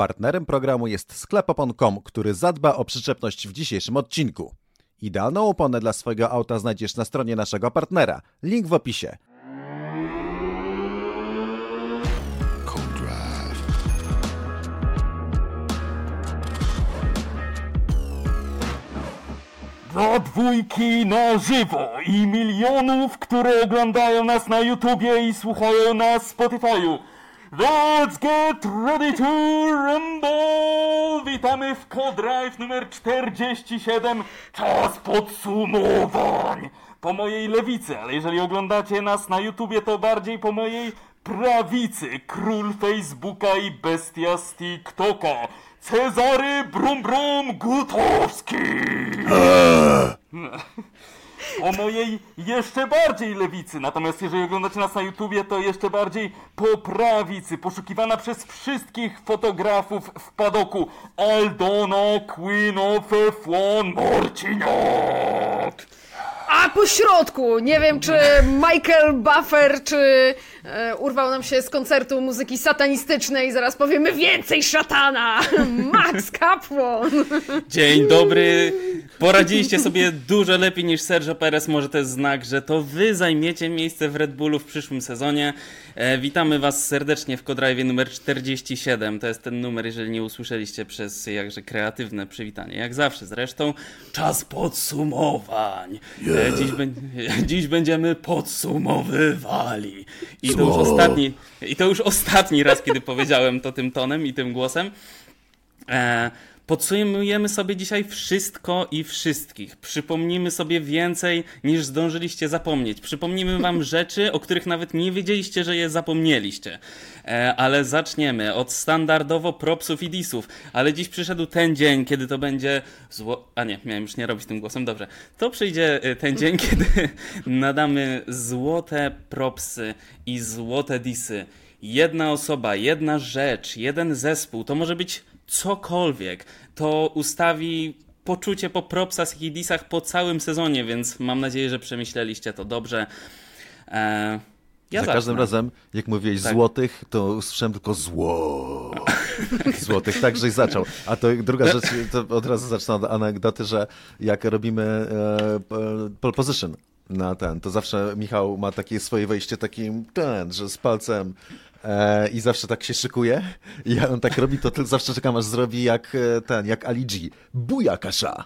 Partnerem programu jest sklep opon.com, który zadba o przyczepność w dzisiejszym odcinku. Idealną oponę dla swojego auta znajdziesz na stronie naszego partnera. Link w opisie. Dla dwójki na żywo i milionów, które oglądają nas na YouTubie i słuchają nas w Spotify'u. Let's get ready to rumble! Witamy w Codrive numer 47. Czas podsumowań! Po mojej lewicy, ale jeżeli oglądacie nas na YouTubie, to bardziej po mojej prawicy. Król Facebooka i bestia z TikToka. Cezary Brum Brum Gutowski! O mojej jeszcze bardziej lewicy. Natomiast jeżeli oglądacie nas na YouTubie, to jeszcze bardziej po prawicy. Poszukiwana przez wszystkich fotografów w padoku. Aldona Queen of F1 Marciniak! A po środku, nie wiem czy Michael Buffer, czy e, urwał nam się z koncertu muzyki satanistycznej, zaraz powiemy więcej szatana! Max Kapłon! Dzień dobry. Poradziliście sobie dużo lepiej niż Sergio Perez. Może to jest znak, że to wy zajmiecie miejsce w Red Bullu w przyszłym sezonie. E, witamy was serdecznie w Kodrive numer 47. To jest ten numer, jeżeli nie usłyszeliście przez jakże kreatywne przywitanie. Jak zawsze zresztą czas podsumowań. E, dziś, bę- dziś będziemy podsumowywali. I to, już ostatni, I to już ostatni raz, kiedy powiedziałem to tym tonem i tym głosem. E, Podsumujemy sobie dzisiaj wszystko i wszystkich. Przypomnimy sobie więcej niż zdążyliście zapomnieć. Przypomnimy wam rzeczy, o których nawet nie wiedzieliście, że je zapomnieliście. E, ale zaczniemy od standardowo propsów i disów. Ale dziś przyszedł ten dzień, kiedy to będzie zło... A nie, miałem już nie robić tym głosem, dobrze. To przyjdzie e, ten dzień, kiedy nadamy złote propsy i złote disy. Jedna osoba, jedna rzecz, jeden zespół, to może być cokolwiek, to ustawi poczucie po propsach i disach po całym sezonie, więc mam nadzieję, że przemyśleliście to dobrze. E, ja Za zacznę. każdym razem, jak mówiłeś Tak. złotych, to usłyszałem tylko zło. złotych, tak żeś zaczął. A to druga rzecz, to od razu zacznę od anegdoty, że jak robimy e, pole position na ten, to zawsze Michał ma takie swoje wejście takim ten, że z palcem e, i zawsze tak się szykuje i jak on tak robi, to tylko zawsze czekam aż zrobi jak e, ten, jak Ali G. Buja kasza!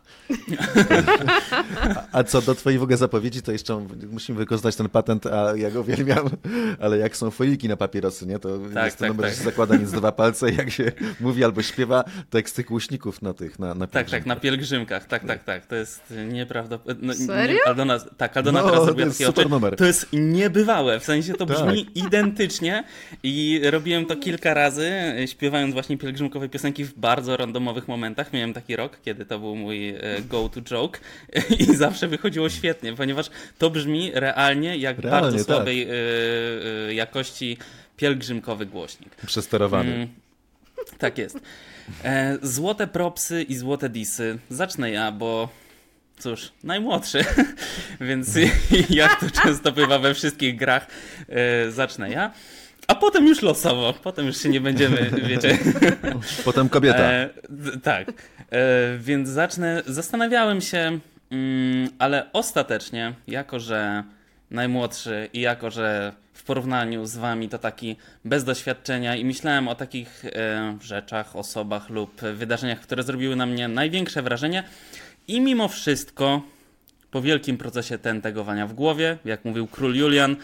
A, a co do twojej w ogóle zapowiedzi, to jeszcze musimy wykorzystać ten patent, a ja go uwielbiam, ale jak są foiliki na papierosy, nie, to Tak, jest ten tak, numer, tak. że się zakłada nic dwa palce, jak się mówi albo śpiewa, to jak z tych głośników na tych, na, na Tak, tak, pielgrzymkach. na pielgrzymkach, tak, tak, tak. To jest nieprawdopodobne. No, Serio? Nie, Aldona, tak, Aldona No, teraz to zrobiła jest takie super oczy. numer. To jest niebywałe, w sensie to Tak. brzmi identycznie i robiłem to kilka razy, e, śpiewając właśnie pielgrzymkowe piosenki w bardzo randomowych momentach. Miałem taki rok, kiedy to był mój e, go-to joke i zawsze wychodziło świetnie, ponieważ to brzmi realnie jak Realnie, bardzo tak. słabej e, jakości pielgrzymkowy głośnik. Przesterowany. Mm, tak jest. Złote propsy i złote disy. Zacznę ja, bo cóż, najmłodszy, więc jak to często bywa we wszystkich grach, zacznę ja. A potem już losowo, potem już się nie będziemy, wiecie. Potem kobieta. E, tak. E, więc zacznę. Zastanawiałem się, mm, ale ostatecznie, jako że najmłodszy i jako że w porównaniu z wami to taki bez doświadczenia i myślałem o takich e, rzeczach, osobach lub wydarzeniach, które zrobiły na mnie największe wrażenie i mimo wszystko po wielkim procesie tentegowania w głowie, jak mówił król Julian,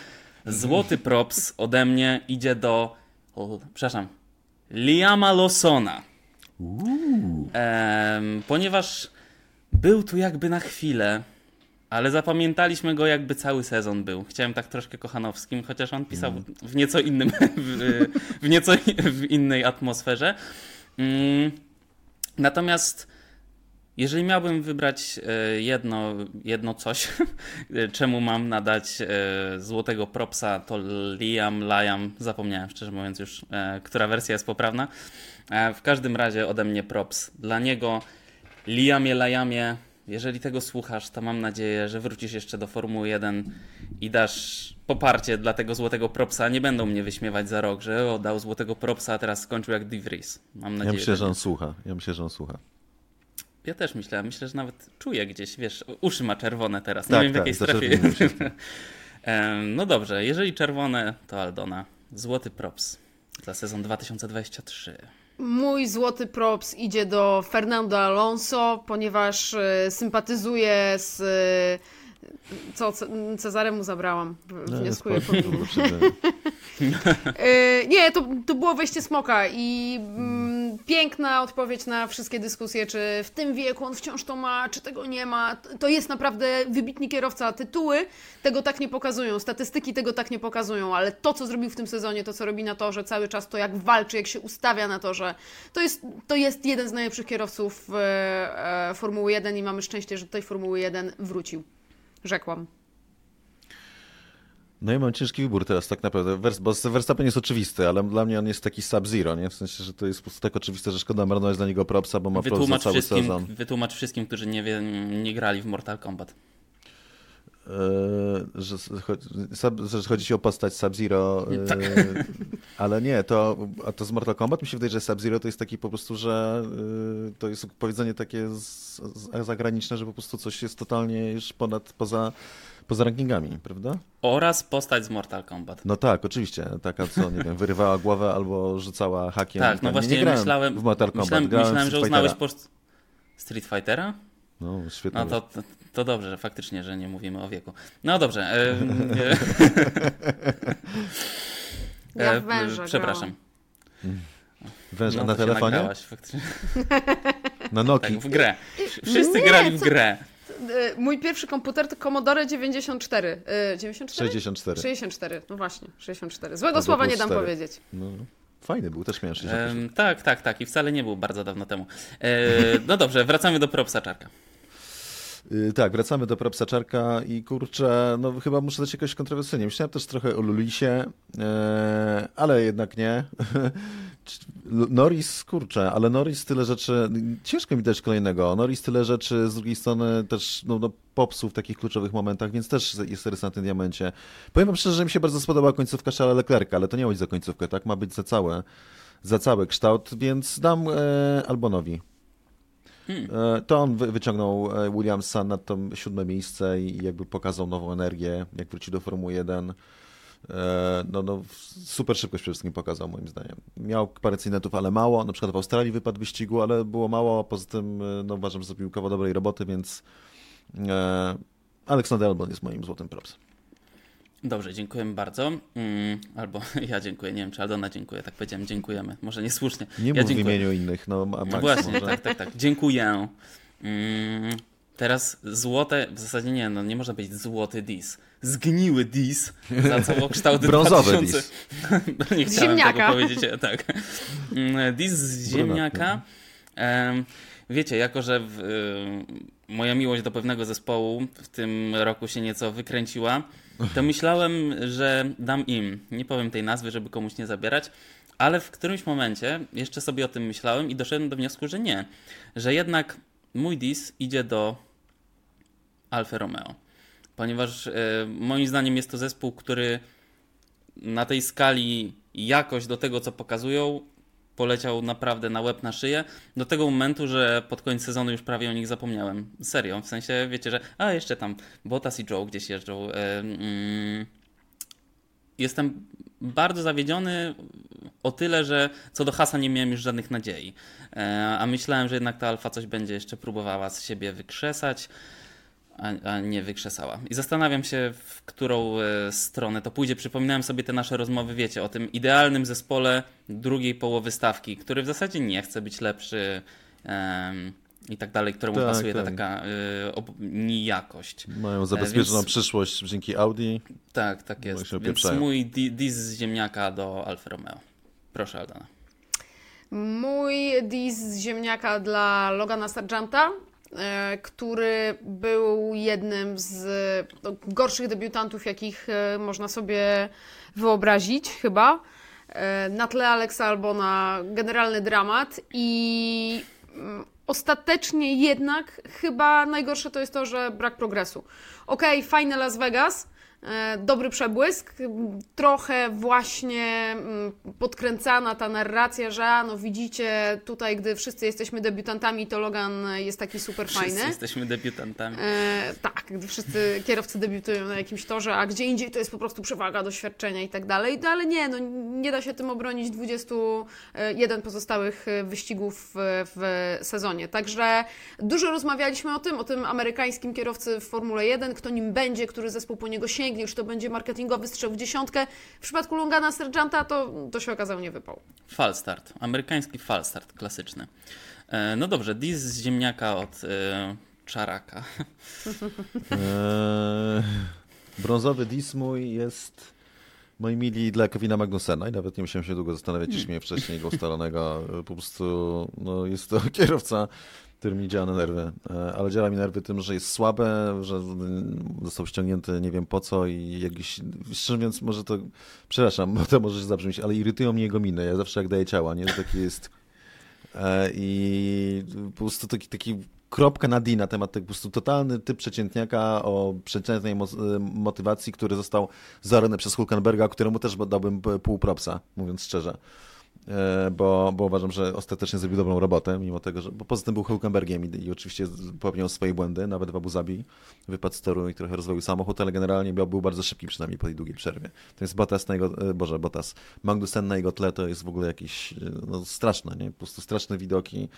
złoty props ode mnie idzie do, o, przepraszam, Liama Lawsona. Em, ponieważ był tu jakby na chwilę, ale zapamiętaliśmy go jakby cały sezon był. Chciałem tak troszkę kochanowskim, chociaż on pisał w nieco innym, w, w nieco w innej atmosferze. Mm, Natomiast jeżeli miałbym wybrać e, jedno, jedno coś, e, czemu mam nadać e, złotego propsa, to Liam, Liam, zapomniałem szczerze mówiąc już, która wersja jest poprawna. W każdym razie ode mnie props dla niego. Liamie, Liamie, jeżeli tego słuchasz, to mam nadzieję, że wrócisz jeszcze do Formuły 1 i dasz poparcie dla tego złotego propsa. Nie będą mnie wyśmiewać za rok, że oddał złotego propsa, a teraz skończył jak DeVries. Mam Ja nadzieję, myślę, że on słucha. Ja myślę, że on słucha. Ja też myślę, myślę, że nawet czuję gdzieś, wiesz, uszy ma czerwone teraz. Nie Tak, wiem w tak, jakiej zaczerwienił strefie. no dobrze, jeżeli czerwone, to Aldona. Złoty props za sezon 2023. Mój złoty props idzie do Fernando Alonso, ponieważ e, sympatyzuję z. Co, Ce- Cezaremu mu zabrałam. No, Wnioskuję spoko, po. E, Nie, to, to było wejście smoka i mm, piękna odpowiedź na wszystkie dyskusje, czy w tym wieku on wciąż to ma, czy tego nie ma. To jest naprawdę wybitny kierowca. Tytuły tego tak nie pokazują, statystyki tego tak nie pokazują, ale to, co zrobił w tym sezonie, to, co robi na torze cały czas, to jak walczy, jak się ustawia na torze, to jest, to jest jeden z najlepszych kierowców e, e, Formuły 1 i mamy szczęście, że do tej Formuły 1 wrócił. Rzekłam. No i mam ciężki wybór teraz tak naprawdę, Wers- bo Verstappen jest oczywisty, ale dla mnie on jest taki sub-zero, nie? W sensie, że to jest po prostu tak oczywiste, że szkoda marnować dla niego propsa, bo ma za Wytłumacz cały wszystkim, sezon. wytłumacz wszystkim, którzy nie, wie, nie grali w Mortal Kombat. Eee, że, że chodzi ci o postać Sub-Zero, Tak. eee, ale nie, to, a to z Mortal Kombat mi się wydaje, że Sub-Zero to jest taki po prostu, że eee, to jest powiedzenie takie z, z, zagraniczne, że po prostu coś jest totalnie już ponad, poza, poza rankingami, prawda? Oraz postać z Mortal Kombat. No tak, oczywiście, taka co, nie wiem, wyrywała głowę albo rzucała hakiem. Tak, no ten. właśnie nie, myślałem, w Mortal Kombat, myślałem, myślałem że Street uznałeś Fightera. po Street Fightera? No, świetnie. No to, to, to dobrze, że faktycznie, że nie mówimy o wieku. No dobrze. E, e, Ja e, w węża Przepraszam. Węż, No, a na telefonie? nagrałaś, faktycznie. Na Noki. Tak, w grę. Wszyscy Nie, grali w co- grę. E, Mój pierwszy komputer to Commodore 94. E, 94? 64. 64, no właśnie, 64. Złego słowa nie dam cztery. powiedzieć. No, fajny był, też miałem 64. Em, tak, tak, tak. I wcale nie był bardzo dawno temu. E, no dobrze, wracamy do propsa czarka. Y, Tak, wracamy do propsa czarka i kurczę, no chyba muszę dać jakoś kontrowersyjnie. Myślałem też trochę o Lulisie, e, ale jednak nie. Norris, kurczę, ale Norris tyle rzeczy, ciężko mi dać kolejnego. Norris tyle rzeczy, z drugiej strony też no, no, popsuł w takich kluczowych momentach, więc też jest rys na tym diamencie. Powiem wam szczerze, że mi się bardzo spodobała końcówka Charlesa Leclerca, ale to nie ma być za końcówkę, tak? Ma być za całe, za cały kształt, więc dam e, Albonowi. E, To on wy- wyciągnął e, Williamsa na to siódme miejsce i jakby pokazał nową energię, jak wróci do Formuły 1. E, No, no, super szybkość przede wszystkim pokazał, moim zdaniem. Miał parę incydentów, ale mało. Na przykład w Australii wypadł wyścigu, ale było mało. Poza tym, no, uważam, że zrobił kawał dobrej roboty, więc Aleksander Albon jest moim złotym propsem. Dobrze, dziękujemy bardzo. Mm, albo ja dziękuję, nie wiem czy Aldona dziękuję, tak powiedziałem, dziękujemy. Może niesłusznie. Nie ja mów w imieniu innych. No, ma- No Max właśnie, może. tak, tak, tak. Dziękuję. Mm, teraz złote, w zasadzie nie, no nie można powiedzieć złoty dis. Zgniły dis za całokształt Brązowy 2000. nie Z chciałem ziemniaka. tego powiedzieć, e, tak. Mm, Dis z ziemniaka. Em, Wiecie, jako że w, y, moja miłość do pewnego zespołu w tym roku się nieco wykręciła, to myślałem, że dam im. Nie powiem tej nazwy, żeby komuś nie zabierać, ale w którymś momencie jeszcze sobie o tym myślałem i doszedłem do wniosku, że nie. Że jednak mój dis idzie do Alfa Romeo. Ponieważ y, moim zdaniem jest to zespół, który na tej skali jakość do tego, co pokazują, poleciał naprawdę na łeb na szyję. Do tego momentu, że pod koniec sezonu już prawie o nich zapomniałem. Serio, w sensie wiecie, że a jeszcze tam Bottas i Joe gdzieś jeżdżą. E, mm, jestem bardzo zawiedziony o tyle, że co do Hasa nie miałem już żadnych nadziei. E, a myślałem, że jednak ta Alfa coś będzie jeszcze próbowała z siebie wykrzesać a, a nie wykrzesała. I zastanawiam się, w którą e, stronę to pójdzie. Przypominałem sobie te nasze rozmowy, wiecie, o tym idealnym zespole drugiej połowy stawki, który w zasadzie nie chce być lepszy em, i tak dalej, któremu Tak, pasuje ta tak. taka y, ob- nijakość. Mają zabezpieczoną więc- przyszłość dzięki Audi. Tak, tak jest. Więc mój di- dis z ziemniaka do Alfa Romeo. Proszę, Aldana. Mój dis z ziemniaka dla Logana Sargenta, e, który był jednym z no, gorszych debiutantów, jakich e, można sobie wyobrazić, chyba. E, Na tle Alexa Albona generalny dramat i mm, ostatecznie jednak chyba najgorsze to jest to, że brak progresu. Okej, fajne Las Vegas, E, dobry przebłysk, trochę właśnie mm, podkręcana ta narracja, że no widzicie, tutaj gdy wszyscy jesteśmy debiutantami, to Logan jest taki super Wszyscy fajny. jesteśmy debiutantami. E, tak, gdy wszyscy kierowcy debiutują na jakimś torze, a gdzie indziej to jest po prostu przewaga doświadczenia i tak dalej. No, ale nie, no, nie da się tym obronić 21 pozostałych e, wyścigów w, w sezonie. Także dużo rozmawialiśmy o tym, o tym amerykańskim kierowcy w Formule 1, kto nim będzie, który zespół po niego sięgnie, już to będzie marketingowy strzał w dziesiątkę. W przypadku Longana Sergeanta to, to się okazał nie wypał. Falstart. Amerykański falstart klasyczny. E, no dobrze, dis z ziemniaka od e, czaraka. Eee, brązowy dis mój jest moi mili dla Kevina Magnusena i nawet nie musiałem się długo zastanawiać, iż mnie wcześniej go ustalonego. Po prostu no, jest to kierowca, który mi działa na nerwy. E, Ale działa mi nerwy tym, że jest słabe, że został ściągnięty nie wiem po co i jakiś, szczerze mówiąc, może to, przepraszam, bo to może się zabrzmieć, ale irytują mnie jego miny. Ja zawsze jak daję ciała, nie? To taki jest E, I po prostu taki, taki kropka na D na temat tego, po prostu totalny typ przeciętniaka o przeciętnej mo- e, motywacji, który został zarany przez Hulkenberga, któremu też dałbym pół propsa, mówiąc szczerze. E, Bo, bo uważam, że ostatecznie zrobił dobrą robotę, mimo tego, że bo poza tym był Hulkenbergiem i, i oczywiście popełniał swoje błędy, nawet w Abu Zabi, wypadł z toru i trochę rozwoił samochód, ale generalnie był, był bardzo szybki przynajmniej po tej długiej przerwie. To jest Bottas na jego, e, Boże, Bottas, Magnussen na jego tle to jest w ogóle jakieś, e, no straszne, nie? Po prostu straszne widoki,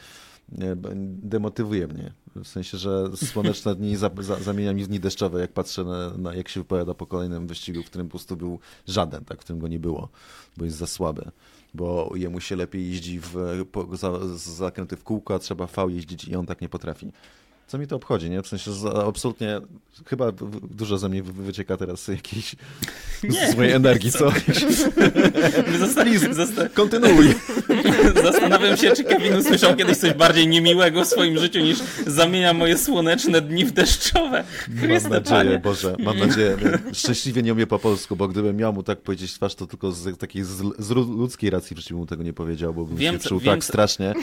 demotywuje mnie. W sensie, że słoneczne dni za, za, zamienia mi w dni deszczowe, jak patrzę na, na jak się wypowiada po kolejnym wyścigu, w którym po prostu był żaden, tak, w którym go nie było, bo jest za słaby. Bo jemu się lepiej jeździ w, po, za, zakręty w kółko, a trzeba V jeździć i on tak nie potrafi. Co mi to obchodzi, nie? W sensie, absolutnie chyba dużo ze mnie wy- wycieka teraz jakiejś Nie. złej energii, co? Kontynuuj. Zastanawiam się, czy Kevin usłyszał kiedyś coś bardziej niemiłego w swoim życiu niż zamienia moje słoneczne dni w deszczowe. Mam Chryste nadzieję, Panie. Boże, mam nadzieję. Szczęśliwie nie umie po polsku, bo gdybym miał mu tak powiedzieć twarz, to tylko z takiej z, z ludzkiej racji w mu tego nie powiedział, bo bym Wiem, się czuł tak strasznie,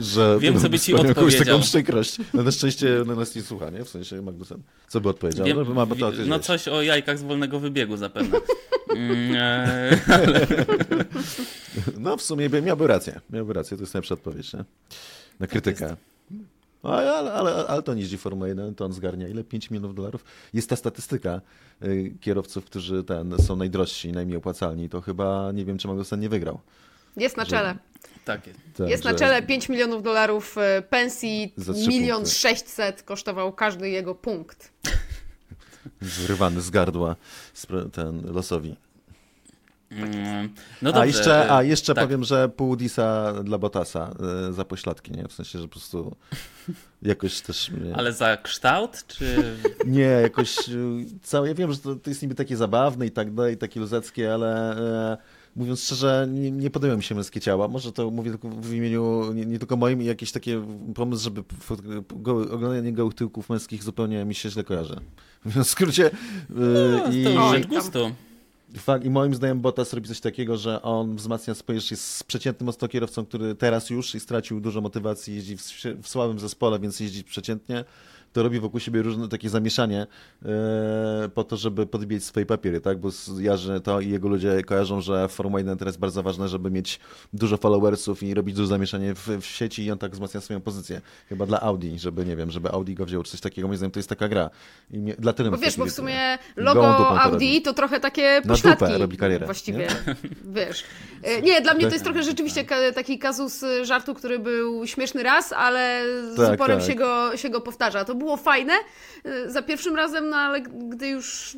że Wiem, co by ci jakąś odpowiedział. taką przykrość. No na szczęście no, nas nie słucha, nie? W sensie Magnusen. Co by odpowiedział? Wiem, no, to, no coś o jajkach z wolnego wybiegu zapewne. Mm, e, no w sumie by, miałby rację. Miałby rację, to jest najlepsza odpowiedź, nie? Na krytykę. Ale, ale, ale, ale to nie jeździ Formuła 1, to on zgarnia ile? 5 milionów dolarów? Jest ta statystyka y, kierowców, którzy ten, są najdrożsi, najmniej opłacalni, to chyba nie wiem, czy Magnussen nie wygrał. Jest na Że- czele. takie. Tak, Jest na czele 5 milionów dolarów e, pensji, milion punkty. sześćset kosztował każdy jego punkt. Wyrwany z gardła ten losowi. Mm, No dobrze. a jeszcze, a jeszcze tak. powiem, że pół disa dla Botasa y, za pośladki, nie? W sensie, że po prostu jakoś też... mnie- Ale za kształt, czy... Nie, jakoś y, całe, ja wiem, że to, to jest niby takie zabawne i tak dalej, takie luzackie, ale e, mówiąc szczerze, nie, nie podoba mi się męskie ciała. Może to mówię tylko w imieniu, nie, nie tylko moim, i jakieś takie pomysł, żeby go, oglądanie gołych tyłków męskich zupełnie mi się źle kojarzy. W skrócie. y, No, i, to gustu. Fakt, I moim zdaniem Bottas robi coś takiego, że on wzmacnia swoje, jest przeciętnym mocno kierowcą, który teraz już i stracił dużo motywacji, jeździ w, w słabym zespole, więc jeździ przeciętnie. To robi wokół siebie różne takie zamieszanie e, po to, żeby podbijać swoje papiery, tak? Bo z- ja, że to i jego ludzie kojarzą, że Formuła 1 teraz jest bardzo ważne, żeby mieć dużo followersów i robić duże zamieszanie w, w sieci i on tak wzmacnia swoją pozycję. Chyba dla Audi, żeby, nie wiem, żeby Audi go wziął, czy coś takiego. Moim zdaniem to jest taka gra. I mnie, dlatego Bo wiesz, bo w sumie logo Audi to trochę takie Na pośladki dupę robi karierę, właściwie, wiesz. E, Nie, dla mnie to jest trochę rzeczywiście taki kazus y, żartu, który był śmieszny raz, ale z Tak, uporem tak. Się, go, się go powtarza. To było fajne y, za pierwszym razem, no ale gdy już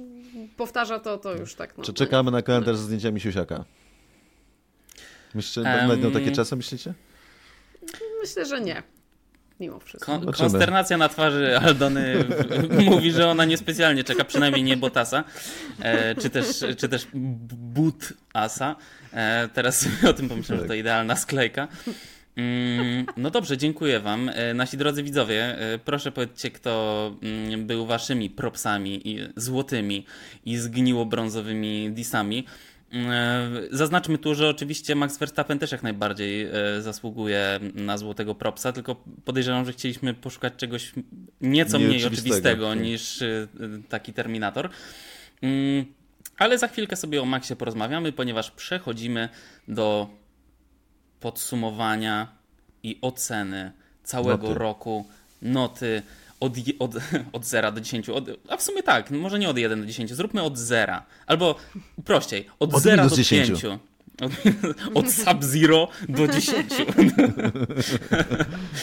powtarza to, to już tak. No, Czy czekamy na kalendarz z zdjęciami Siusiaka? Myślicie, Em, będą takie czasy, myślicie? Myślę, że nie. Mimo wszystko. Kon- Zobaczymy. konsternacja na twarzy Aldony mówi, że ona niespecjalnie czeka, przynajmniej nie Botasa, e, czy też, czy też but Asa. E, teraz sobie o tym pomyślałem, że to idealna sklejka. Mm, No dobrze, dziękuję wam. E, Nasi drodzy widzowie, e, proszę powiedzcie, kto mm, był waszymi propsami i złotymi i zgniło brązowymi disami. E, Zaznaczmy tu, że oczywiście Max Verstappen też jak najbardziej zasługuje na złotego propsa, tylko podejrzewam, że chcieliśmy poszukać czegoś nieco mniej Nieoczywistego, oczywistego tak. niż taki Terminator. Mm, ale za chwilkę sobie o Maxie porozmawiamy, ponieważ przechodzimy do podsumowania i oceny całego Noty. roku. Noty od, od, od 0 do 10. Od, a w sumie tak, może nie od 1 do 10, zróbmy od 0. Albo prościej, od, Od 0 minus do 10. 5. Od, od sub-zero do 10.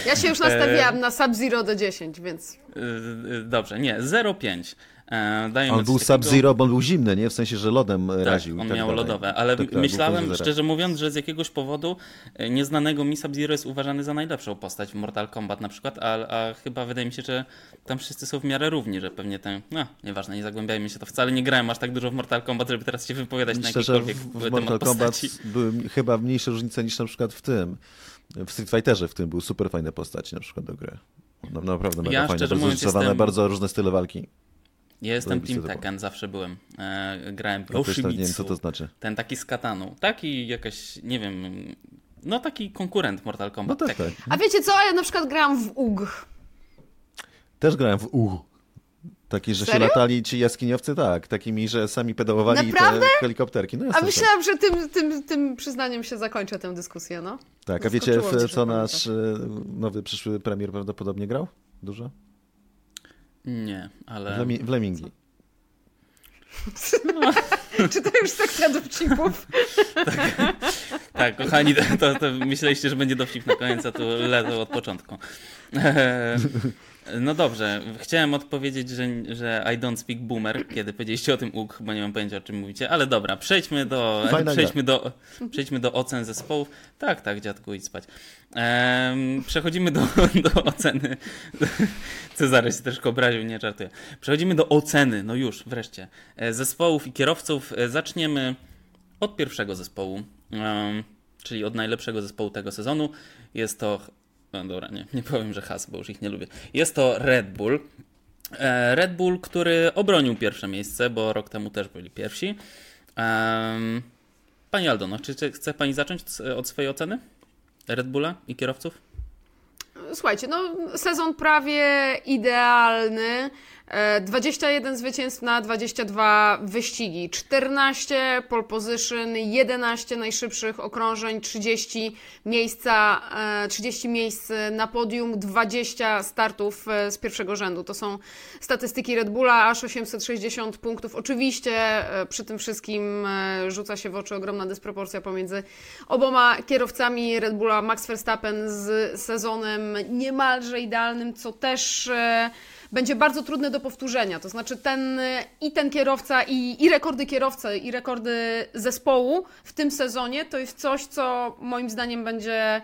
Ja się już nastawiłam na Sub-Zero do 10, więc Y, y, Dobrze, nie, 0,5. E, On był Sub-Zero, bo on był zimny, nie? W sensie, że lodem Tak, raził. on tak miał dalej. lodowe, ale Tak, tak, myślałem, szczerze mówiąc, że z jakiegoś powodu e, nieznanego mi Sub-Zero jest uważany za najlepszą postać w Mortal Kombat na przykład, a, a chyba wydaje mi się, że tam wszyscy są w miarę równi, że pewnie ten, no nieważne, nie zagłębiajmy się, to wcale nie grałem aż tak dużo w Mortal Kombat, żeby teraz się wypowiadać na Myślę, że jakikolwiek w, w Mortal Kombat były chyba mniejsze różnice niż na przykład w tym. W Street Fighterze w tym był super fajne postaci na przykład do gry. No, naprawdę mega Ja, fajne, bardzo mówiąc, jestem- bardzo różne style walki. Ja jestem Team Tekken, zawsze byłem. E, grałem Ja też tak nie wiem, co Yoshimitsu, to znaczy. ten taki z kataną, taki jakaś, nie wiem, no taki konkurent Mortal No Kombat. tak, Tekken. tak. A wiecie co? Ja na przykład grałam w UG. Też grałem w U. Taki, że się Serio? latali ci jaskiniowcy, tak. Takimi, że sami pedałowali Naprawdę? te helikopterki. No A jasne, myślałam, że tym, tym, tym przyznaniem się zakończę tę dyskusję, no. Tak, a wiecie, Zaskoczyło w co nasz e, nowy przyszły premier prawdopodobnie grał? Dużo? Nie, W, ale... Lemi- w Lemmingi. Czy to już sekcja dowcipów? Tak, kochani, to, to, to myśleliście, że będzie dowcip na koniec, a tu lecą od początku. No dobrze, chciałem odpowiedzieć, że, że I don't speak boomer, kiedy powiedzieliście o tym UG, bo nie mam pojęcia o czym mówicie, ale dobra, przejdźmy do, przejdźmy do, przejdźmy do ocen zespołów. Tak, tak, dziadku, idź spać. Ehm, przechodzimy do, do oceny. Cezary się troszkę obraził, nie żartuję. Przechodzimy do oceny, no już, wreszcie, e, zespołów i kierowców. E, Zaczniemy od pierwszego zespołu, czyli od najlepszego zespołu tego sezonu. Jest to. No dobra, nie, nie powiem, że has, bo już ich nie lubię. Jest to Red Bull. E, Red Bull, który obronił pierwsze miejsce, bo rok temu też byli pierwsi. Pani Aldono, czy, czy chce Pani zacząć od swojej oceny Red Bulla i kierowców? Słuchajcie, no sezon prawie idealny. E, 21 zwycięstw na 22 wyścigi, 14 pole position, 11 najszybszych okrążeń, 30 miejsca, e, 30 miejsc na podium, 20 startów e, z pierwszego rzędu. To są statystyki Red Bulla, aż 860 punktów. Oczywiście e, przy tym wszystkim e, rzuca się w oczy ogromna dysproporcja pomiędzy oboma kierowcami Red Bulla. Max Verstappen z sezonem niemalże idealnym, co też e, będzie bardzo trudne do powtórzenia. To znaczy ten e, i ten kierowca, i, i rekordy kierowcy, i rekordy zespołu w tym sezonie to jest coś, co moim zdaniem będzie,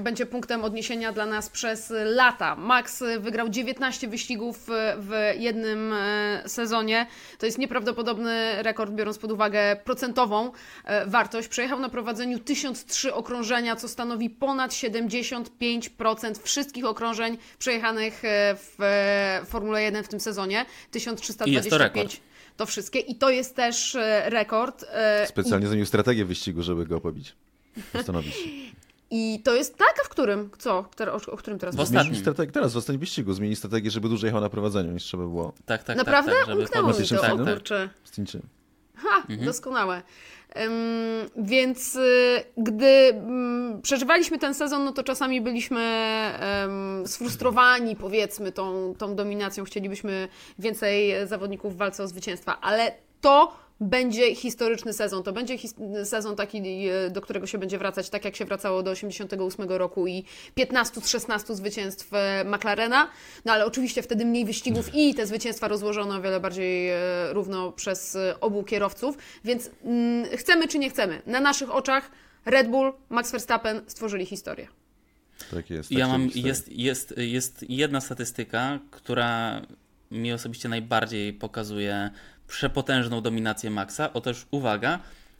będzie punktem odniesienia dla nas przez lata. Max wygrał 19 wyścigów e, w jednym e, sezonie. To jest nieprawdopodobny rekord, biorąc pod uwagę procentową e, wartość. Przejechał na prowadzeniu 1003 okrążenia, co stanowi ponad 75% wszystkich okrążeń przejechanych w Formule 1 w tym sezonie. 1325 Jest to wszystkie. I to jest też rekord. Specjalnie zmienił strategię wyścigu, żeby go pobić. Postanowić. I to jest tak, a w którym? Co? O, o którym teraz W mówisz? ostatnim. Teraz w ostatnim wyścigu zmieni strategię, żeby dłużej jechał na prowadzeniu niż trzeba było. Tak, tak, Naprawdę? tak, tak żeby Umknęło mi to, tak, o tak. kurczę. Ha, Mhm. doskonałe. Ym, więc y, gdy mm, przeżywaliśmy ten sezon, no to czasami byliśmy em, sfrustrowani, powiedzmy, tą, tą dominacją. Chcielibyśmy więcej zawodników w walce o zwycięstwa, ale to będzie historyczny sezon. To będzie his- sezon taki, e, do którego się będzie wracać tak, jak się wracało do 88 roku i 15 z 16 zwycięstw e, McLarena. No ale oczywiście wtedy mniej wyścigów i te zwycięstwa rozłożono o wiele bardziej e, równo przez obu kierowców. Więc mm, chcemy czy nie chcemy, na naszych oczach Red Bull, Max Verstappen stworzyli historię. Tak jest. Ja tak mam, sobie historia. jest, jest, jest jedna statystyka, która mi osobiście najbardziej pokazuje przepotężną dominację Maxa. Otóż uwaga,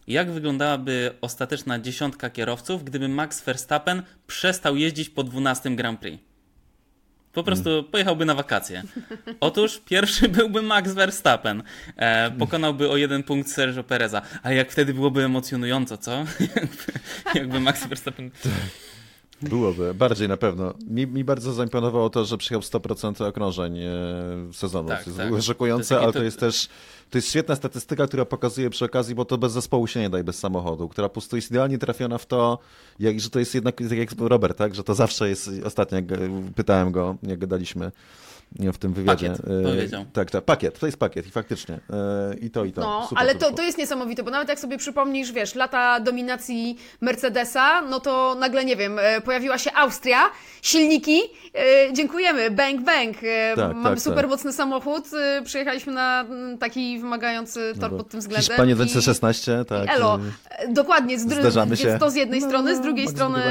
jak wyglądałaby ostateczna dziesiątka kierowców, gdyby Max Verstappen przestał jeździć po 12 Grand Prix? Po prostu pojechałby na wakacje. Otóż pierwszy byłby Max Verstappen. E, pokonałby o jeden punkt Sergio Pereza. A jak wtedy byłoby emocjonująco, co? jakby, jakby Max Verstappen Byłoby, bardziej na pewno. Mi, mi bardzo zaimponowało to, że przyjechał 100% okrążeń e, sezonu. Tak, to jest tak. To ale to- jest też to jest świetna statystyka, która pokazuje przy okazji, bo to bez zespołu się nie da i bez samochodu, która po prostu jest idealnie trafiona w to, jak, że to jest jednak, tak jak Robert, tak, że to zawsze jest, ostatnio jak, e, pytałem go, jak gadaliśmy w tym wywiadzie. Pakiet, E, powiedział. Tak, tak, pakiet, to jest pakiet i faktycznie. E, I to, i to. No, Super ale to to, jest niesamowite, bo nawet jak sobie przypomnisz, wiesz, lata dominacji Mercedesa, no to nagle, nie wiem, e, pojawiła się Austria, silniki, dziękujemy, bang, bang, Tak, mamy tak, super tak. mocny samochód, przyjechaliśmy na taki wymagający tor No pod tym względem. Hiszpanie i- DC-16, tak. i Elo, dokładnie, z dru- się. to z jednej No, strony, z drugiej Max strony,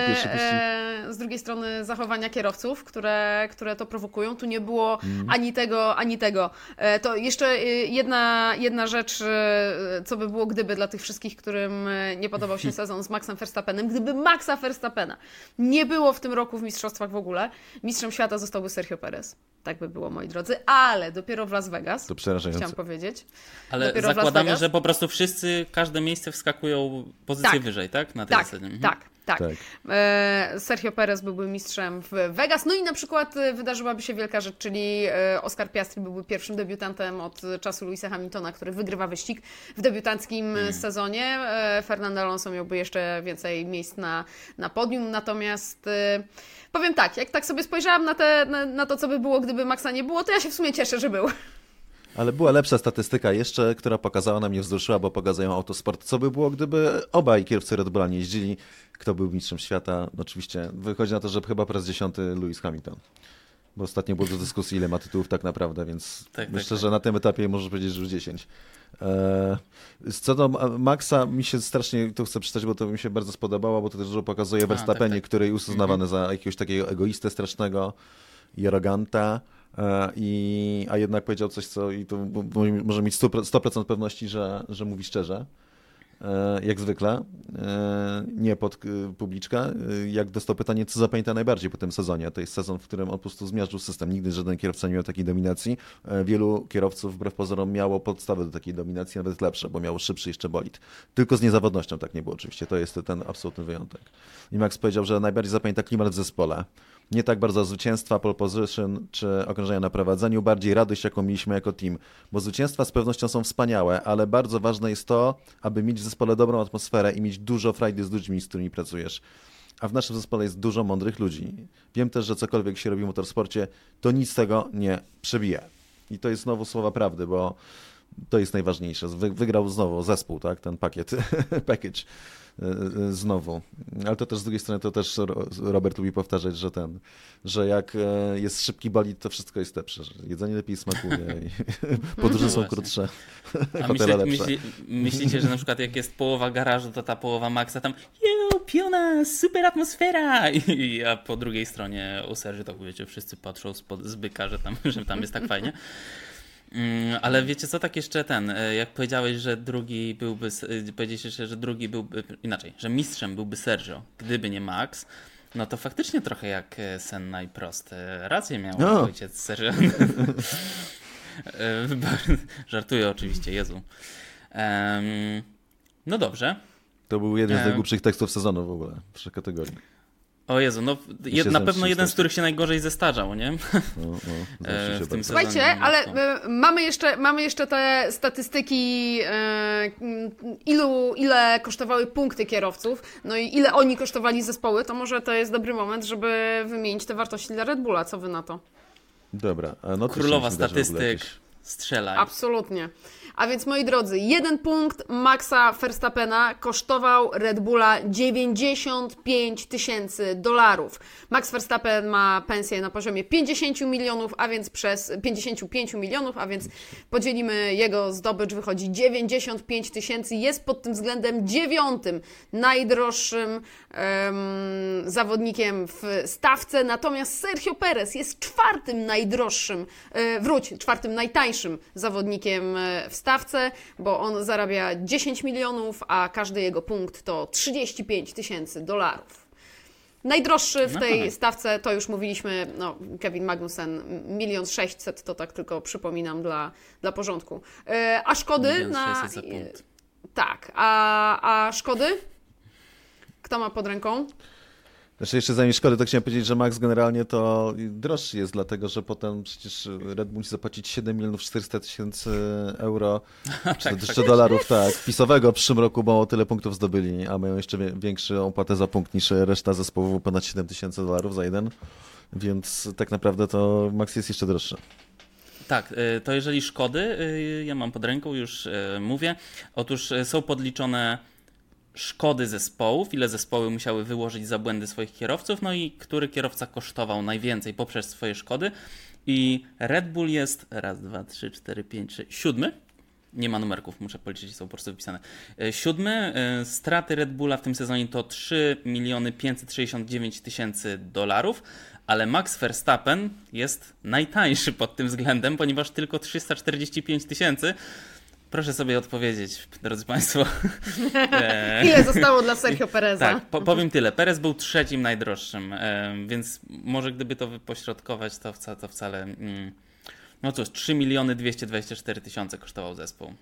z drugiej strony zachowania kierowców, które, które to prowokują. Tu nie było Mhm. ani tego, ani tego. E, To jeszcze e, jedna, jedna rzecz, e, co by było gdyby dla tych wszystkich, którym e, nie podobał się sezon z Maxem Verstappenem, gdyby Maxa Verstappena nie było w tym roku w mistrzostwach w ogóle, mistrzem świata zostałby Sergio Perez. Tak by było, moi drodzy, ale dopiero w Las Vegas. To przerażające. Chciałam powiedzieć. Ale Dopiero w Las zakładamy, Vegas. że po prostu wszyscy, każde miejsce wskakują pozycję Tak. wyżej, tak? Na tej Tak, zasadzie. Mhm. tak, tak. Tak. E, Sergio Perez byłby mistrzem w Vegas. No i na przykład e, wydarzyłaby się wielka rzecz, czyli e, Oscar Piastri byłby pierwszym debiutantem od czasu Louisa Hamiltona, który wygrywa wyścig w debiutanckim e, sezonie. Fernando Alonso miałby jeszcze więcej miejsc na, na podium, natomiast powiem tak, jak tak sobie spojrzałam na, te, na, na to, co by było, gdyby Maxa nie było, to ja się w sumie cieszę, że był. Ale była lepsza statystyka jeszcze, która pokazała nam, mnie wzruszyła, bo pokazują autosport. Co by było, gdyby obaj kierowcy Red Bulla nie jeździli? Kto był mistrzem świata? No Oczywiście wychodzi na to, że chyba po raz dziesiąty Lewis Hamilton. Bo ostatnio było do dyskusji, ile ma tytułów tak naprawdę, więc tak, myślę, tak. że na tym etapie możesz powiedzieć, że już 10. Eee, co do Maxa, mi się strasznie, to chcę przeczytać, bo to mi się bardzo spodobało, bo to też dużo pokazuje tak, Verstappenie, tak. który jest uznawany za jakiegoś takiego egoistę strasznego i aroganta. E, I, a jednak powiedział coś, co i bo może mieć 100%, 100% pewności, że, że mówi szczerze. E, Jak zwykle, e, nie pod publiczka. E, Jak dostał pytanie, co zapamięta najbardziej po tym sezonie? To jest sezon, w którym on po prostu zmiażdżył system. Nigdy żaden kierowca nie miał takiej dominacji. Wielu kierowców, wbrew pozorom, miało podstawy do takiej dominacji, nawet lepsze, bo miało szybszy jeszcze bolid. Tylko z niezawodnością tak nie było oczywiście. To jest ten absolutny wyjątek. I Max powiedział, że najbardziej zapamięta klimat w zespole. Nie tak bardzo zwycięstwa, pole position czy okrążenia na prowadzeniu, bardziej radość, jaką mieliśmy jako team. Bo zwycięstwa z pewnością są wspaniałe, ale bardzo ważne jest to, aby mieć w zespole dobrą atmosferę i mieć dużo frajdy z ludźmi, z którymi pracujesz. A w naszym zespole jest dużo mądrych ludzi. Wiem też, że cokolwiek się robi w motorsporcie, to nic tego nie przebije. I to jest znowu słowa prawdy, bo to jest najważniejsze. Wy, wygrał znowu zespół, tak? Ten pakiet, package y, znowu. Ale to też z drugiej strony, to też Ro- Robert lubi powtarzać, że ten, że jak e, jest szybki bolid, to wszystko jest lepsze. Jedzenie lepiej smakuje i podróże są Właśnie. krótsze, A myśli, lepsze. myśli, myślicie, że na przykład jak jest połowa garażu, to ta połowa Maxa tam yo, piona, super atmosfera! I, a po drugiej stronie u Serży to wiecie, wszyscy patrzą spod zbyka, że tam, że tam jest tak fajnie. Mm, Ale wiecie co, tak jeszcze ten, e, jak powiedziałeś, że drugi byłby, e, powiedzieliście, że- drugi byłby, inaczej, że mistrzem byłby Sergio, gdyby nie Max, no to faktycznie trochę jak e, Senna i Prost. Rację miał No. ojciec Sergio. Żartuję oczywiście, Jezu. Em, no dobrze. To był jeden z najgłupszych tekstów sezonu w ogóle, w trzech kategorii. O Jezu, no jed, na pewno jeden z których się najgorzej zestarzał, nie? No, no, E, się w tym sezonie. Słuchajcie, ale to- e, mamy jeszcze, mamy jeszcze te statystyki, e, ilu, ile kosztowały punkty kierowców, no i ile oni kosztowali zespoły, to może to jest dobry moment, żeby wymienić te wartości dla Red Bulla. Co wy na to? Dobra, no Królowa statystyk. jakieś- Strzelaj. Absolutnie. A więc moi drodzy, jeden punkt Maxa Verstappena kosztował Red Bulla 95 tysięcy dolarów. Max Verstappen ma pensję na poziomie 50 milionów, a więc przez 55 milionów, a więc podzielimy jego zdobycz, wychodzi 95 tysięcy. Jest pod tym względem dziewiątym najdroższym em, zawodnikiem w stawce, natomiast Sergio Perez jest czwartym najdroższym, e, wróć, czwartym najtańszym zawodnikiem e, w stawce, bo on zarabia 10 milionów, a każdy jego punkt to 35 tysięcy dolarów. Najdroższy w No tej tak. stawce, to już mówiliśmy, no, Kevin Magnussen, milion sześćset, to tak tylko przypominam dla, dla porządku. E, A szkody na... Tak, a, a szkody? Kto ma pod ręką? Znaczy jeszcze zanim szkody, to chciałem powiedzieć, że Max generalnie to droższy jest, dlatego że potem przecież Red Bull musi zapłacić 7 milionów 400 tysięcy euro, czy tak, jeszcze dolarów, tak, pisowego w przyszłym roku, bo tyle punktów zdobyli, a mają jeszcze większą opłatę za punkt niż reszta zespołów, ponad 7 tysięcy dolarów za jeden, więc tak naprawdę to Max jest jeszcze droższy. Tak, y, to jeżeli szkody, y, ja mam pod ręką, już y, mówię. Otóż są podliczone szkody zespołów, ile zespoły musiały wyłożyć za błędy swoich kierowców, no i który kierowca kosztował najwięcej poprzez swoje szkody. I Red Bull jest raz, dwa, trzy, cztery, pięć, sześć, siódmy. Nie ma numerków, muszę policzyć, są po prostu wypisane. Y, Siódmy, y, straty Red Bulla w tym sezonie to 3 miliony 569 tysięcy dolarów, ale Max Verstappen jest najtańszy pod tym względem, ponieważ tylko 345 tysięcy. Proszę sobie odpowiedzieć, drodzy Państwo. E, Ile zostało dla Sergio Pereza? tak, po, powiem tyle. Perez był trzecim najdroższym, e, więc może gdyby to wypośrodkować, to, wca, to wcale. Mm, no cóż, 3 miliony 224 tysiące kosztował zespół.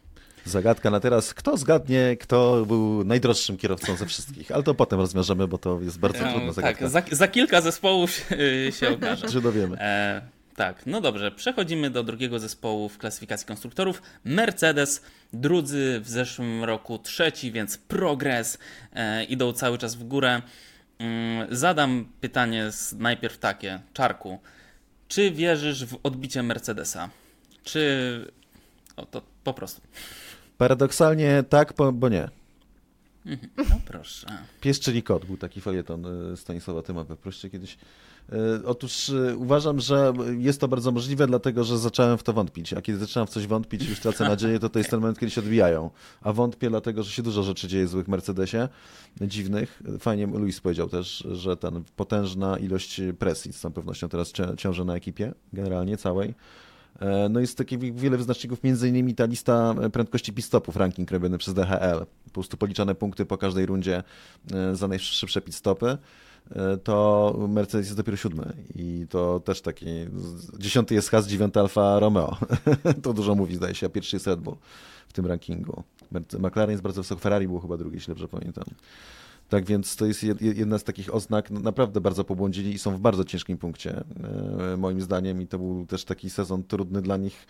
Zagadka na teraz, kto zgadnie, kto był najdroższym kierowcą ze wszystkich, ale to potem rozwiążemy, bo to jest bardzo trudna E, zagadka. tak, za, za kilka zespołów się, się okaże. Że dowiemy. E, tak, no dobrze, przechodzimy do drugiego zespołu w klasyfikacji konstruktorów. Mercedes, drudzy w zeszłym roku, trzeci, więc progres, e, idą cały czas w górę. Mm, zadam pytanie z, najpierw takie, Czarku, czy wierzysz w odbicie Mercedesa? Czy... O, to po prostu. Paradoksalnie tak, bo, nie. No proszę. Pies czyli kot, był taki felieton y, Stanisława Tyma we Pruszcie kiedyś. Y, Otóż y, uważam, że jest to bardzo możliwe, dlatego że zacząłem w to wątpić, a kiedy zaczynam w coś wątpić już tracę nadzieję, to to jest ten moment, kiedy się odbijają. A wątpię dlatego, że się dużo rzeczy dzieje złych w Mercedesie, dziwnych. Fajnie Luis powiedział też, że ten potężna ilość presji z całą pewnością teraz ciąży na ekipie, generalnie całej. E, No jest takich wiele wyznaczników, między innymi ta lista prędkości pit-stopów, ranking robiony przez DHL, po prostu policzane punkty po każdej rundzie e, za najszybsze pit-stopy, e, to Mercedes jest dopiero siódmy i to też taki, dziesiąty jest Haas, dziewiąty Alfa Romeo, to dużo mówi zdaje się, a pierwszy jest Red Bull w tym rankingu. McLaren jest bardzo wysoko, Ferrari był chyba drugi, jeśli dobrze pamiętam. Tak więc to jest jed- jedna z takich oznak, no naprawdę bardzo pobłądzili i są w bardzo ciężkim punkcie, e, moim zdaniem. I to był też taki sezon trudny dla nich,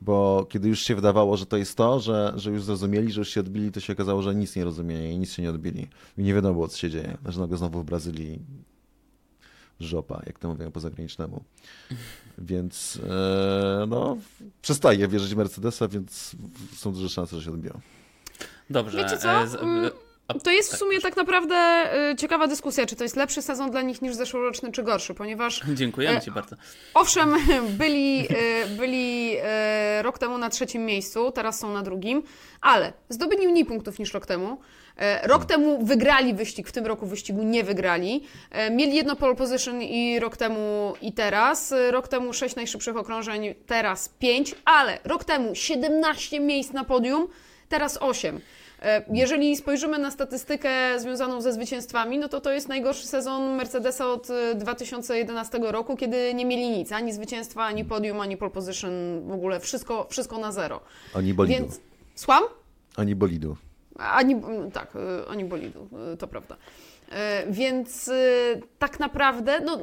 bo kiedy już się wydawało, że to jest to, że, że już zrozumieli, że już się odbili, to się okazało, że nic nie rozumieją i nic się nie odbili. I nie wiadomo było, co się dzieje. Że nagle znowu w Brazylii żopa, jak to mówią po zagranicznemu. Więc e, no, przestaję wierzyć w Mercedesa, więc są duże szanse, że się odbiją. Dobrze. Wiecie co? A- To jest w tak, sumie tak naprawdę y, ciekawa dyskusja, czy to jest lepszy sezon dla nich niż zeszłoroczny, czy gorszy, ponieważ Dziękujemy E, Ci bardzo. Owszem, byli, y, byli y, rok temu na trzecim miejscu, teraz są na drugim, ale zdobyli mniej punktów niż rok temu. Rok temu wygrali wyścig, w tym roku wyścigu nie wygrali. Mieli jedno pole position i rok temu i teraz. Rok temu 6 najszybszych okrążeń, teraz 5, ale rok temu 17 miejsc na podium, teraz 8. E, Jeżeli spojrzymy na statystykę związaną ze zwycięstwami, no to to jest najgorszy sezon Mercedesa od e, 2011 roku, kiedy nie mieli nic, ani zwycięstwa, ani podium, ani pole position, w ogóle wszystko, wszystko na zero. Oni bolidu. Więc słucham? Oni bolidu. Ani, mm, tak, y, ani bolidu, to prawda. Więc tak naprawdę no,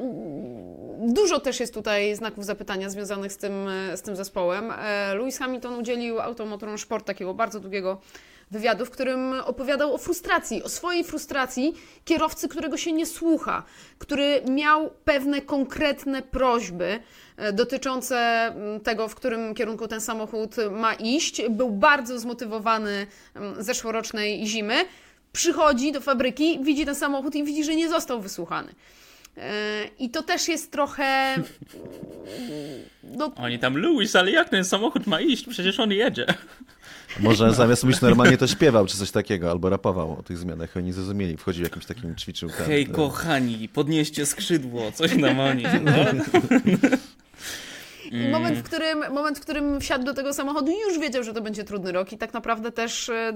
dużo też jest tutaj znaków zapytania związanych z tym, z tym zespołem. E, Lewis Hamilton udzielił Automotorom Sport takiego bardzo długiego wywiadu, w którym opowiadał o frustracji, o swojej frustracji kierowcy, którego się nie słucha, który miał pewne konkretne prośby e, dotyczące mm, tego, w którym kierunku ten samochód ma iść. Był bardzo zmotywowany mm, zeszłorocznej zimy. Przychodzi do fabryki, widzi ten samochód i widzi, że nie został wysłuchany. E, I to też jest trochę. No, Oni tam, Louis, ale jak ten samochód ma iść? Przecież on jedzie. Może zamiast mówić normalnie to śpiewał, czy coś takiego, albo rapował o tych zmianach. Oni zrozumieli, wchodził jakimś takim, ćwiczył ten, Hej, ten- kochani, podnieście skrzydło, coś nam oni. No. I moment, w którym, moment, w którym wsiadł do tego samochodu, już wiedział, że to będzie trudny rok i tak naprawdę też e,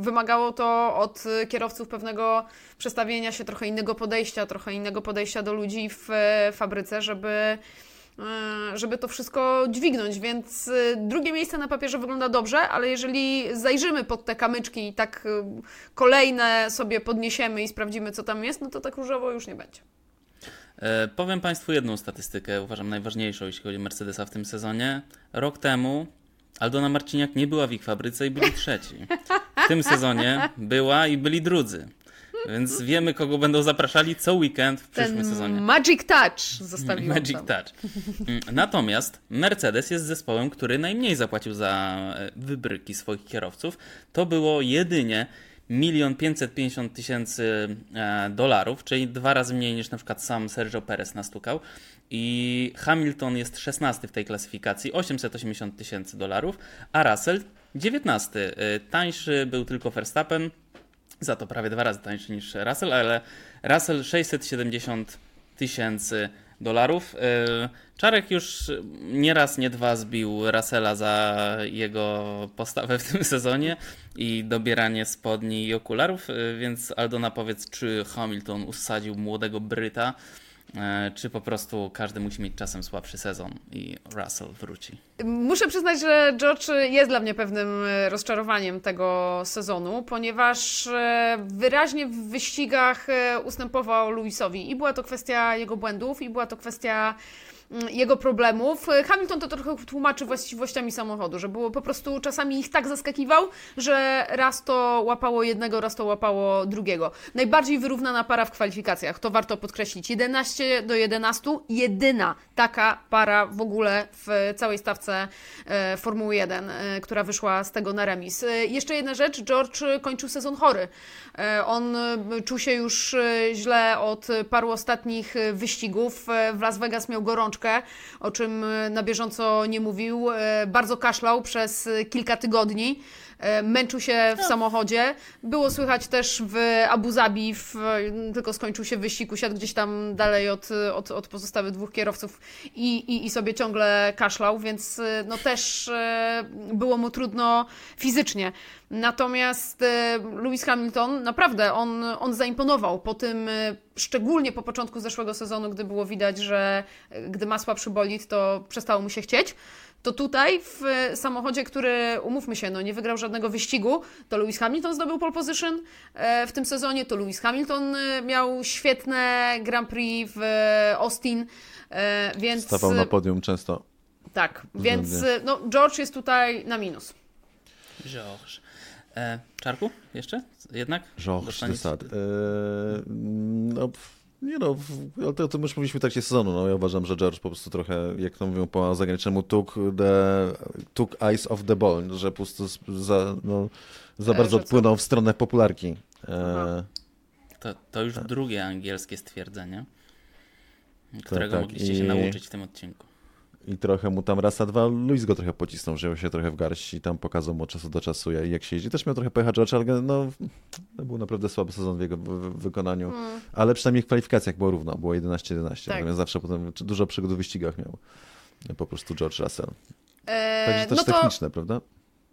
wymagało to od kierowców pewnego przestawienia się, trochę innego podejścia, trochę innego podejścia do ludzi w e, fabryce, żeby żeby to wszystko dźwignąć, więc e, drugie miejsce na papierze wygląda dobrze, ale jeżeli zajrzymy pod te kamyczki i tak e, kolejne sobie podniesiemy i sprawdzimy, co tam jest, no to tak różowo już nie będzie. E, powiem Państwu jedną statystykę, uważam najważniejszą, jeśli chodzi o Mercedesa w tym sezonie. Rok temu Aldona Marciniak nie była w ich fabryce i byli trzeci. W tym sezonie była i byli drudzy. Więc wiemy, kogo będą zapraszali co weekend w przyszłym Ten sezonie. Magic Touch zostawiłam Magic tam. Touch. Mm, Natomiast Mercedes jest zespołem, który najmniej zapłacił za e, wybryki swoich kierowców. To było jedynie 1 550 tysięcy e, dolarów, czyli dwa razy mniej niż na przykład sam Sergio Perez nastukał. I Hamilton jest 16 w tej klasyfikacji, 880 tysięcy dolarów, a Russell 19. E, Tańszy był tylko Verstappen, za to prawie dwa razy tańszy niż Russell, ale Russell 670 tysięcy dolarów. Yy, Czarek już nie raz, nie dwa zbił Russella za jego postawę w tym sezonie i dobieranie spodni i okularów, yy, więc Aldona powiedz, czy Hamilton usadził młodego Bryta, czy po prostu każdy musi mieć czasem słabszy sezon i Russell wróci. Muszę przyznać, że George jest dla mnie pewnym e, rozczarowaniem tego sezonu, ponieważ e, wyraźnie w wyścigach e, ustępował Lewisowi i była to kwestia jego błędów, i była to kwestia jego problemów. E, Hamilton to trochę tłumaczy właściwościami samochodu, że było po prostu czasami ich tak zaskakiwał, że raz to łapało jednego, raz to łapało drugiego. Najbardziej wyrównana para w kwalifikacjach, to warto podkreślić. 11 do 11, jedyna taka para w ogóle w całej stawce e, Formuły 1, e, która wyszła z tego na remis. Jeszcze jedna rzecz, George kończył sezon chory. On czuł się już źle od paru ostatnich wyścigów. W Las Vegas miał gorączkę, o czym na bieżąco nie mówił. E, Bardzo kaszlał przez e, kilka tygodni. E, Męczył się w samochodzie. Było słychać też w Abu Zabi, w, tylko skończył się wyścig, usiadł gdzieś tam dalej od, od, od pozostałych dwóch kierowców i, i, i sobie ciągle kaszlał, więc e, no też e, było mu trudno fizycznie. Natomiast Lewis Hamilton naprawdę on, on zaimponował po tym, szczególnie po początku zeszłego sezonu, gdy było widać, że gdy ma słabszy bolid, to przestało mu się chcieć. To tutaj w e, samochodzie, który, umówmy się, no nie wygrał żadnego wyścigu, to Lewis Hamilton zdobył pole position e, w tym sezonie, to Lewis Hamilton e, miał świetne Grand Prix w Austin, więc Stawał na podium często. tak, więc no, George jest tutaj na minus. Georges. E, Czarku? Jeszcze? Jednak? Georges Dostaniesz- Desad. Eee, no, nie no, ale to, to już mówiliśmy w trakcie sezonu. No, ja uważam, że George po prostu trochę, jak to mówią po zagranicznemu, took, the, took eyes off the ball, że po prostu za, no, za E, bardzo co? odpłynął w stronę popularki. Eee, To, to już drugie angielskie stwierdzenie, którego tak. mogliście się I- nauczyć w tym odcinku. I trochę mu tam raz a dwa, Luis go trochę pocisnął, wziął się trochę w garść i tam pokazał mu od czasu do czasu, jak, jak się jeździ. Też miał trochę pecha George, ale no, to był naprawdę słaby sezon w jego wy- wykonaniu. Ale przynajmniej w kwalifikacjach było równo, było 11-11. Tak. Zawsze potem dużo przygód w wyścigach miał po prostu George Russell. E, Także też no to, techniczne, prawda?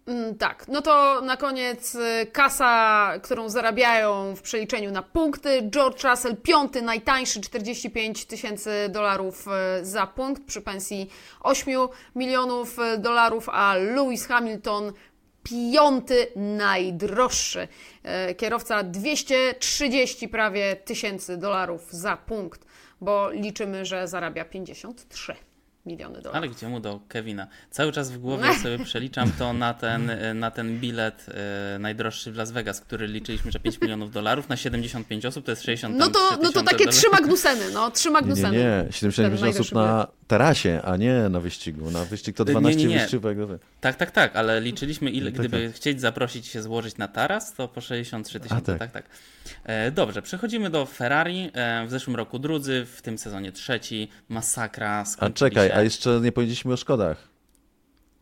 Mm, Tak, no to na koniec y, kasa, którą zarabiają w przeliczeniu na punkty. George Russell, piąty, najtańszy, 45 tysięcy dolarów y, za punkt przy pensji 8 milionów y, dolarów, a Lewis Hamilton piąty najdroższy. Kierowca 230 prawie tysięcy dolarów za punkt, bo liczymy, że zarabia 53 miliony dolarów. Ale gdzie mu do Kevina? Cały czas w głowie sobie przeliczam to na ten, na ten bilet e, najdroższy w Las Vegas, który liczyliśmy, że 5 milionów dolarów na 75 osób to jest 63 No to, no to takie dolarów. trzy Magnuseny, no, trzy Nie, Magnuseny. nie, nie. 75 osób na tarasie, a nie na wyścigu. Na wyścig to Nie, 12 nie, nie. wyścigówek. Tak, tak, tak, ale liczyliśmy, ile, Tak, gdyby chcieć zaprosić się złożyć na taras, to po 63 tysiące. tak. Tak, tak. E, dobrze, przechodzimy do Ferrari. E, w zeszłym roku drudzy, w tym sezonie trzeci. Masakra. A czekaj, się... a jeszcze nie powiedzieliśmy o Szkodach.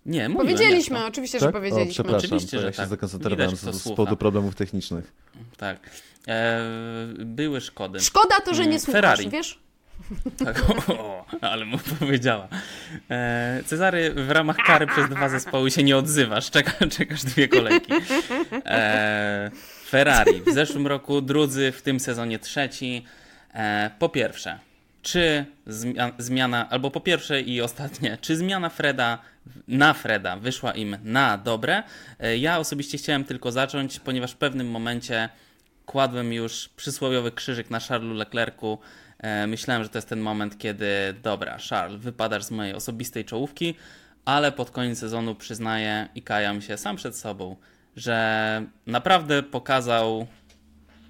Nie, mówiłem, Powiedzieliśmy, jasno. oczywiście, Tak? że powiedzieliśmy. O, przepraszam, Oczywiście, że ja się tak. zakoncentrowałem z, z powodu problemów technicznych. Tak. E, były szkody. Szkoda to, że nie Mm, słuchasz, Ferrari. wiesz? Tak, o, ale mu powiedziała. E, Cezary, w ramach kary przez dwa zespoły się nie odzywasz. Czeka, czekasz dwie kolejki. E, Ferrari w zeszłym roku drudzy, w tym sezonie trzeci. E, po pierwsze, czy zmiana, albo po pierwsze i ostatnie, czy zmiana Freda na Freda wyszła im na dobre? E, ja osobiście chciałem tylko zacząć, ponieważ w pewnym momencie kładłem już przysłowiowy krzyżyk na Charlesu Leclercu. E, myślałem, że to jest ten moment, kiedy dobra, Charles, wypadasz z mojej osobistej czołówki, ale pod koniec sezonu przyznaję i kajam się sam przed sobą, że naprawdę pokazał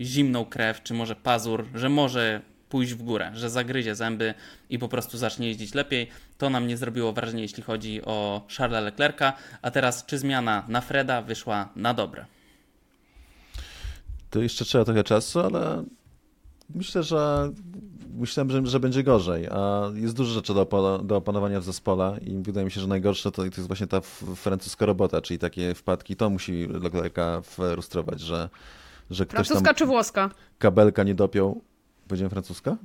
zimną krew, czy może pazur, że może pójść w górę, że zagryzie zęby i po prostu zacznie jeździć lepiej. To nam nie zrobiło wrażenia, jeśli chodzi o Charlesa Leclerca. A teraz, czy zmiana na Freda wyszła na dobre? To jeszcze trzeba trochę czasu, ale myślę, że myślałem, że, że będzie gorzej, a jest dużo rzeczy do, do opanowania w zespole i wydaje mi się, że najgorsze to, to jest właśnie ta francuska robota, czyli takie wpadki, to musi Leclerca frustrować, że, że ktoś Francuska tam czy włoska? kabelka nie dopiął. Powiedziałem francuska?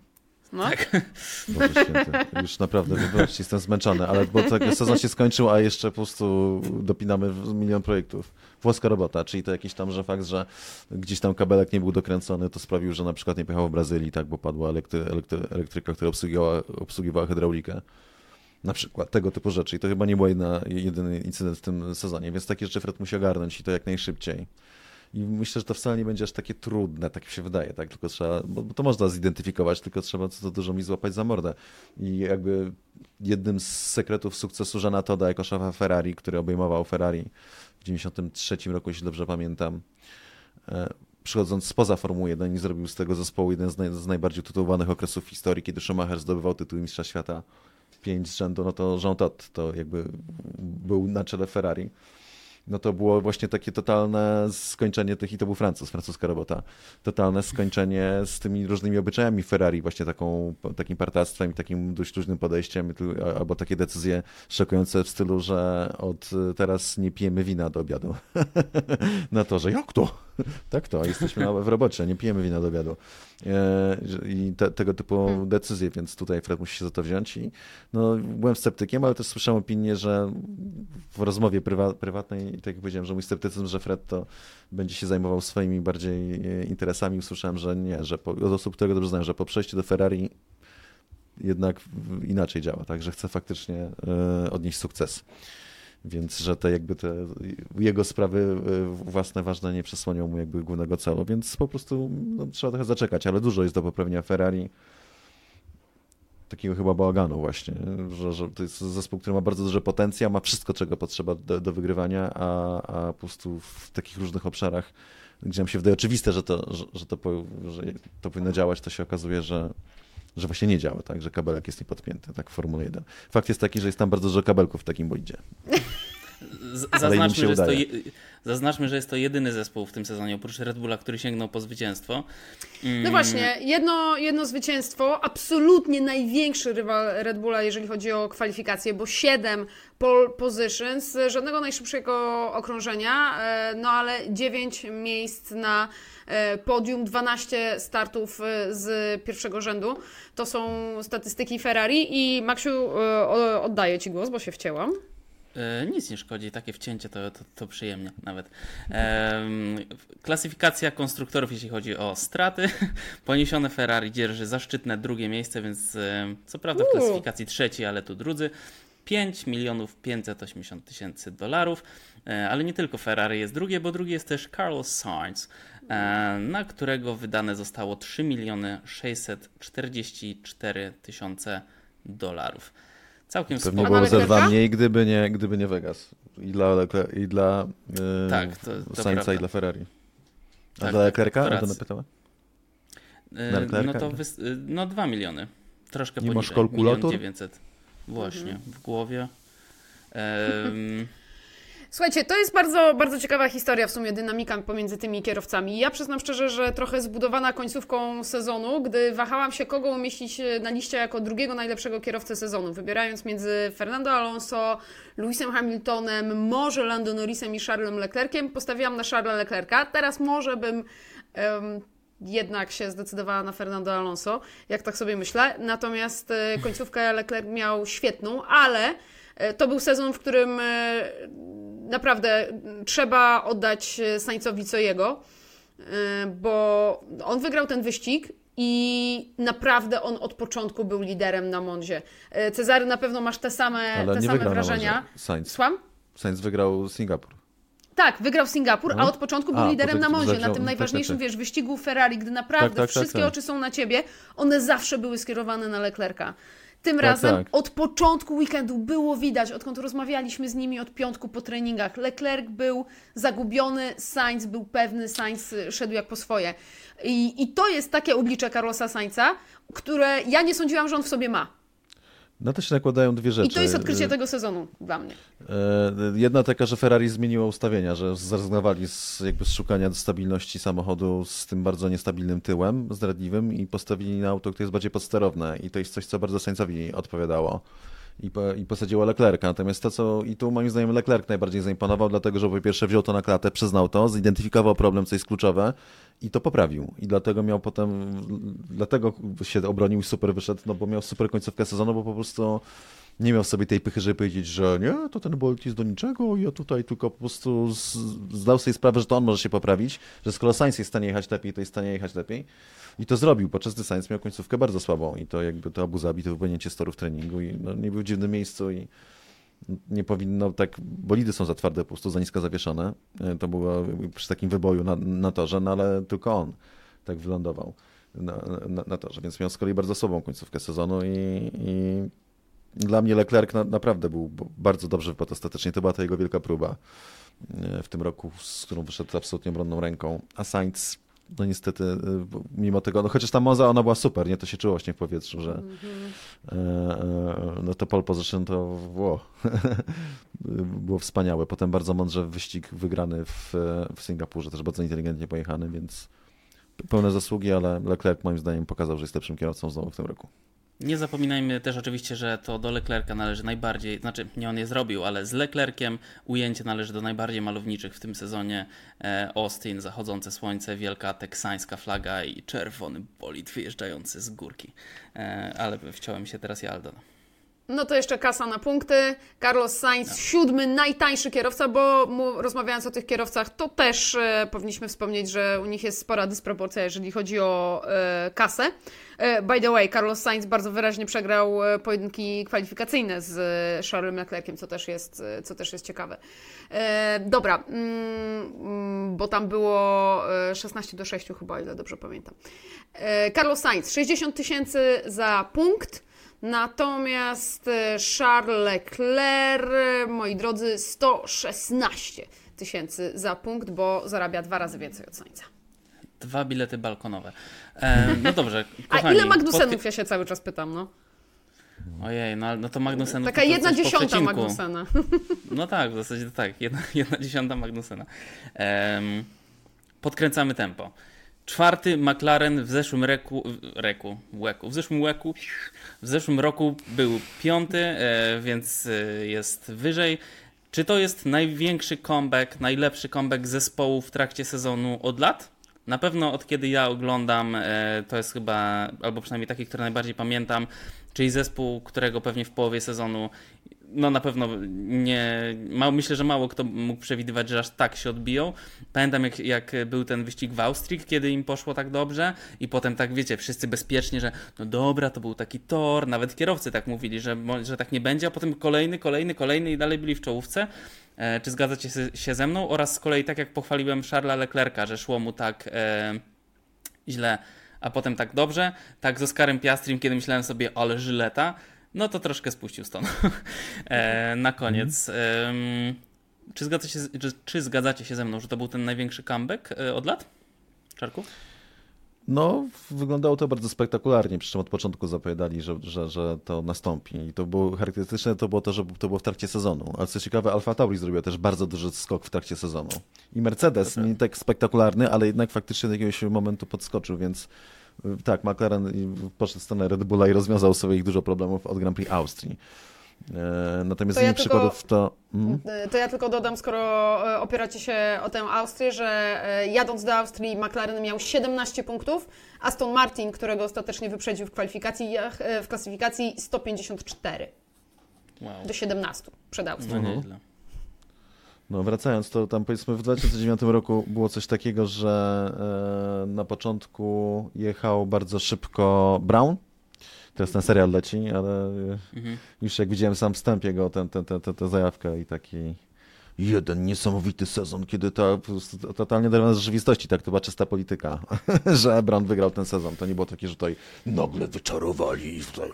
No. Tak. Boże święty, już naprawdę, wybaczcie, jestem zmęczony, ale bo tak sezon się skończył, a jeszcze po prostu dopinamy milion projektów. Włoska robota, czyli to jakiś tam, że fakt, że gdzieś tam kabelek nie był dokręcony, to sprawił, że na przykład nie pojechał w Brazylii, tak, bo padła elektry, elektry, elektryka, która obsługiwała, obsługiwała hydraulikę. Na przykład tego typu rzeczy. I to chyba nie był jedyny incydent w tym sezonie, więc takie rzeczy Fred musi ogarnąć i to jak najszybciej. I myślę, że to wcale nie będzie aż takie trudne, tak się wydaje, tak? Tylko trzeba, bo to można zidentyfikować, tylko trzeba co to dużo mi złapać za mordę. I jakby jednym z sekretów sukcesu Żana Toda jako szefa Ferrari, który obejmował Ferrari w 93 roku, jeśli dobrze pamiętam, e, przychodząc spoza Formuły 1 i zrobił z tego zespołu jeden z, naj, z najbardziej tytułowanych okresów w historii, kiedy Schumacher zdobywał tytuł mistrza świata pięć z rzędu, no to Jean Todt to jakby był na czele Ferrari no to było właśnie takie totalne skończenie tych, i to był Francuz, francuska robota, totalne skończenie z tymi różnymi obyczajami Ferrari, właśnie taką, takim partactwem i takim dość luźnym podejściem, albo takie decyzje szokujące w stylu, że od teraz nie pijemy wina do obiadu. na to, że jak to? tak to, jesteśmy w robocie, nie pijemy wina do obiadu. E, I te, tego typu hmm. decyzje, więc tutaj Fred musi się za to wziąć i no, byłem sceptykiem, ale też słyszałem opinię, że w rozmowie prywa, prywatnej, tak jak powiedziałem, że mój sceptycyzm, że Fred to będzie się zajmował swoimi bardziej e, interesami, usłyszałem, że nie, że po, od osób, które dobrze znają, że po przejściu do Ferrari jednak inaczej działa, tak, że chce faktycznie e, odnieść sukces więc że te jakby te jego sprawy e, własne ważne nie przesłonią mu jakby głównego celu, więc po prostu no, trzeba trochę zaczekać, ale dużo jest do poprawienia Ferrari. Takiego chyba bałaganu właśnie, że, że to jest zespół, który ma bardzo duży potencjał, ma wszystko, czego potrzeba do, do wygrywania, a, a po prostu w takich różnych obszarach, gdzie nam się wydaje oczywiste, że to, że, że to, że to powinno działać, to się okazuje, że, że właśnie nie działa, tak, że kabelek jest niepodpięty, tak w Formule 1. Fakt jest taki, że jest tam bardzo dużo kabelków w takim bolidzie. Zaznaczmy że, jest to zaznaczmy, że jest to jedyny zespół w tym sezonie, oprócz Red Bulla, który sięgnął po zwycięstwo. Mm. No właśnie, jedno, jedno zwycięstwo, absolutnie największy rywal Red Bulla, jeżeli chodzi o kwalifikacje, bo 7 pole positions, żadnego najszybszego okrążenia, e, no ale 9 miejsc na e, podium, 12 startów e, z pierwszego rzędu. To są statystyki Ferrari i Maksiu, oddaję Ci głos, bo się wcięłam. E, nic nie szkodzi, takie wcięcie to, to, to przyjemnie nawet. E, klasyfikacja konstruktorów, jeśli chodzi o straty. Poniesione Ferrari dzierży zaszczytne drugie miejsce, więc co prawda w klasyfikacji trzeci, ale tu drudzy. 5 milionów 580 tysięcy dolarów, e, ale nie tylko Ferrari jest drugie, bo drugie jest też Carlos Sainz, e, na którego wydane zostało 3 miliony 644 tysiące dolarów. Całkiem Pewnie było ze dwa mniej, gdyby nie, gdyby nie Vegas. I dla, i dla yy, tak, to, to Sainza i dla Ferrari. A tak, dla Leclerca? Tak, to pytała? Yy, no to wys- y, no 2 miliony. Troszkę nie poniżej. masz kalkulator? 900. Właśnie, mhm. w głowie. Słuchajcie, to jest bardzo, bardzo ciekawa historia, w sumie dynamika pomiędzy tymi kierowcami. Ja przyznam szczerze, że trochę zbudowana końcówką sezonu, gdy wahałam się, kogo umieścić na liście jako drugiego najlepszego kierowcę sezonu, wybierając między Fernando Alonso, Lewisem Hamiltonem, może Lando Norrisem i Charlesem Leclerciem, postawiłam na Charlesa Leclerca. Teraz może bym... Um, jednak się zdecydowała na Fernando Alonso, jak tak sobie myślę. Natomiast e, końcówkę Leclerc miał świetną, ale e, to był sezon, w którym e, naprawdę trzeba oddać Sańcowi co jego, bo on wygrał ten wyścig I naprawdę on od początku był liderem na Mondzie. E, Cezary, na pewno masz te same, Ale te nie same wrażenia. Sainz. Słucham? Sainz wygrał Singapur. Tak, wygrał Singapur, a No. od początku był A, liderem na tak, na tym najważniejszym, tak. wiesz, wyścigu Ferrari, gdy naprawdę Tak, tak, tak, wszystkie tak. oczy są na ciebie, one zawsze były skierowane na Leclerca. Tym Tak, razem tak. od początku weekendu było widać, odkąd rozmawialiśmy z nimi od piątku po treningach, Leclerc był zagubiony, Sainz był pewny, Sainz y, szedł jak po swoje. I, i to jest takie oblicze Carlosa Sainza, które ja nie sądziłam, że on w sobie ma. Na to się nakładają dwie rzeczy. I to jest odkrycie tego sezonu dla mnie. E, Jedna taka, że Ferrari zmieniło ustawienia, że zrezygnowali z, jakby z szukania stabilności samochodu z tym bardzo niestabilnym tyłem zdradliwym i postawili na auto, które jest bardziej podsterowne i to jest coś, co bardzo Sainzowi odpowiadało. I, po, I posadziło Leclerca. Natomiast to, co i tu moim zdaniem Leclerc najbardziej zaimponował, dlatego że po pierwsze wziął to na klatę, przyznał to, zidentyfikował problem, co jest kluczowe i to poprawił. I dlatego miał potem, dlatego się obronił i super wyszedł, no bo miał super końcówkę sezonu, bo po prostu nie miał sobie tej pychy, żeby powiedzieć, że nie, to ten Bolt jest do niczego, ja tutaj tylko po prostu zdał sobie sprawę, że to on może się poprawić, że skoro Sainz jest w stanie jechać lepiej, to jest w stanie jechać lepiej. I to zrobił, podczas gdy Sainz miał końcówkę bardzo słabą i to jakby to Abu Zabi, to wypłynięcie z torów treningu i no, nie był w dziwnym miejscu i nie powinno tak, bolidy są za twarde, po prostu za nisko zawieszone. E, To było przy takim wyboju na, na torze, no ale tylko on tak wylądował na, na, na torze, więc miał z kolei bardzo słabą końcówkę sezonu i, i dla mnie Leclerc na, naprawdę był bardzo dobrze wypadł ostatecznie. To była ta jego wielka próba e, w tym roku, z którą wyszedł absolutnie obronną ręką. A Sainz, no niestety, e, mimo tego, no chociaż ta Moza, ona była super, nie? To się czuło właśnie w powietrzu, że e, e, no to pole position to było, było wspaniałe. Potem bardzo mądrze wyścig wygrany w, w Singapurze, też bardzo inteligentnie pojechany, więc pełne zasługi, ale Leclerc moim zdaniem pokazał, że jest lepszym kierowcą znowu w tym roku. Nie zapominajmy też oczywiście, że to do Leclerca należy najbardziej, znaczy nie on je zrobił, ale z Leclerciem ujęcie należy do najbardziej malowniczych w tym sezonie. E, Austin, zachodzące słońce, wielka teksańska flaga i czerwony bolid wyjeżdżający z górki. E, ale wciąłem się teraz ja, Aldona. No to jeszcze kasa na punkty. Carlos Sainz, siódmy najtańszy kierowca, bo mu, rozmawiając o tych kierowcach, to też e, powinniśmy wspomnieć, że u nich jest spora dysproporcja, jeżeli chodzi o e, kasę. E, by the way, Carlos Sainz bardzo wyraźnie przegrał e, pojedynki kwalifikacyjne z e, Charlesem Leclerciem, co też jest, e, co też jest ciekawe. Dobra, mm, mm, bo tam było e, 16 do 6 chyba, ile dobrze pamiętam. Carlos Sainz, 60 tysięcy za punkt. Natomiast e, Charles Leclerc, moi drodzy, 116 tysięcy za punkt, bo zarabia dwa razy więcej od Sainza. Dwa bilety balkonowe. E, no dobrze, A kochani. ile Magnussenów, ja się cały czas pytam, no? Ojej, no, no to Magnusenów Taka to jedna dziesiąta. Magnusena. No tak, w zasadzie tak. Jedna, jedna dziesiąta Magnusena. Podkręcamy tempo. Czwarty McLaren w zeszłym reku, reku, łeku, w zeszłym łeku, w zeszłym roku był piąty, e, więc e, jest wyżej. Czy to jest największy comeback, najlepszy comeback zespołu w trakcie sezonu od lat? Na pewno od kiedy ja oglądam, e, to jest chyba, albo przynajmniej taki, który najbardziej pamiętam, czyli zespół, którego pewnie w połowie sezonu no na pewno nie. Mało, myślę, że mało kto mógł przewidywać, że aż tak się odbiją. Pamiętam, jak, jak był ten wyścig w Austrii, kiedy im poszło tak dobrze, i potem tak wiecie, wszyscy bezpiecznie, że no dobra, to był taki tor, nawet kierowcy tak mówili, że, że tak nie będzie, a potem kolejny, kolejny, kolejny i dalej byli w czołówce. E, czy zgadzacie się ze mną? Oraz z kolei, tak jak pochwaliłem Charlesa Leclerca, że szło mu tak e, źle, a potem tak dobrze, tak z Oskarem Piastrim, kiedy myślałem sobie, ale żyleta, no to troszkę spuścił stąd. e, na koniec. Em, czy, zgadzacie, się- czy, czy zgadzacie się ze mną, że to był ten największy comeback e, od lat? Czarku? No, wyglądało to bardzo spektakularnie, przy czym od początku zapowiadali, że, że, że to nastąpi. I to było charakterystyczne, to było to, że to było w trakcie sezonu. Ale co ciekawe, Alfa Tauri zrobiła też bardzo duży skok w trakcie sezonu. I Mercedes, nie tak spektakularny, ale jednak faktycznie do jakiegoś momentu podskoczył, więc tak, McLaren poszedł w stronę Red Bulla i rozwiązał sobie ich dużo problemów od Grand Prix Austrii. E, Natomiast To z ja innych tylko- przykładów to... Mm? To ja tylko dodam, skoro e, opieracie się o tę Austrię, że e, jadąc do Austrii McLaren miał 17 punktów, Aston Martin, którego ostatecznie wyprzedził w kwalifikacji, e, w klasyfikacji 154 Wow. do 17 przed Austrią. No. No wracając, to tam powiedzmy w 2009 roku było coś takiego, że e, na początku jechał bardzo szybko Brown. Teraz ten serial leci, ale Mhm. już jak widziałem sam wstęp jego, tę ten, ten, ten, tę zajawkę i taki jeden niesamowity sezon, kiedy ta totalnie oderwana z rzeczywistości, tak to była czysta polityka, że Brown wygrał ten sezon. To nie było takie, że tutaj nagle wyczarowali i tutaj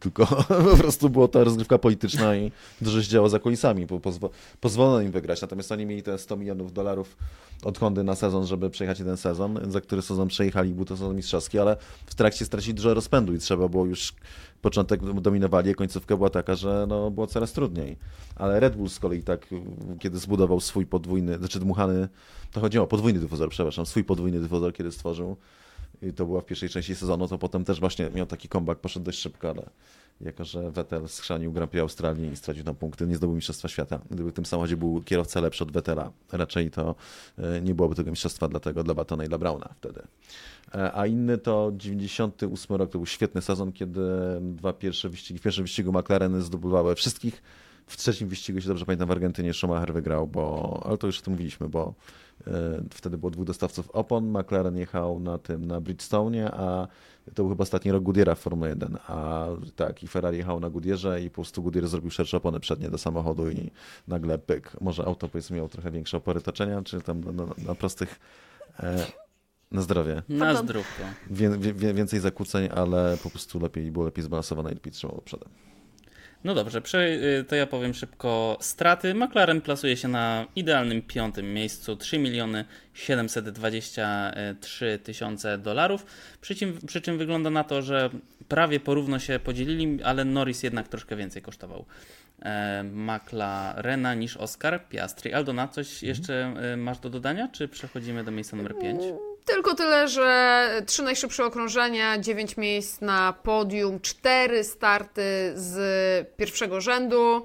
tylko po prostu była ta rozgrywka polityczna i dużo się działo za kulisami. bo Pozwo pozwolono im wygrać, natomiast oni mieli te 100 milionów dolarów od Hondy na sezon, żeby przejechać jeden sezon, za który sezon przejechali, był to sezon mistrzowski, ale w trakcie stracili dużo rozpędu i trzeba było już, początek dominowali, a końcówka była taka, że no, było coraz trudniej. Ale Red Bull z kolei tak, kiedy zbudował swój podwójny, znaczy dmuchany, to chodziło o podwójny dyfuzor, przepraszam, swój podwójny dyfuzor, kiedy stworzył, i to była w pierwszej części sezonu, to potem też właśnie miał taki comeback, poszedł dość szybko, ale jako, że Vettel schrzanił Grand Prix Australii i stracił tam punkty, nie zdobył Mistrzostwa Świata. Gdyby w tym samochodzie był kierowca lepszy od Vettela, raczej to e, nie byłoby tego mistrzostwa dlatego dla Batona i dla Brauna wtedy. E, A inny to 98 rok, to był świetny sezon, kiedy dwa pierwsze wyścigi, w pierwszym wyścigu McLareny zdobywały wszystkich, w trzecim wyścigu, jeśli dobrze pamiętam, w Argentynie Schumacher wygrał, bo, ale to już o tym mówiliśmy, bo wtedy było dwóch dostawców opon, McLaren jechał na tym, na Bridgestone, a to był chyba ostatni rok Goodyeara w Formule 1, a tak, i Ferrari jechał na Goodyearze i po prostu Goodyear zrobił szersze opony przednie do samochodu i nagle pyk, może auto powiedzmy miało trochę większe opory toczenia, czy tam na, na, na prostych, e, na zdrowie, Na zdrówko. Wie, wie, więcej zakłóceń, ale po prostu lepiej, było lepiej zbalansowane i lepiej trzymało przodem. No dobrze, y, to ja powiem szybko straty. McLaren plasuje się na idealnym piątym miejscu 3 miliony 723 tysiące dolarów. Przy czym, przy czym wygląda na to, że prawie porówno się podzielili, ale Norris jednak troszkę więcej kosztował e, McLarena niż Oscar Piastri. Aldona, coś jeszcze e, masz do dodania, czy przechodzimy do miejsca numer 5? Tylko tyle, że trzy najszybsze okrążenia, dziewięć miejsc na podium, cztery starty z pierwszego rzędu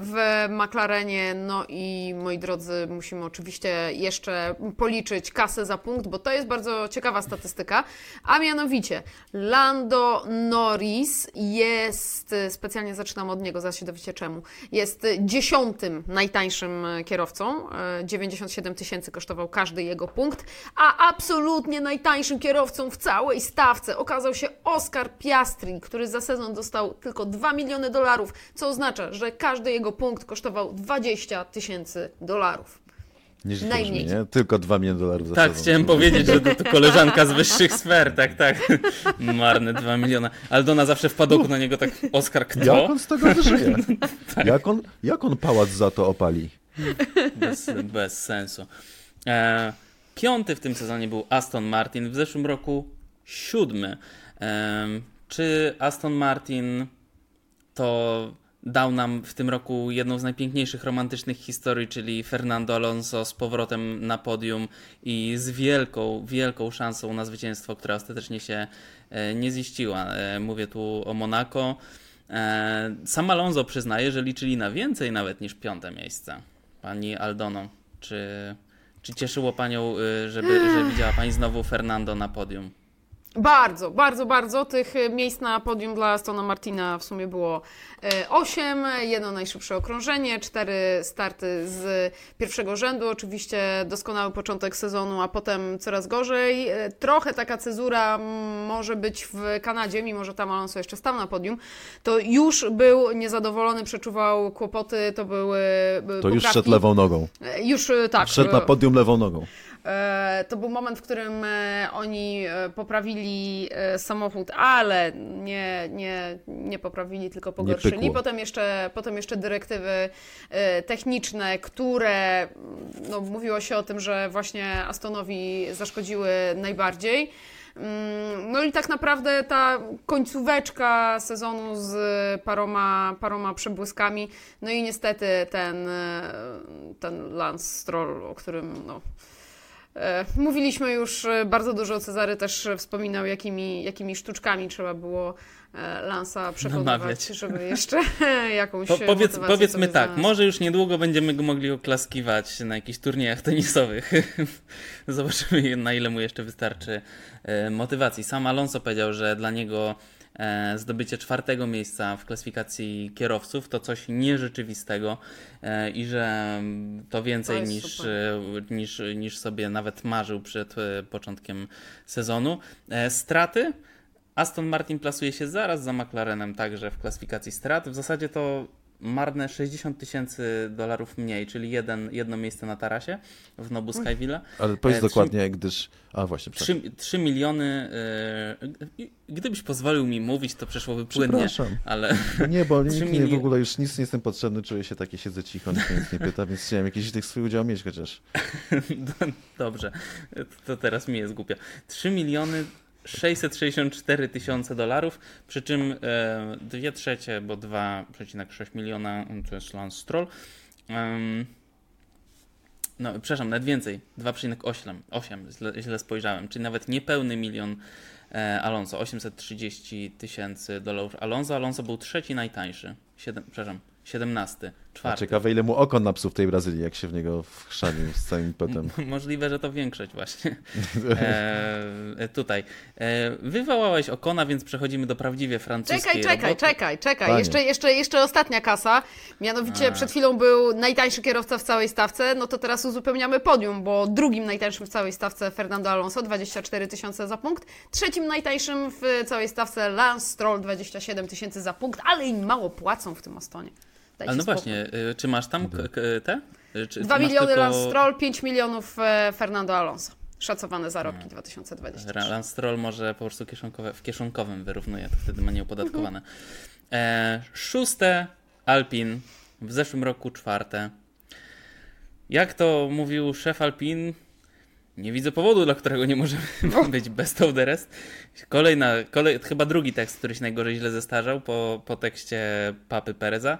w McLarenie. No i moi drodzy, musimy oczywiście jeszcze policzyć kasę za punkt, bo to jest bardzo ciekawa statystyka. A mianowicie Lando Norris jest, specjalnie zaczynam od niego, zaraz się dowiecie czemu, jest dziesiątym najtańszym kierowcą. e, 97 tysięcy kosztował każdy jego punkt, a absolutnie najtańszym kierowcą w całej stawce okazał się Oscar Piastri, który za sezon dostał tylko 2 miliony dolarów, co oznacza, że każdy jego punkt kosztował 20 tysięcy dolarów. Nieźle Najmniej. brzmi, nie? Tylko 2 miliony dolarów za Tak, sezon. chciałem powiedzieć, że to, to koleżanka z wyższych sfer, tak, tak. Marne 2 miliona. Aldona zawsze w padoku na niego tak, Oskar, Jak kto? on z tego wyżyje? Tak. jak, on, jak on pałac za to opali? Bez, bez sensu. E, piąty w tym sezonie był Aston Martin, w zeszłym roku siódmy. E, czy Aston Martin to dał nam w tym roku jedną z najpiękniejszych romantycznych historii, czyli Fernando Alonso z powrotem na podium i z wielką, wielką szansą na zwycięstwo, która ostatecznie się e, nie ziściła. E, Mówię tu o Monaco. E, Sam Alonso przyznaje, że liczyli na więcej nawet niż piąte miejsce. Pani Aldono, czy, czy cieszyło Panią, y, żeby, że widziała Pani znowu Fernando na podium? Bardzo, bardzo, bardzo. Tych e, miejsc na podium dla Astona Martina w sumie było 8, jedno najszybsze okrążenie, cztery starty z pierwszego rzędu. Oczywiście doskonały początek sezonu, a potem coraz gorzej. E, Trochę taka cezura może być w Kanadzie, mimo że tam Alonso jeszcze stał na podium. To już był niezadowolony, przeczuwał kłopoty, to były To już poprawki. szedł lewą nogą. Już tak. Szedł na podium lewą nogą. E, To był moment, w którym e, oni e, poprawili samochód, ale nie, nie, nie poprawili, tylko pogorszyli. Potem jeszcze, potem jeszcze dyrektywy techniczne, które no, mówiło się o tym, że właśnie Astonowi zaszkodziły najbardziej. Mm, No i tak naprawdę ta końcóweczka sezonu z paroma, paroma przebłyskami, no i niestety ten, ten Lance Stroll, o którym no, Mówiliśmy już e, bardzo dużo, Cezary też e, wspominał, jakimi, jakimi sztuczkami trzeba było e, Lansa przekonywać, Namawiać. żeby jeszcze jakąś Po, e, powiedz, powiedzmy tak, znalazł. może już niedługo będziemy go mogli oklaskiwać na jakichś turniejach tenisowych. Zobaczymy, na ile mu jeszcze wystarczy e, motywacji. Sam Alonso powiedział, że dla niego e, zdobycie czwartego miejsca w klasyfikacji kierowców to coś nierzeczywistego e, i że to więcej To niż, super. e, niż, niż sobie nawet marzył przed e, początkiem sezonu. E, Straty. Aston Martin plasuje się zaraz za McLarenem także w klasyfikacji strat. W zasadzie to marne 60 tysięcy dolarów mniej, czyli jeden, jedno miejsce na tarasie w Nobu Skyville. Ale powiedz E, trzy- dokładnie, gdyż... A właśnie, przepraszam. 3, 3 miliony. e, gdybyś pozwolił mi mówić, to przeszłoby płynnie, Przepraszam. ale Nie, bo nikt nie, w ogóle już nic nie jestem potrzebny, czuję się takie, siedzę cicho, nikt nic nie pyta, więc chciałem jakiś tych swój udział mieć chociaż. dobrze, to teraz mi jest głupio. 3 miliony 664 tysiące dolarów, przy czym e, dwie trzecie, bo 2,6 miliona to jest Lance Stroll. Em, no, przepraszam, nawet więcej, 2,8, 8, źle, źle spojrzałem, czyli nawet niepełny milion e, Alonso, 830 tysięcy dolarów Alonso. Alonso był trzeci najtańszy, Siedem, przepraszam, 17, A czwarty. ciekawe, ile mu okon napsuł w tej Brazylii, jak się w niego wchrzanił z całym impetem. Możliwe, że to większość właśnie. E, tutaj. E, wywołałeś Okona, więc przechodzimy do prawdziwie francuskiej Czekaj, czekaj, roboty. czekaj, czekaj. Panie. Jeszcze, jeszcze, jeszcze ostatnia kasa. Mianowicie A. przed chwilą był najtańszy kierowca w całej stawce, no to teraz uzupełniamy podium, bo drugim najtańszym w całej stawce Fernando Alonso, 24 tysiące za punkt. Trzecim najtańszym w całej stawce Lance Stroll, 27 tysięcy za punkt, ale im mało płacą w tym Astonie. Dajcie Ale no spokój. właśnie, e, czy masz tam k- k- te? E, Czy 2 masz miliony tylko Lance Stroll, 5 milionów e, Fernando Alonso. Szacowane zarobki 2023. Ra- Lance Stroll może po prostu kieszonkowe, w kieszonkowym wyrównuje, to wtedy ma nieopodatkowane. E, szóste Alpin, w zeszłym roku czwarte. Jak to mówił szef Alpin, nie widzę powodu, dla którego nie możemy być best of the rest. Kolejna, kolej, chyba drugi tekst, który się najgorzej źle zestarzał po, po tekście Papy Pereza.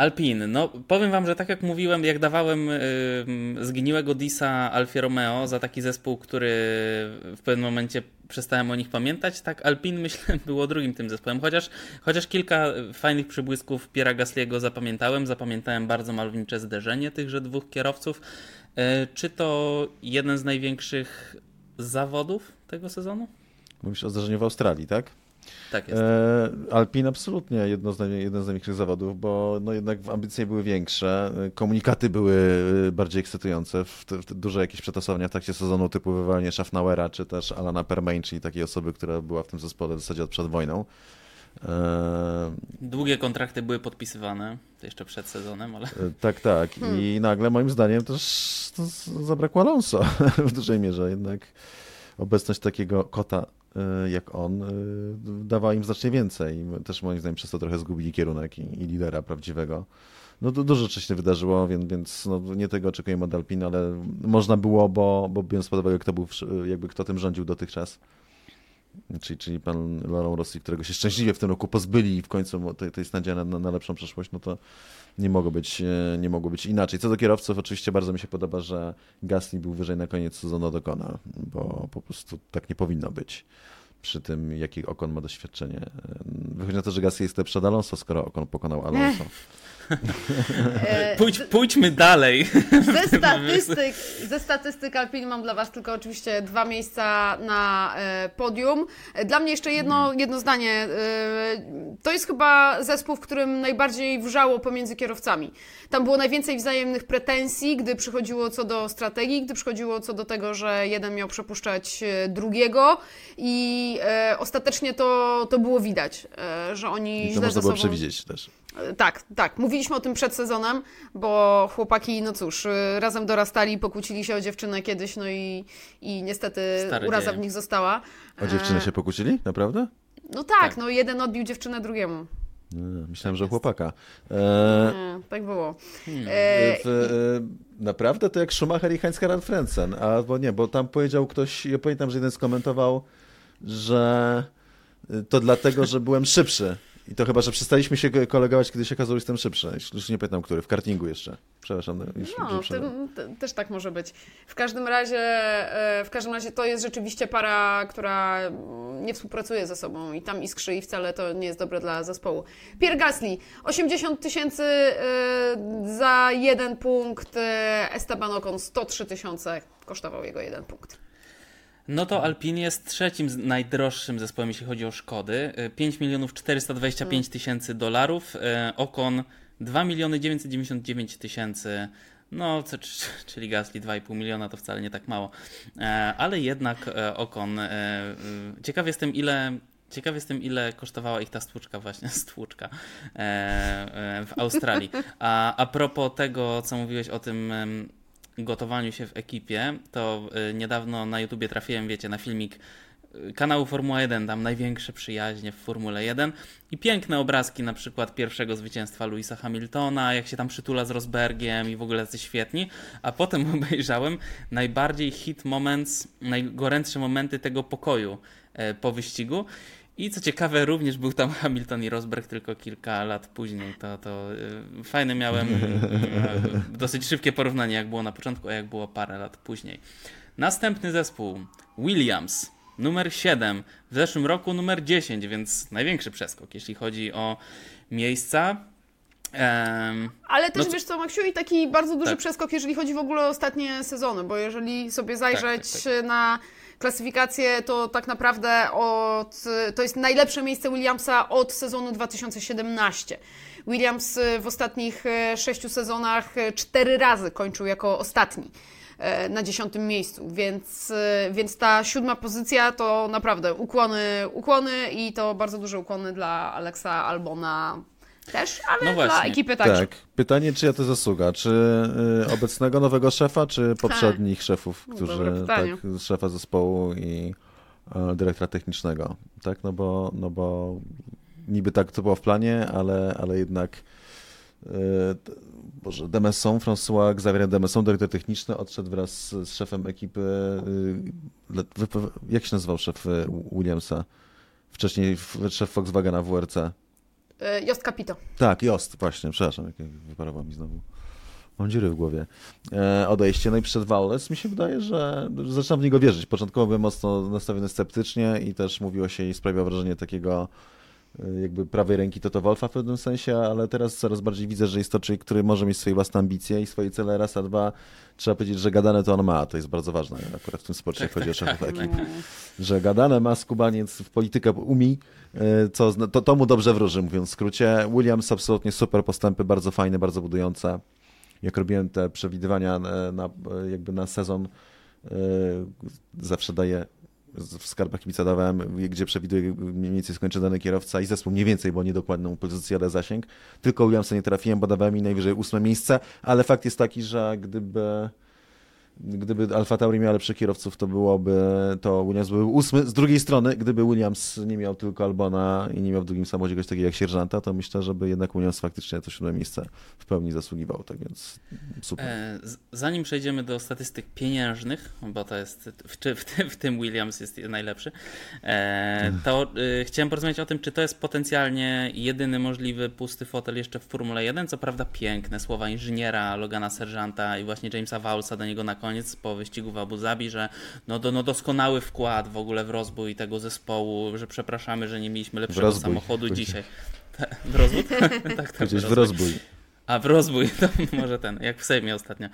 Alpin, no powiem wam, że tak jak mówiłem, jak dawałem ym, zgniłego Disa Alfie Romeo za taki zespół, który w pewnym momencie przestałem o nich pamiętać, tak Alpin myślę było drugim tym zespołem, chociaż, chociaż kilka fajnych przybłysków Piera Gasliego zapamiętałem, zapamiętałem bardzo malownicze zderzenie tychże dwóch kierowców. E, Czy to jeden z największych zawodów tego sezonu? Mówisz o zdarzeniu w Australii, tak? Tak jest. E, Alpin absolutnie jedno z, naj- jeden z największych zawodów, bo no jednak ambicje były większe, e, komunikaty były e, bardziej ekscytujące, w, w, w duże jakieś przetasowania w trakcie sezonu typu wywalenie Schaffnauera czy też Alana Permain, czyli takiej osoby, która była w tym zespole w zasadzie od przed wojną. E, Długie kontrakty były podpisywane, to jeszcze przed sezonem, ale tak, tak. I nagle moim zdaniem też zabrakło Alonso w dużej mierze. Jednak obecność takiego kota jak on e, dawała im znacznie więcej. Też moim zdaniem przez to trochę zgubili kierunek i, i lidera prawdziwego. No du- dużo rzeczy się wydarzyło, więc, więc no, nie tego oczekujemy od Alpina, ale można było, bo, bo biorąc pod uwagę, kto był, jakby kto tym rządził dotychczas. Czyli, czyli pan Laurent Rossi, którego się szczęśliwie w tym roku pozbyli i w końcu to, to jest nadzieja na, na, na lepszą przyszłość, no to nie mogło, być, e, nie mogło być inaczej. Co do kierowców, oczywiście bardzo mi się podoba, że Gasly był wyżej na koniec sezonu od Okona, bo po prostu tak nie powinno być przy tym, jaki Okon ma doświadczenie. E, Wychodzi na to, że Gasly jest lepszy od Alonso, skoro Okon pokonał Alonso. E, Pójdź, pójdźmy dalej. Ze statystyk, ze statystyk Alpin mam dla Was tylko oczywiście dwa miejsca na e, podium. E, Dla mnie jeszcze jedno, jedno zdanie. E, to jest chyba zespół, w którym najbardziej wrzało pomiędzy kierowcami. Tam było najwięcej wzajemnych pretensji, gdy przychodziło co do strategii, gdy przychodziło co do tego, że jeden miał przepuszczać e, drugiego i e, ostatecznie to, to było widać, e, że oni I to źle można ze było sobą... przewidzieć też. Tak, tak. Mówiliśmy o tym przed sezonem, bo chłopaki, no cóż, y, razem dorastali, pokłócili się o dziewczynę kiedyś, no i, i niestety Stare uraza dzieje. w nich została. O dziewczynę E, się pokłócili? Naprawdę? No tak, Tak. no jeden odbił dziewczynę drugiemu. Myślałem, że o jest. chłopaka. E, Nie, tak było. Hmm. E, w, e, naprawdę to jak Schumacher i Heinz Harald Frentzen, a bo nie, bo tam powiedział ktoś, ja pamiętam, że jeden skomentował, że e, to dlatego, że byłem szybszy. I to chyba, że przestaliśmy się kolegować, kiedy się okazało, że jestem szybszy. Już nie pamiętam, który. W kartingu jeszcze. Przepraszam. no, Już, No, też tak może być. W każdym razie, e, w każdym razie to jest rzeczywiście para, która nie współpracuje ze sobą i tam iskrzy i wcale to nie jest dobre dla zespołu. Pierre Gasly, 80 tysięcy e, za jeden punkt, e, Esteban Ocon 103 tysiące kosztował jego jeden punkt. No to Alpine jest trzecim najdroższym zespołem, jeśli chodzi o szkody. Y, 5 milionów 425 tysięcy dolarów. y, Okon 2 miliony 999 tysięcy. No, czyli Gasly 2,5 miliona to wcale nie tak mało. E, Ale jednak e, Okon. e, y, Ciekaw jestem, ile. Ciekaw jestem, ile kosztowała ich ta stłuczka, właśnie stłuczka w Australii. A, a propos tego, co mówiłeś o tym gotowaniu się w ekipie, to y, niedawno na YouTubie trafiłem, wiecie, na filmik y, kanału Formuła 1, tam największe przyjaźnie w Formule 1 i piękne obrazki na przykład pierwszego zwycięstwa Louisa Hamiltona, jak się tam przytula z Rosbergiem i w ogóle tacy świetni, a potem obejrzałem najbardziej hit moments, najgorętsze momenty tego pokoju e, po wyścigu i co ciekawe, również był tam Hamilton i Rosberg tylko kilka lat później. To, to y, fajne miałem y, dosyć szybkie porównanie, jak było na początku, a jak było parę lat później. Następny zespół Williams, numer 7, w zeszłym roku numer 10, więc największy przeskok, jeśli chodzi o miejsca. Em, Ale też No wiesz co, Maksiu, i taki bardzo duży Tak. przeskok, jeżeli chodzi w ogóle o ostatnie sezony, bo jeżeli sobie zajrzeć tak, tak. na klasyfikację, to tak naprawdę od, to jest najlepsze miejsce Williamsa od sezonu 2017. Williams w ostatnich e, sześciu sezonach e, cztery razy kończył jako ostatni e, na dziesiątym miejscu, więc, więc ta siódma pozycja to naprawdę ukłony, ukłony i to bardzo duże ukłony dla Alexa Albona też, ale No dla ekipy także. Tak. Pytanie, czyja to zasługa? Czy y, obecnego nowego szefa, czy poprzednich szefów, którzy, tak, szefa zespołu i e, dyrektora technicznego, tak? No bo, no bo niby tak to było w planie, ale, ale jednak y, t- Boże, Demesson, François Xavier Demesson, dyrektor techniczny, odszedł wraz z, z szefem ekipy. wypo- Jak się nazywał szef Williamsa? Wcześniej szef Volkswagena WRC. E, Jost Capito. Tak, Jost, właśnie, przepraszam, wyparował mi znowu. Mam dziury w głowie. E, odejście, no i przyszedł Wallace. Mi się wydaje, że zaczynam w niego wierzyć. Początkowo byłem mocno nastawiony sceptycznie i też mówiło się i sprawiało wrażenie takiego e, jakby prawej ręki Toto Wolfa w pewnym sensie, ale teraz coraz bardziej widzę, że jest to człowiek, który może mieć swoje własne ambicje i swoje cele raz, a dwa trzeba powiedzieć, że gadane to on ma, to jest bardzo ważne akurat w tym sporcie, jak chodzi o szefów ekip że gadane ma skubaniec w politykę umi, co, zna- to, to mu dobrze wróży, mówiąc w skrócie. Williams absolutnie super postępy, bardzo fajne, bardzo budujące. Jak robiłem te przewidywania na, jakby na sezon, e, zawsze daję w skarbach kibica dawałem, gdzie przewiduję mniej więcej skończy dany kierowca i zespół mniej więcej, bo niedokładną pozycję, ale zasięg. Tylko Williamsa nie trafiłem, bo dawałem mi najwyżej ósme miejsce, ale fakt jest taki, że gdyby gdyby Alfa Tauri miał lepszych kierowców, to byłoby, to Williams był ósmy. Z drugiej strony, gdyby Williams nie miał tylko Albona i nie miał w drugim samochodzie kogoś takiego jak sierżanta, to myślę, żeby jednak Williams faktycznie to siódme miejsce w pełni zasługiwał, tak więc super. E, Zanim przejdziemy do statystyk pieniężnych, bo to jest w, w, w tym Williams jest najlepszy, e, to e, chciałem porozmawiać o tym, czy to jest potencjalnie jedyny możliwy pusty fotel jeszcze w Formule 1. Co prawda piękne słowa inżyniera Logana Serżanta i właśnie Jamesa Vowlesa do niego na koniec po wyścigu w Abu Zabi, że no, do, no doskonały wkład w ogóle w rozwój tego zespołu, że przepraszamy, że nie mieliśmy lepszego rozbój, samochodu powiedział. dzisiaj. W rozwój? tak, tak. W rozwój. rozbój. A w rozwój, to może ten, jak w Sejmie ostatnio.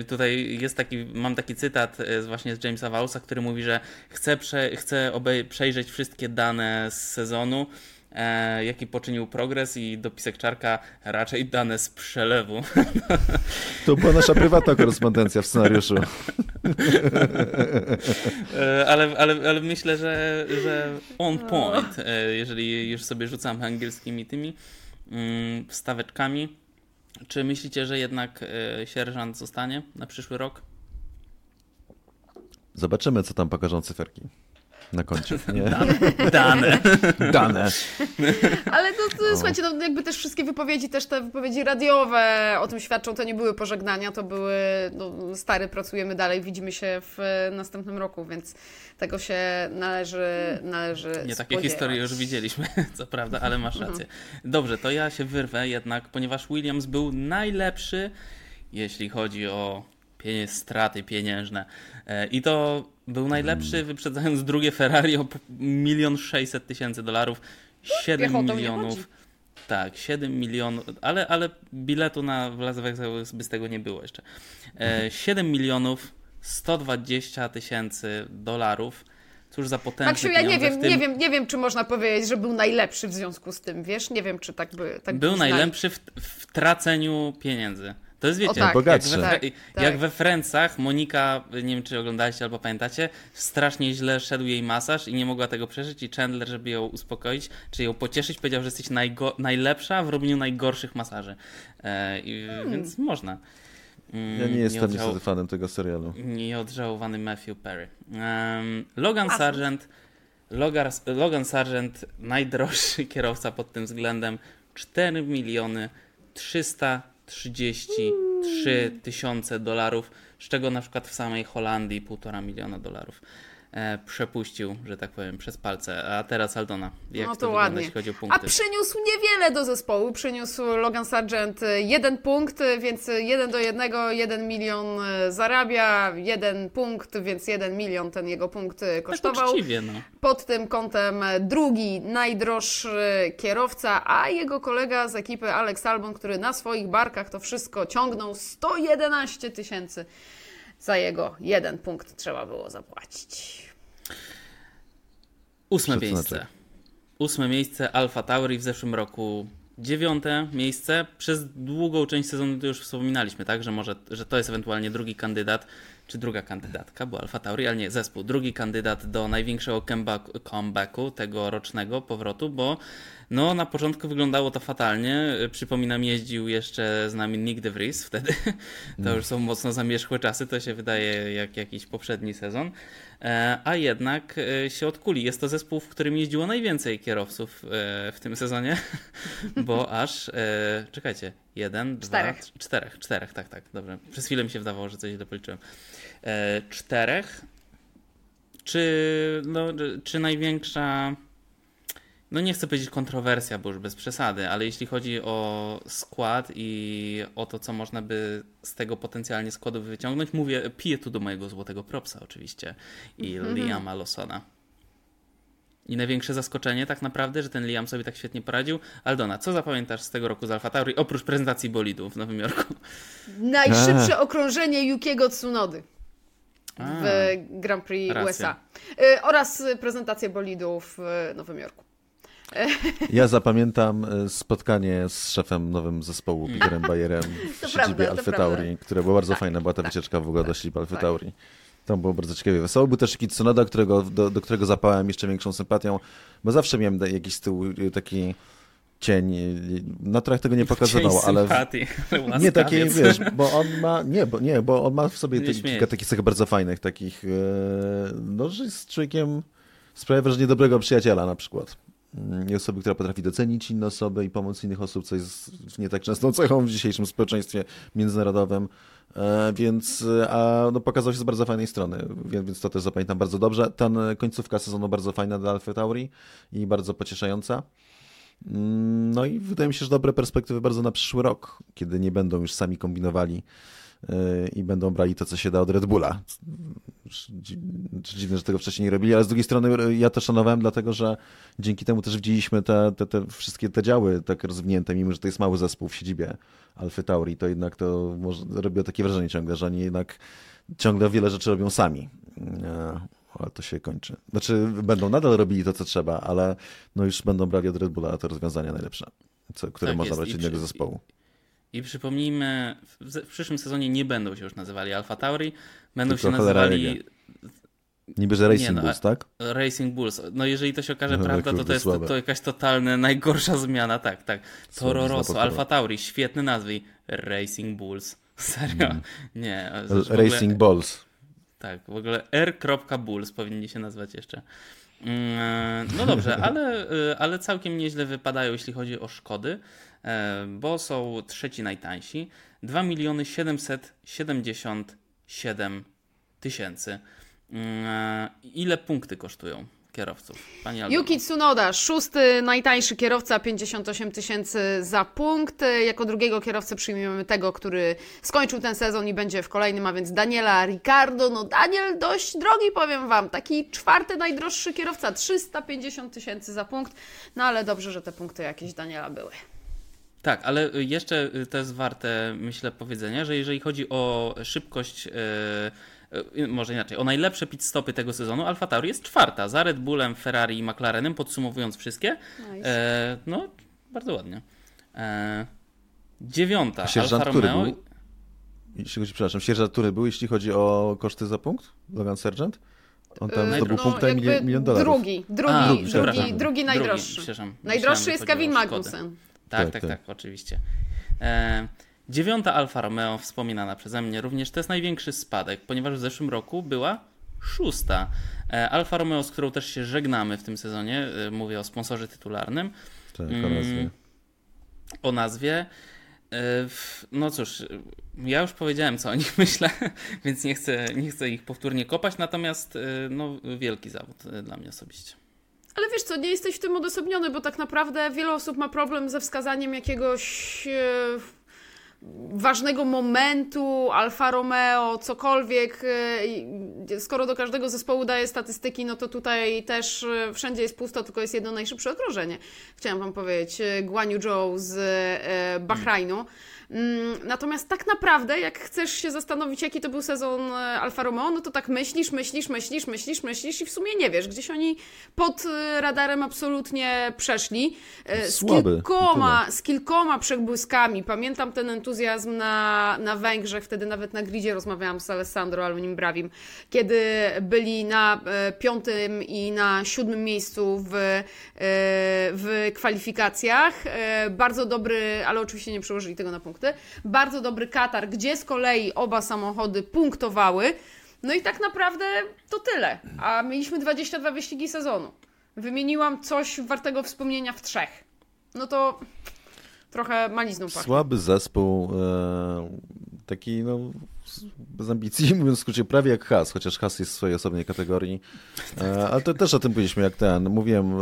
Y, tutaj jest taki, mam taki cytat y, z- właśnie z Jamesa Vowlesa, który mówi, że chce, prze, chce obej- przejrzeć wszystkie dane z sezonu, e, jaki poczynił progres i dopisek czarka raczej dane z przelewu. To była nasza prywatna korespondencja w scenariuszu. E, ale, ale, ale myślę, że, że on point, e, jeżeli już sobie rzucamy angielskimi tymi mm, wstaweczkami. Czy myślicie, że jednak e, sierżant zostanie na przyszły rok? Zobaczymy, co tam pokażą cyferki na koncie. Nie? Dane. Dane. Ale to, to słuchajcie, no jakby też wszystkie wypowiedzi, też te wypowiedzi radiowe o tym świadczą, to nie były pożegnania, to były, no stary, pracujemy dalej, widzimy się w następnym roku, więc tego się należy, należy Nie takie spodziewać. historie już widzieliśmy, co prawda, ale masz rację. Dobrze, to ja się wyrwę jednak, ponieważ Williams był najlepszy, jeśli chodzi o pienie- straty pieniężne. E, I to był najlepszy, wyprzedzając drugie Ferrari o milion sześćset tysięcy dolarów. 7 piechotą nie milionów. Tak, 7 milionów, ale, ale biletu na Las Vegas by z tego nie było jeszcze. E, 7 milionów 120 tysięcy dolarów. Cóż za potężne Maksiu, ja nie wiem, tym... nie wiem, nie wiem, czy można powiedzieć, że był najlepszy w związku z tym, wiesz? Nie wiem, czy tak by tak Był najlepszy w, w traceniu pieniędzy. To jest, wiecie, O, tak, Bogatszy. jak, we, tak, tak. jak we Francach Monika, nie wiem czy oglądaliście albo pamiętacie, strasznie źle szedł jej masaż i nie mogła tego przeżyć i Chandler, żeby ją uspokoić, czy ją pocieszyć, powiedział, że jesteś najgo- najlepsza w robieniu najgorszych masaży. E, i, Więc można. Mm, Ja nie jestem odżał- niestety fanem tego serialu. Nieodżałowany Matthew Perry. Um, Logan Awesome. Sargent. Logan, Logan Sargent, najdroższy kierowca pod tym względem. 4 miliony 333 tysiące dolarów, z czego na przykład w samej Holandii 1,5 miliona dolarów. E, przepuścił, że tak powiem, przez palce. A teraz Aldona, jak No to, to wygląda, ładnie. jeśli chodzi o A punkty? przyniósł niewiele do zespołu. Przyniósł Logan Sargent y, jeden punkt, więc jeden do jednego, jeden milion y, zarabia, jeden punkt, więc jeden milion ten jego punkt Tak kosztował. uczciwie, no. Pod tym kątem e, drugi najdroższy kierowca, a jego kolega z ekipy Alex Albon, który na swoich barkach to wszystko ciągnął 111 tysięcy. Za jego jeden punkt trzeba było zapłacić. Ósme Szacunek. miejsce. Ósme miejsce Alfa Tauri w zeszłym roku. Dziewiąte miejsce. Przez długą część sezonu to już wspominaliśmy, tak? Że może, że to jest ewentualnie drugi kandydat, czy druga kandydatka, bo Alfa Tauri, ale nie, zespół. Drugi kandydat do największego comeback- comebacku tego rocznego powrotu, bo no na początku wyglądało to fatalnie. Przypominam, jeździł jeszcze z nami Nick de Vries wtedy. To już są mocno zamierzchłe czasy, to się wydaje jak jakiś poprzedni sezon. E, A jednak e, się odkuli. Jest to zespół, w którym jeździło najwięcej kierowców e, w tym sezonie, bo aż, czekajcie, jeden, Czterech. dwa, czterech, czterech, tak, tak, dobrze. Przez chwilę mi się wydawało, że coś źle policzyłem. Czterech, czy, no, czy największa, no nie chcę powiedzieć kontrowersja, bo już bez przesady, ale jeśli chodzi o skład i o to, co można by z tego potencjalnie składu wyciągnąć, mówię, piję tu do mojego złotego propsa oczywiście i Liama Lawsona. I największe zaskoczenie tak naprawdę, że ten Liam sobie tak świetnie poradził. Aldona, co zapamiętasz z tego roku z Alfa Tauri, oprócz prezentacji bolidu w Nowym Jorku? Najszybsze okrążenie Yukiego Tsunody A, w Grand Prix racja. USA y, oraz prezentację bolidu w y, Nowym Jorku. Ja zapamiętam e, spotkanie z szefem nowym zespołu, Peterem Bayerem w To siedzibie prawda, Alfy. Tak, Tauri, które było bardzo fajne. Była ta wycieczka w ogóle do siedziby Alfy tak. Tauri. Tam było bardzo ciekawie wesoło. Był też Tsunoda, którego, do, do którego zapałem jeszcze większą sympatią, bo zawsze miałem jakiś z tyłu y, taki cień. y, Na trochę tego nie pokazywał, ale... sympatii, ale Nie takie, łaskawiec. wiesz, bo on ma, nie, bo, nie, bo on ma w sobie te, kilka takich cech bardzo fajnych, takich, e, no, że jest człowiekiem, sprawia wrażenie dobrego przyjaciela na przykład. Mm, osoby, która potrafi docenić inne osoby i pomóc innych osób, co jest nie tak częstą cechą w dzisiejszym społeczeństwie międzynarodowym. E, Więc a, no, pokazał się z bardzo fajnej strony, więc to też zapamiętam bardzo dobrze. Ten końcówka sezonu bardzo fajna dla Alfa Tauri i bardzo pocieszająca. Mm, No i wydaje mi się, że dobre perspektywy bardzo na przyszły rok, kiedy nie będą już sami kombinowali i będą brali to, co się da od Red Bulla. Dziwne, że tego wcześniej nie robili, ale z drugiej strony y, ja to szanowałem, dlatego że dzięki temu też widzieliśmy te, te, te wszystkie te działy tak rozwinięte, mimo że to jest mały zespół w siedzibie Alfy Tauri, to jednak to może, robiło takie wrażenie ciągle, że oni jednak ciągle wiele rzeczy robią sami. E, Ale to się kończy. Znaczy, będą nadal robili to, co trzeba, ale no już będą brali od Red Bulla te rozwiązania najlepsze, co, które Tak można jest. brać I przy- zespołu. I przypomnijmy, w, w przyszłym sezonie nie będą się już nazywali Alfa Tauri, będą Tylko się nazywali. Niby, że Racing Nie, no, Bulls, tak? Racing Bulls. No jeżeli to się okaże No, prawda, to to jest słabe. to jakaś totalna, najgorsza zmiana, tak, tak. Toro Rosso. Alfa Tauri, świetne nazwy. Racing Bulls. Serio? Nie. L- zresztą w ogóle- Racing Balls. Tak, w ogóle R.Bulls powinni się nazwać jeszcze. Mm, No dobrze, ale, y, ale całkiem nieźle wypadają, jeśli chodzi o szkody, e, bo są trzeci najtańsi. 2 miliony 777 tysięcy. Mm, Ile punkty kosztują kierowców? Pani? Yuki Tsunoda, szósty najtańszy kierowca, 58 tysięcy za punkt. Jako drugiego kierowcę przyjmujemy tego, który skończył ten sezon i będzie w kolejnym, a więc Daniela Ricardo. No Daniel dość drogi, powiem Wam. Taki czwarty najdroższy kierowca, 350 tysięcy za punkt. No ale dobrze, że te punkty jakieś Daniela były. Tak, ale jeszcze y, to jest warte, myślę, powiedzenia, że jeżeli chodzi o szybkość y, e, może inaczej, o najlepsze pit stopy tego sezonu Alfa Tauri jest czwarta, za Red Bullem, Ferrari i McLarenem, podsumowując wszystkie. Nice. E, no, bardzo ładnie. E, dziewiąta, Sierżant, Alfa który Romeo. był? Jeśli chodzi, przepraszam, sierżant, który był, jeśli chodzi o koszty za punkt? Logan Sergeant? On tam Yy, zdobył no, jakby milion, milion dolarów. Drugi, drugi, A, drugi, drugi, Drugi, najdroższy. przepraszam. Najdroższy Myślałem, jest Kevin. Magnussen. Tak, Tak, tak, tak. tak, oczywiście. E, dziewiąta Alfa Romeo, wspominana przeze mnie, również to jest największy spadek, ponieważ w zeszłym roku była szósta. E, Alfa Romeo, z którą też się żegnamy w tym sezonie, e, mówię o sponsorze tytularnym, Tak, Mm. o nazwie. o nazwie. E, No cóż, ja już powiedziałem, co o nich myślę, więc nie chcę, nie chcę ich powtórnie kopać, natomiast no, wielki zawód dla mnie osobiście. Ale wiesz co, nie jesteś w tym odosobniony, bo tak naprawdę wiele osób ma problem ze wskazaniem jakiegoś ważnego momentu, Alfa Romeo, cokolwiek. i Skoro do każdego zespołu daje statystyki, no to tutaj też e, wszędzie jest pusto, tylko jest jedno najszybsze okrążenie. Chciałam wam powiedzieć, e, Guan Yu Zhou z e, Bahrajnu. Mm, Natomiast tak naprawdę, jak chcesz się zastanowić, jaki to był sezon e, Alfa Romeo, no to tak myślisz, myślisz, myślisz, myślisz, myślisz i w sumie nie wiesz. Gdzieś oni pod e, radarem absolutnie przeszli. E, Z kilkoma, z kilkoma przebłyskami. Pamiętam ten entuzjazm na, na Węgrzech, wtedy nawet na gridzie rozmawiałam z Alessandro Alunim Brawim, kiedy byli na piątym i na siódmym miejscu w, w kwalifikacjach. Bardzo dobry, ale oczywiście nie przełożyli tego na punkty. Bardzo dobry Katar, gdzie z kolei oba samochody punktowały. No i tak naprawdę to tyle. A mieliśmy 22 wyścigi sezonu. Wymieniłam coś wartego wspomnienia w trzech. No to trochę malizną pachnie. Słaby zespół, e, taki no, bez ambicji, mówiąc w skrócie, prawie jak Has, chociaż Has jest w swojej osobnej kategorii. Ale to też o tym powiedzieliśmy, jak ten, mówiłem e,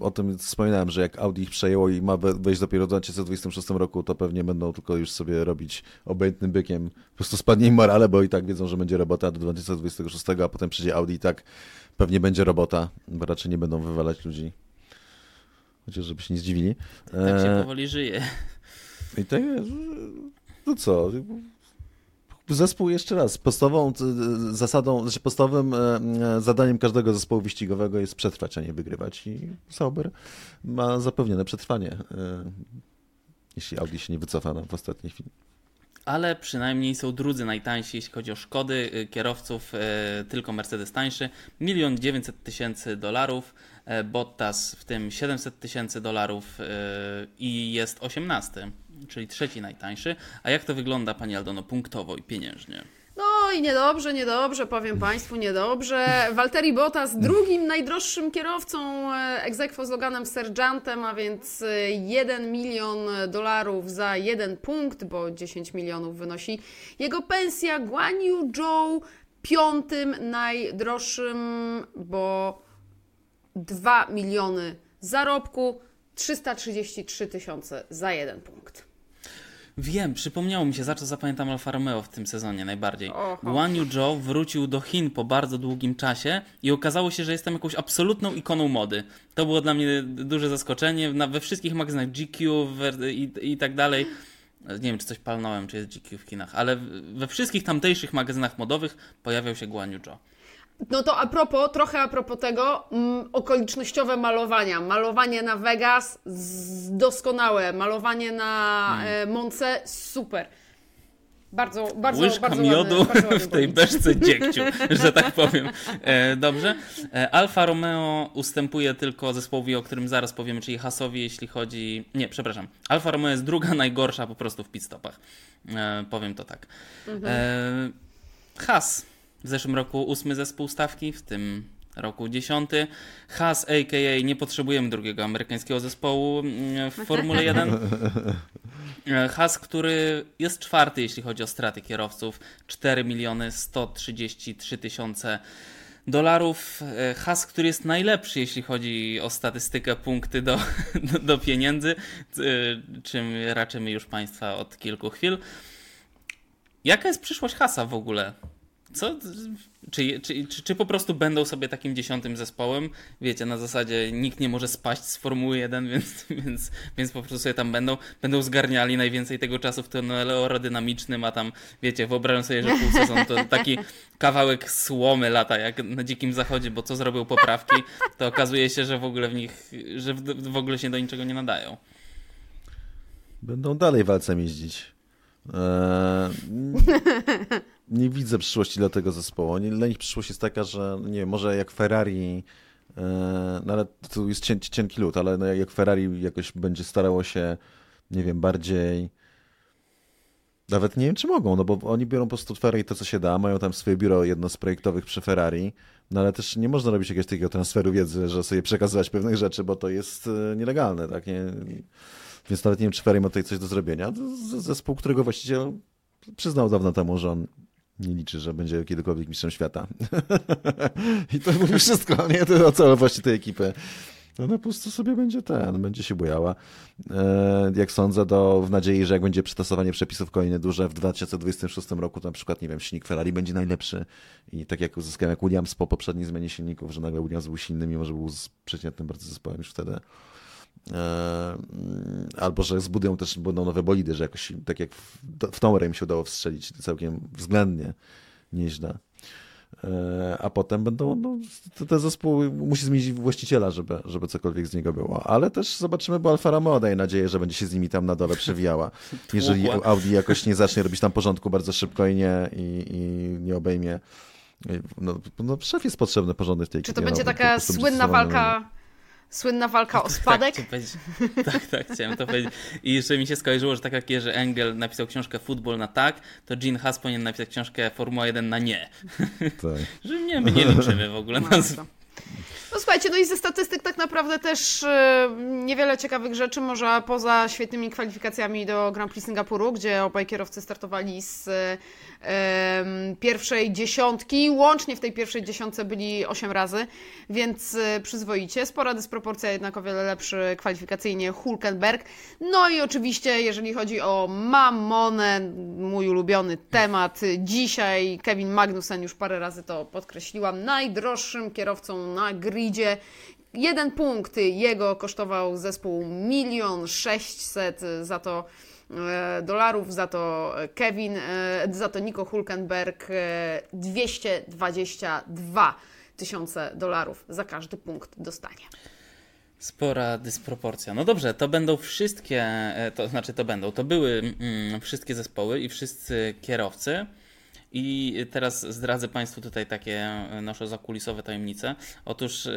o tym, wspominałem, że jak Audi ich przejęło i ma we- wejść dopiero w 2026 roku, to pewnie będą tylko już sobie robić obojętnym bykiem. Po prostu spadnie im morale, bo i tak wiedzą, że będzie robota do 2026, a potem przyjdzie Audi i tak pewnie będzie robota, bo raczej nie będą wywalać ludzi. Chociaż żeby się nie zdziwili. Tak się E, powoli żyje. i tak, no co, zespół jeszcze raz, podstawową c- zasadą, znaczy podstawowym e, e, zadaniem każdego zespołu wyścigowego jest przetrwać, a nie wygrywać i Sauber ma zapewnione przetrwanie, e, jeśli Audi się nie wycofa w ostatniej chwili. Ale przynajmniej są drudzy najtańsi, jeśli chodzi o Szkody, kierowców, tylko Mercedes tańszy. 1 900 tysięcy dolarów, e, Bottas w tym 700 tysięcy dolarów i jest 18, czyli trzeci najtańszy. A jak to wygląda, Pani Aldono, punktowo i pieniężnie? No i niedobrze, niedobrze, powiem Państwu, niedobrze. Valtteri Bottas drugim najdroższym kierowcą e, aequo z Loganem Sergeantem, a więc e, 1 milion dolarów za jeden punkt, bo 10 milionów wynosi jego pensja. Guan Yu Zhou piątym najdroższym, bo 2 miliony zarobku, 333 tysiące za jeden punkt. Wiem, przypomniało mi się, za co zapamiętam Alfa Romeo w tym sezonie najbardziej. Oho. Guan Yu Zhou wrócił do Chin po bardzo długim czasie i okazało się, że jestem jakąś absolutną ikoną mody. To było dla mnie duże zaskoczenie. Na, we wszystkich magazynach GQ we- i, i tak dalej. Nie wiem, czy coś palnąłem, czy jest GQ w Chinach, ale we wszystkich tamtejszych magazynach modowych pojawiał się Guan Yu Zhou. No to a propos, trochę a propos tego, mm, okolicznościowe malowania. Malowanie na Vegas z- doskonałe, malowanie na Hmm. e, Monce super. Bardzo, bardzo, Łyżka bardzo miodu ładny, bardzo w tej beczce dziegciu, że tak powiem. E, dobrze. E, Alfa Romeo ustępuje tylko zespołowi, o którym zaraz powiemy, czyli Hasowi, jeśli chodzi... Nie, przepraszam. Alfa Romeo jest druga najgorsza po prostu w pitstopach. E, powiem to tak. E, Has. W zeszłym roku ósmy zespół stawki, w tym roku dziesiąty. Has, a.k.a. nie potrzebujemy drugiego amerykańskiego zespołu mm, w Formule 1. E, Has, który jest czwarty, jeśli chodzi o straty kierowców, 4 miliony 133 tysiące dolarów. E, Has, który jest najlepszy, jeśli chodzi o statystykę punkty do, do, do pieniędzy, e, czym raczymy już Państwa od kilku chwil. Jaka jest przyszłość Hasa w ogóle? Co? Czy, czy, czy, czy, po prostu będą sobie takim dziesiątym zespołem? Wiecie, na zasadzie nikt nie może spaść z Formuły 1, więc, więc, więc po prostu sobie tam będą, będą zgarniali najwięcej tego czasu w tunelu aerodynamicznym, a tam, wiecie, wyobrażam sobie, że pół sezonu to taki kawałek słomy lata, jak na dzikim zachodzie, bo co zrobił poprawki, to okazuje się, że w ogóle w nich, że w, w ogóle się do niczego nie nadają. Będą dalej walcem jeździć. Eee, nie widzę przyszłości dla tego zespołu. Dla nich przyszłość jest taka, że nie wiem, może jak Ferrari, e, no tu jest cienki, cienki lód, ale no jak Ferrari jakoś będzie starało się, nie wiem, bardziej nawet nie wiem, czy mogą, no bo oni biorą po prostu Ferrari to, co się da, mają tam swoje biuro jedno z projektowych przy Ferrari, no ale też nie można robić jakiegoś takiego transferu wiedzy, że sobie przekazywać pewnych rzeczy, bo to jest e, nielegalne, tak? Nie, więc nawet nie wiem, czy Ferrari ma tutaj coś do zrobienia. Zespół, którego właściciel przyznał dawno temu, że on nie liczy, że będzie kiedykolwiek mistrzem świata. I to mówi wszystko, nie? To o celowości tej ekipy. Ona po prostu sobie będzie ten, będzie się bujała. E, jak sądzę, do, w nadziei, że jak będzie przetasowanie przepisów kolejne duże w 2026 roku, to na przykład, nie wiem, silnik Ferrari będzie najlepszy i tak jak uzyskałem jak Williams po poprzedniej zmianie silników, że nagle Williams był silny, mimo że był przeciętnym bardzo zespołem już wtedy. E, albo że zbudują też będą nowe bolidy, że jakoś tak jak w, w Tomb im się udało wstrzelić całkiem względnie nieźle. E, a potem będą, no, te zespoły musi zmienić właściciela, żeby, żeby cokolwiek z niego było. Ale też zobaczymy, bo Alfa Romeo daje nadzieję, że będzie się z nimi tam na dole przewijała. Jeżeli Audi jakoś nie zacznie robić tam porządku bardzo szybko i nie, i, i nie obejmie. No, no, szef jest potrzebny porządek w tej Czy to będzie no, taka słynna walka Słynna walka o tak, spadek. Tak, tak, tak, chciałem to powiedzieć. I jeszcze mi się skojarzyło, że tak jak Jerzy Engel napisał książkę Futbol na tak, to Gene Haas powinien napisać książkę Formuła 1 na nie. Tak. że nie, my nie liczymy w ogóle na... No słuchajcie, no i ze statystyk tak naprawdę też e, niewiele ciekawych rzeczy, może poza świetnymi kwalifikacjami do Grand Prix Singapuru, gdzie obaj kierowcy startowali z pierwszej dziesiątki. Łącznie w tej pierwszej dziesiątce byli 8 razy, więc e, przyzwoicie. Spora dysproporcja, jednak o wiele lepszy kwalifikacyjnie Hulkenberg. No i oczywiście, jeżeli chodzi o Mamonę, mój ulubiony temat, dzisiaj Kevin Magnussen, już parę razy to podkreśliłam, najdroższym kierowcą na gridzie. Jeden punkt jego kosztował zespół milion sześćset za to dolarów, za to Kevin, e, za to Nico Hulkenberg 222 e, tysiące dolarów za każdy punkt dostanie. Spora dysproporcja. No dobrze, to będą wszystkie, to znaczy to będą, to były mm, wszystkie zespoły i wszyscy kierowcy. I teraz zdradzę Państwu tutaj takie e, nasze zakulisowe tajemnice. Otóż yy,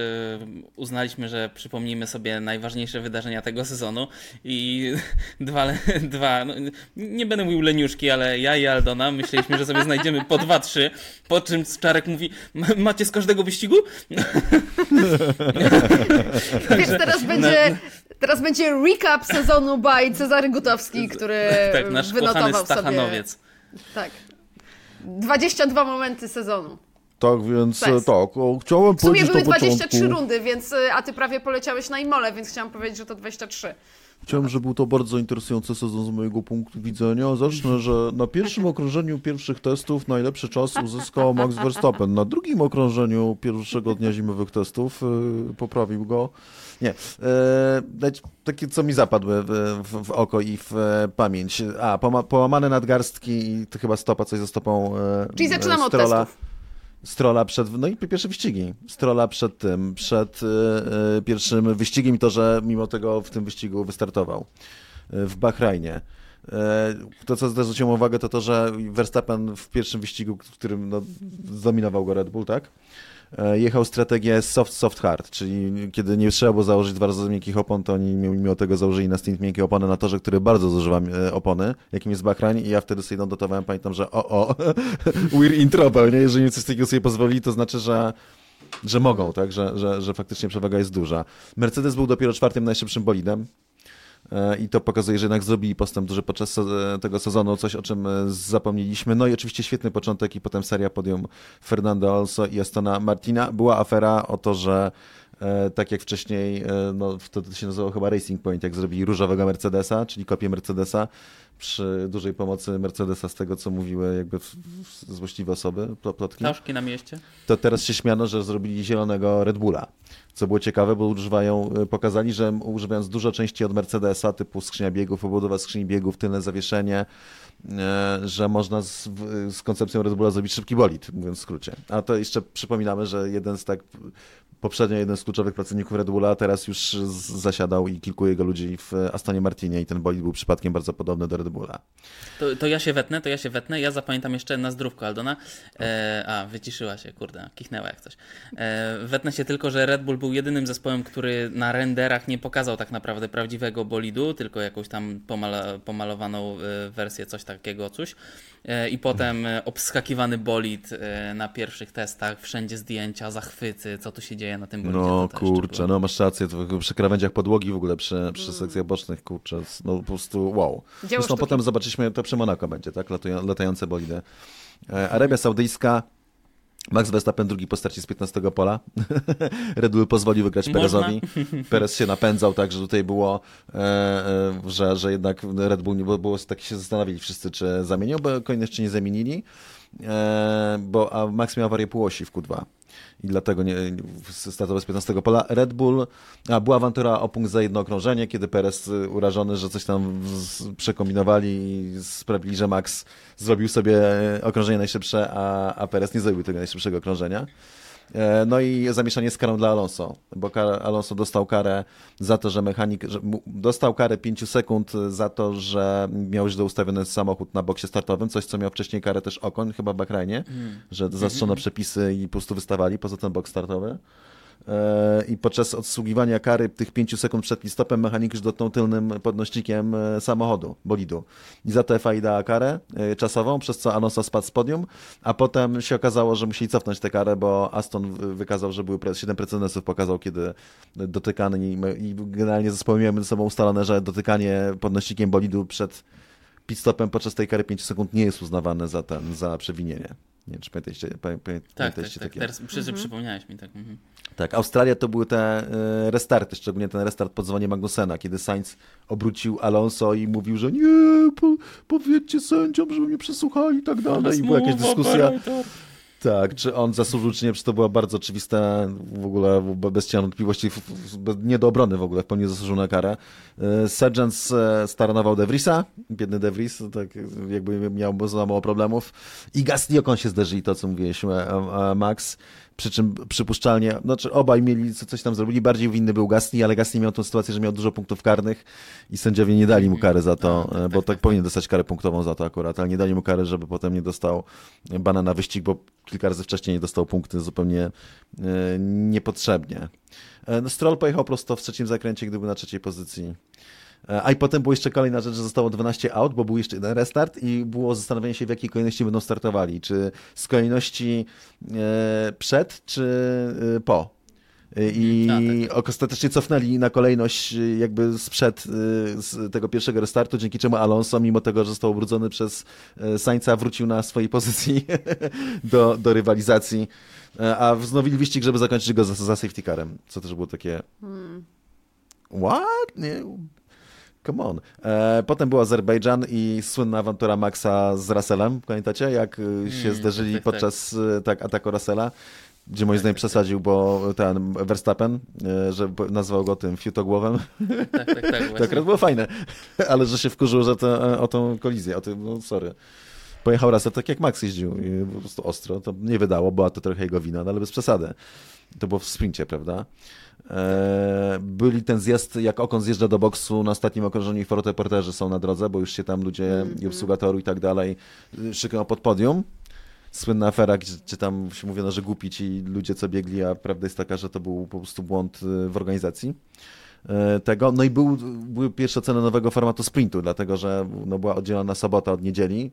uznaliśmy, że przypomnimy sobie najważniejsze wydarzenia tego sezonu i dwa, dwa no, nie będę mówił leniuszki, ale ja i Aldona myśleliśmy, że sobie znajdziemy po dwa, trzy, po czym Czarek mówi, macie z każdego wyścigu? Wiesz, teraz będzie... Teraz będzie recap sezonu by Cezary Gutowski, który tak, nasz wynotował Stachanowiec. sobie. Tak. 22 momenty sezonu. Tak, więc Fest. tak, chciałem w sumie powiedzieć były 23 początku, rundy, więc y, a ty prawie poleciałeś na Imole, więc chciałam powiedzieć, że to 23. Chciałem, że był to bardzo interesujący sezon z mojego punktu widzenia. Zacznę, że na pierwszym okrążeniu pierwszych testów najlepszy czas uzyskał Max Verstappen. Na drugim okrążeniu pierwszego dnia zimowych testów yy, poprawił go. Nie, yy, takie co mi zapadły w, w, w, oko i w e, pamięć. A, połamane nadgarstki i to chyba stopa, coś ze stopą yy, Czyli zaczynamy od testów. Strola przed, no i pierwsze wyścigi. Strola przed tym, przed y, pierwszym wyścigiem i to, że mimo tego w tym wyścigu wystartował w Bahrajnie. To, co zwróciłem uwagę, to to, że Verstappen w pierwszym wyścigu, w którym no, zdominował go Red Bull, tak? E, jechał strategię soft, soft, hard, czyli kiedy nie trzeba było założyć dwa razy miękkich opon, to oni mimo tego założyli na stint miękkie opony na torze, który bardzo zużywa e, opony, jakim jest Bahrain i ja wtedy sobie notowałem, pamiętam, że o, o, we're in trouble, nie? Jeżeli coś takiego sobie pozwolili, to znaczy, że że mogą, tak, że, że, że faktycznie przewaga jest duża. Mercedes był dopiero czwartym najszybszym bolidem, i to pokazuje, że jednak zrobili postęp duży podczas tego sezonu, coś o czym e, zapomnieliśmy. No i oczywiście świetny początek i potem seria podium Fernando Alonso i Astona Martina. Była afera o to, że e, tak jak wcześniej, no wtedy się nazywało chyba Racing Point, jak zrobili różowego Mercedesa, czyli kopię Mercedesa, przy dużej pomocy Mercedesa z tego, co mówiły jakby złośliwe osoby, pl- plotki, Ptaszki na mieście. to teraz się śmiano, że zrobili zielonego Red Bulla. Co było ciekawe, bo używają, y, pokazali, że używając dużo części od Mercedesa, typu skrzynia biegów, obudowa skrzyni biegów, tylne zawieszenie, e, że można z, z koncepcją Red Bulla zrobić szybki bolid, mówiąc w skrócie. A to jeszcze przypominamy, że jeden z tak poprzednio jeden z kluczowych pracowników Red Bulla teraz już zasiadał i kilku jego ludzi w Astonie Martinie i ten bolid był przypadkiem bardzo podobny do Red Bulla. To, to ja się wetnę, to ja się wetnę. Ja zapamiętam jeszcze na zdrówko Aldona. E, a, wyciszyła się, kurde, kichnęła jak coś. E, wetnę się tylko, że Red Bull był jedynym zespołem, który na renderach nie pokazał tak naprawdę prawdziwego bolidu, tylko jakąś tam pomala, pomalowaną e, wersję, coś takiego, coś. E, I potem e, obskakiwany bolid e, na pierwszych testach, wszędzie zdjęcia, zachwyty, co tu się dzieje na tym bolidzie. No kurczę, no masz rację, to przy krawędziach podłogi w ogóle, przy, przy sekcjach bocznych, kurczę, no po prostu wow. Zresztą sztuki. potem zobaczyliśmy, to przy Monaco będzie, tak, Latują, latające bolidy. Arabia Saudyjska, Max Verstappen drugi po starcie z 15 pola. Red Bull pozwolił wygrać Można. Perezowi. Perez się napędzał, tak, że tutaj było, e, e, że, że jednak Red Bull, nie było, było tak się zastanawiali wszyscy, czy zamienią, bo kolejność czy nie zamienili, e, bo a Max miał awarię półosi w Q2 i dlatego nie, startował z 15 pola. Red Bull, a była awantura o punkt za jedno okrążenie, kiedy Perez y, urażony, że coś tam przekombinowali i sprawili, że Max zrobił sobie okrążenie najszybsze, a, a Perez nie zrobił tego najszybszego okrążenia. E, No i zamieszanie z karą dla Alonso, bo Alonso dostał karę za to, że mechanik, że dostał karę 5 sekund za to, że miał źle ustawiony samochód na boksie startowym, coś co miał wcześniej karę też Okon, chyba w Bahrajnie, że zastrzono przepisy i po prostu wystawali poza ten bok startowy. E, I podczas odsługiwania kary tych 5 sekund przed stopem mechanik już dotknął tylnym podnośnikiem e, samochodu, bolidu. I za to FIA dała karę e, czasową, przez co Alonso spadł z podium, a potem się okazało, że musieli cofnąć tę karę, bo Aston wy- wykazał, że były pre- 7 precedensów, pokazał, kiedy dotykany i, i generalnie zespoły miały między sobą ustalone, że dotykanie podnośnikiem bolidu przed pit stopem podczas tej kary 5 sekund nie jest uznawane za ten, za przewinienie. Nie wiem, czy pamiętacie, pamię, pamię, Tak, tak, tak. takie? Teraz przy, przypomniałeś mi tak. Mhm. Tak, Australia to były te e, restarty, szczególnie ten restart pod dzwonię Magnusena, kiedy Sainz obrócił Alonso i mówił, że nie, po, powiedzcie sędziom, żeby mnie przesłuchali i tak dalej. I była jakaś dyskusja, tak, czy on zasłużył, czy nie, czy to była bardzo oczywista, w ogóle bez cienia wątpliwości, nie do obrony w ogóle, w pełni zasłużył na karę. E, Sargent e, staranował De Vriesa, biedny De Vries, tak jakby miał za mało problemów. I Gasly Ocon się zderzyli, to co mówiłeś, Max. Przy czym przypuszczalnie, znaczy obaj mieli, co- coś tam zrobili, bardziej winny był Gasly, ale Gasly miał tą sytuację, że miał dużo punktów karnych i sędziowie nie dali mu kary za to, e, bo tak powinien dostać karę punktową za to akurat, ale nie dali mu kary, żeby potem nie dostał bana na wyścig, bo kilka razy wcześniej dostał punkty zupełnie e, niepotrzebnie. E, No, Stroll pojechał prosto w trzecim zakręcie, gdy był na trzeciej pozycji. E, A i potem była jeszcze kolejna rzecz, że zostało 12 aut, bo był jeszcze jeden restart i było zastanowienie się, w jakiej kolejności będą startowali. Czy z kolejności e, przed, czy e, po. I Mhm. A, ostatecznie cofnęli na kolejność jakby sprzed z tego pierwszego restartu, dzięki czemu Alonso, mimo tego, że został ubrudzony przez Sainza, wrócił na swojej pozycji do, do rywalizacji. A wznowili wyścig, żeby zakończyć go za, za safety carem, co też było takie... What? Nie. Come on. E, potem był Azerbejdżan i słynna awantura Maxa z Russellem. Pamiętacie, jak y, się Mm, zderzyli tak, tak, podczas y, tak, ataku Russella? Gdzie moim zdaniem przesadził, bo ten Verstappen, że nazwał go tym fiutogłowem. Tak, tak, tak. To akurat było fajne, ale że się wkurzył że to, o tą kolizję, o tym, no sorry. Pojechał Russell tak jak Max jeździł, i po prostu ostro. To nie wydało, była to trochę jego wina, no ale bez przesady. To było w sprincie, prawda? Eee, byli ten zjazd, jak Okon zjeżdża do boksu na ostatnim okrążeniu i fotoreporterzy są na drodze, bo już się tam ludzie i obsługa toru i tak dalej y, szykują pod podium. Słynna afera, gdzie, gdzie tam się mówiono, że głupi ci ludzie, co biegli, a prawda jest taka, że to był po prostu błąd y, w organizacji e, tego. No i był, były pierwsze ceny nowego formatu sprintu, dlatego że no, była oddzielona sobota od niedzieli.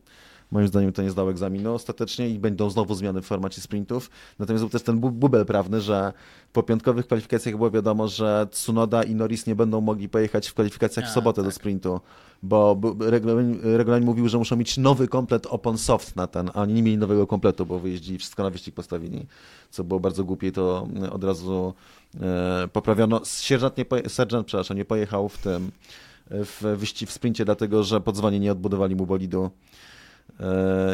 Moim zdaniem to nie zdał egzaminu ostatecznie i będą znowu zmiany w formacie sprintów. Natomiast był też ten bu- bubel prawny, że po piątkowych kwalifikacjach było wiadomo, że Tsunoda i Norris nie będą mogli pojechać w kwalifikacjach w A, sobotę do tak. sprintu, bo regulamin, regulamin mówił, że muszą mieć nowy komplet opon soft na ten, a oni nie mieli nowego kompletu, bo wyjeździli, wszystko na wyścig postawili, co było bardzo głupie i to e, od razu e, poprawiono. Sierżant, nie poje, sergeant, przepraszam, nie pojechał w tym w wyścig w sprincie, dlatego że pod dzwonię nie odbudowali mu bolidu.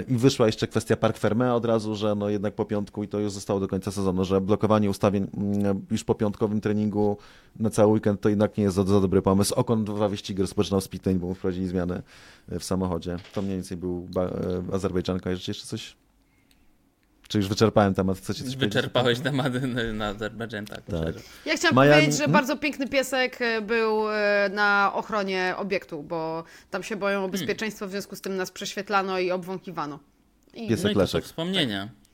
I wyszła jeszcze kwestia Park Ferme od razu, że no jednak po piątku i to już zostało do końca sezonu, że blokowanie ustawień mm, już po piątkowym treningu na cały weekend to jednak nie jest za, za dobry pomysł. Okon dwa wyścigi rozpoczynał z pitlane, bo wprowadzili zmiany w samochodzie. To mniej więcej był ba- e, Azerbejdżanka. Jeszcze coś? Czy już wyczerpałem temat? Chcecie coś Wyczerpałeś tematy na- na Azerbejdżan, tak. Tak. Ja chciałam Maja- powiedzieć, że hmm? bardzo piękny piesek e, był e, na ochronie obiektu, bo tam się boją o bezpieczeństwo, w związku z tym nas prześwietlano i obwąchiwano. I Pies- No i to Leszek. wspomnienia. tak.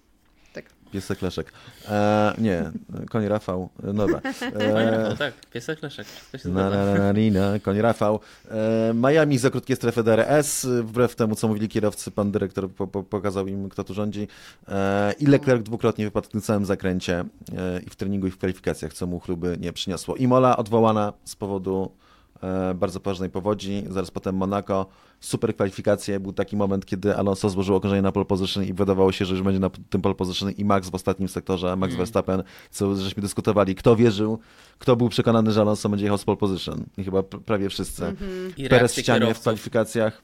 Piesek Leszek. E, nie, koń Rafał. No dobra. E, No tak, piesek Leszek, Na, na, na, na, koń Rafał. E, Miami za krótkie strefy DRS, wbrew temu, co mówili kierowcy, pan dyrektor po, po, pokazał im, kto tu rządzi. E, I Leclerc dwukrotnie wypadł w tym samym zakręcie e, i w treningu, i w kwalifikacjach, co mu chluby nie przyniosło. Imola odwołana z powodu e, bardzo poważnej powodzi, zaraz potem Monaco. Super kwalifikacje, był taki moment, kiedy Alonso złożył okrążenie na pole position i wydawało się, że już będzie na tym pole position i Max w ostatnim sektorze, Max Verstappen, co żeśmy dyskutowali, kto wierzył, kto był przekonany, że Alonso będzie jechał z pole position. I chyba pr- prawie wszyscy. I Perez w ścianie w kwalifikacjach.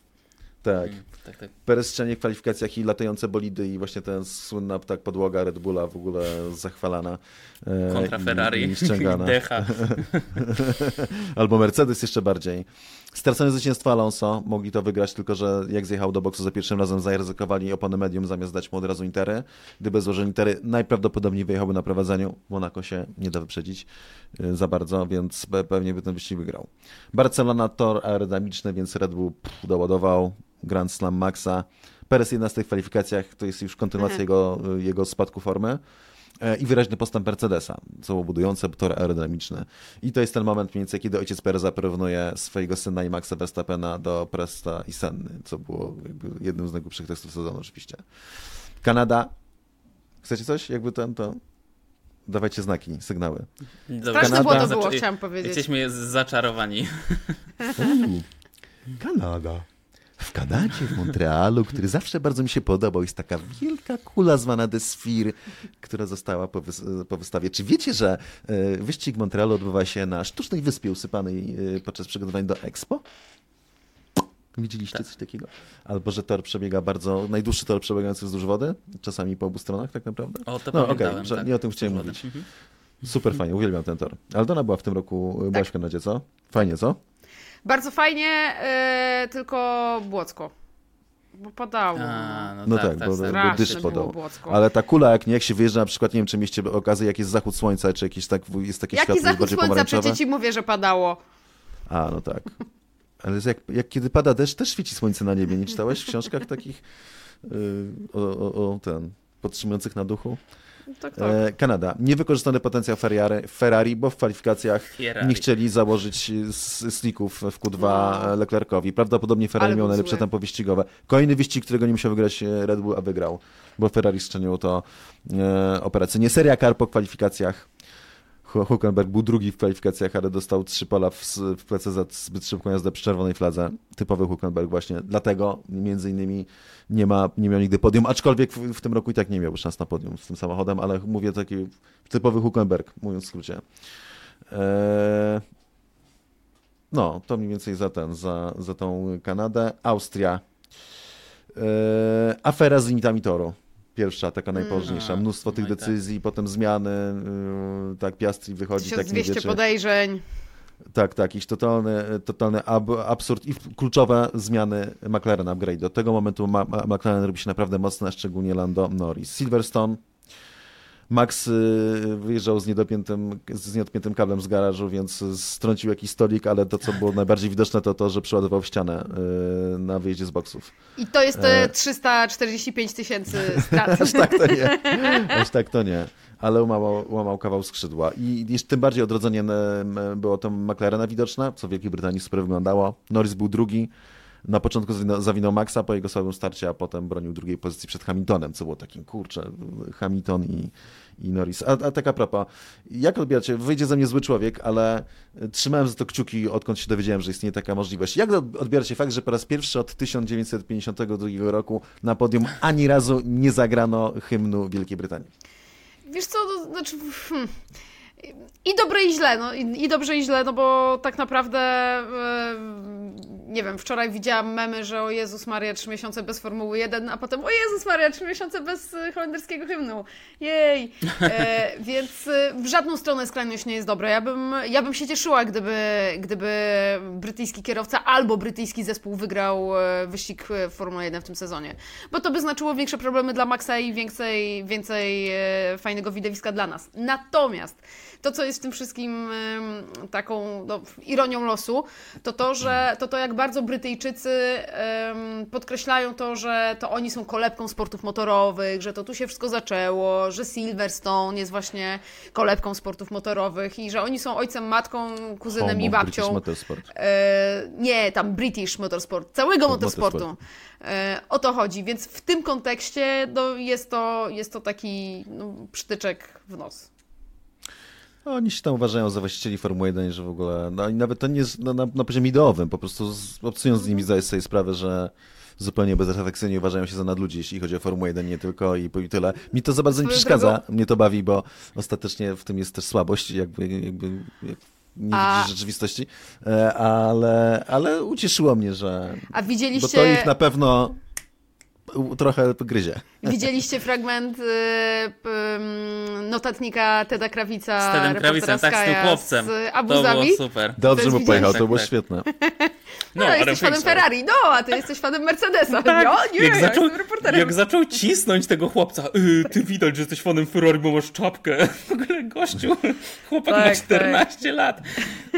Tak. Tak, tak. Perez w kwalifikacjach i latające bolidy i właśnie ten słynna tak podłoga Red Bulla w ogóle zachwalana. e, Kontra i- Ferrari, I ściągana. Decha. Albo Mercedes jeszcze bardziej. Stracone zwycięstwo Alonso, mogli to wygrać, tylko że jak zjechał do boksu za pierwszym razem, zaryzykowali opony medium zamiast dać mu od razu intery. Gdyby złożyli intery, najprawdopodobniej wyjechałby na prowadzeniu. Monaco się nie da wyprzedzić y, za bardzo, więc pe- pewnie by ten wyścig wygrał. Barcelona tor aerodynamiczny, więc Red Bull pff, doładował Grand Slam Maxa. Perez 11 w kwalifikacjach, to jest już kontynuacja jego, jego spadku formy. E, i wyraźny postęp Mercedesa, co było budujące, tor aerodynamiczny. I to jest ten moment mniej więcej, kiedy ojciec Pereza porównuje swojego syna i Maxa Verstappena do Presta i Senny, co było jakby jednym z najgłupszych tekstów sezonu oczywiście. Kanada. Chcecie coś? Jakby ten, to... Dawajcie znaki, sygnały. Dobra, Straszne było to zaczę- było, chciałam powiedzieć. Jesteśmy z- zaczarowani. Kanada. W Kanadzie, w Montrealu, który zawsze bardzo mi się podobał, jest taka wielka kula zwana The Sphere, która została po, wys- po wystawie. Czy wiecie, że e, wyścig Montrealu odbywa się na sztucznej wyspie usypanej e, podczas przygotowań do Expo? Widzieliście coś takiego? Albo, że tor przebiega bardzo, najdłuższy tor przebiegający wzdłuż wody, czasami po obu stronach tak naprawdę? O, to no okej, że tak. nie o tym chciałem mówić. Mhm. Super fajnie, uwielbiam ten tor. Aldona była w tym roku, byłaś Tak. w Kanadzie, co? Fajnie, co? Bardzo fajnie, e, tylko Błocko. Bo padało. A, no, No tak, tak, tak, bo- tak. bo dysz. Błocko. Ale ta kula, jak nie, jak się wyjeżdża, na przykład, nie wiem, czy mieliście okazję, jak jest zachód słońca, czy jakieś tak, jest takie Jaki światło jest zachód bardziej słońca? pomarańczowe. Przecież ci mówię, że padało. A, no tak. Ale jak, jak kiedy pada deszcz, też świeci słońce na niebie. Nie czytałeś w książkach takich yy, o, o, o ten, podtrzymujących na duchu? Tak, tak. E, Kanada. Niewykorzystany potencjał Ferrari, Ferrari, bo w kwalifikacjach Ferrari. nie chcieli założyć slików w Q2 No. Leclercowi. Prawdopodobnie Ferrari miał był najlepsze zły. tempo wyścigowe. Kolejny wyścig, którego nie musiał wygrać e, Red Bull, a wygrał, bo Ferrari strzeniło to e, operacyjnie. Seria kar po kwalifikacjach. Hu- Hulkenberg był drugi w kwalifikacjach, ale dostał trzy pola w, w za zbyt szybką jazdę przy czerwonej fladze. Typowy Hulkenberg właśnie. Dlatego między innymi nie, ma, nie miał nigdy podium, aczkolwiek w, w tym roku i tak nie miał szans na podium z tym samochodem, ale mówię taki typowy Hulkenberg, mówiąc w skrócie. Eee, no, to mniej więcej za ten, za, za tą Kanadę. Austria. Eee, afera z limitami toru. Pierwsza, taka najpoważniejsza. A, Mnóstwo tych no tak. decyzji, potem zmiany, yy, tak, Piastri wychodzi, tak nie 1200 wie, czy... podejrzeń. Tak, tak, jakiś totalny, totalny ab, absurd i kluczowe zmiany McLaren upgrade. Od tego momentu ma, ma, McLaren robi się naprawdę mocne, szczególnie Lando Norris. Silverstone. Max y, wyjeżdżał z niedopiętym, z niedopiętym kablem z garażu, więc strącił jakiś stolik, ale to, co było najbardziej widoczne, to to, że przeładował ścianę y, na wyjeździe z boksów. I to jest E. e... 345 tysięcy strat. Aż tak to nie. Aż tak to nie. Ale łamał, łamał kawał skrzydła. I jeszcze tym bardziej odrodzenie było to McLarena widoczne, co w Wielkiej Brytanii super wyglądało. Norris był drugi. Na początku zawinął, Maxa po jego słabym starcie, a potem bronił drugiej pozycji przed Hamiltonem, co było takim, kurczę, Hamilton i, i Norris. A, a tak a propos, jak odbieracie, wyjdzie ze mnie zły człowiek, ale trzymałem za to kciuki, odkąd się dowiedziałem, że istnieje taka możliwość. Jak odbieracie fakt, że po raz pierwszy od 1952 roku na podium ani razu nie zagrano hymnu Wielkiej Brytanii? Wiesz co, to znaczy... Hmm. I dobre i źle, no i, i dobrze i źle, no bo tak naprawdę e, nie wiem, wczoraj widziałam memy, że o Jezus Maria, trzy miesiące bez Formuły 1, a potem o Jezus Maria, trzy miesiące bez e, holenderskiego hymnu. Jej! E, więc w żadną stronę skrajność nie jest dobra. Ja bym, ja bym się cieszyła, gdyby, gdyby brytyjski kierowca albo brytyjski zespół wygrał wyścig w Formule 1 w tym sezonie. Bo to by znaczyło większe problemy dla Maxa i więcej, więcej fajnego widowiska dla nas. Natomiast to, co jest w tym wszystkim taką no, ironią losu, to to, że to, to jak bardzo Brytyjczycy podkreślają to, że to oni są kolebką sportów motorowych, że to tu się wszystko zaczęło, że Silverstone jest właśnie kolebką sportów motorowych i że oni są ojcem, matką, kuzynem Home i babcią. Motorsport. E, nie, tam British Motorsport, całego motorsportu. motorsportu. E, o to chodzi, więc w tym kontekście no, jest, to, jest to taki no, przytyczek w nos. Oni się tam uważają za właścicieli Formuły 1, że w ogóle, no i nawet to nie jest na, na, na poziomie ideowym, po prostu z, obcując z nimi zdajesz sobie sprawę, że zupełnie bezrefleksyjnie uważają się za nadludzi, jeśli chodzi o Formułę 1, nie tylko i, i tyle. Mi to za bardzo nie przeszkadza, mnie to bawi, bo ostatecznie w tym jest też słabość, jakby, jakby jak nie A- widzisz rzeczywistości, E, ale, ale ucieszyło mnie, że... A Bo widzieliście, to ich na pewno trochę gryzie. widzieliście fragment y, ym, notatnika Teda Krawica, Z Tedem Kravicem, tak, z tym chłopcem. z Abu To Zabi. było super. Dobrze mu pojechał, to było Tak, tak. świetne. No, ale jesteś fanem. Ferrari, no, a ty jesteś fanem Mercedesa. Tak, Ja nie, jak, ja zaczął, jestem reporterem. jak zaczął cisnąć tego chłopca, y, ty widać, że jesteś fanem Ferrari, bo masz czapkę. W ogóle gościu, chłopak ma Tak, 14 lat.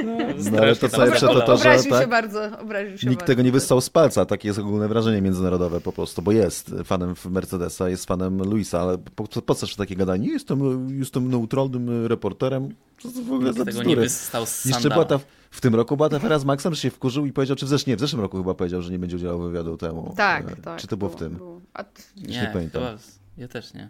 No, No, ale to co lepsze, to to, że Obraził tak, się bardzo, obraził się Nikt bardzo. tego nie wyssał z palca, takie jest ogólne wrażenie międzynarodowe po prostu, bo jest fanem Mercedesa, jest fanem Luisa, ale po, po, po co takie gadanie? Jestem, jestem neutralnym reporterem. Co to w ogóle za tego nie wyssał z Jeszcze była ta, w tym roku była ta afera z Maxem, że się wkurzył i powiedział, czy w zeszłym, nie, w zeszłym roku chyba powiedział, że nie będzie udzielał wywiadu temu. Tak, E, tak. Czy to było w tym? było. Nie Nie, pamiętam. chyba, ja też nie.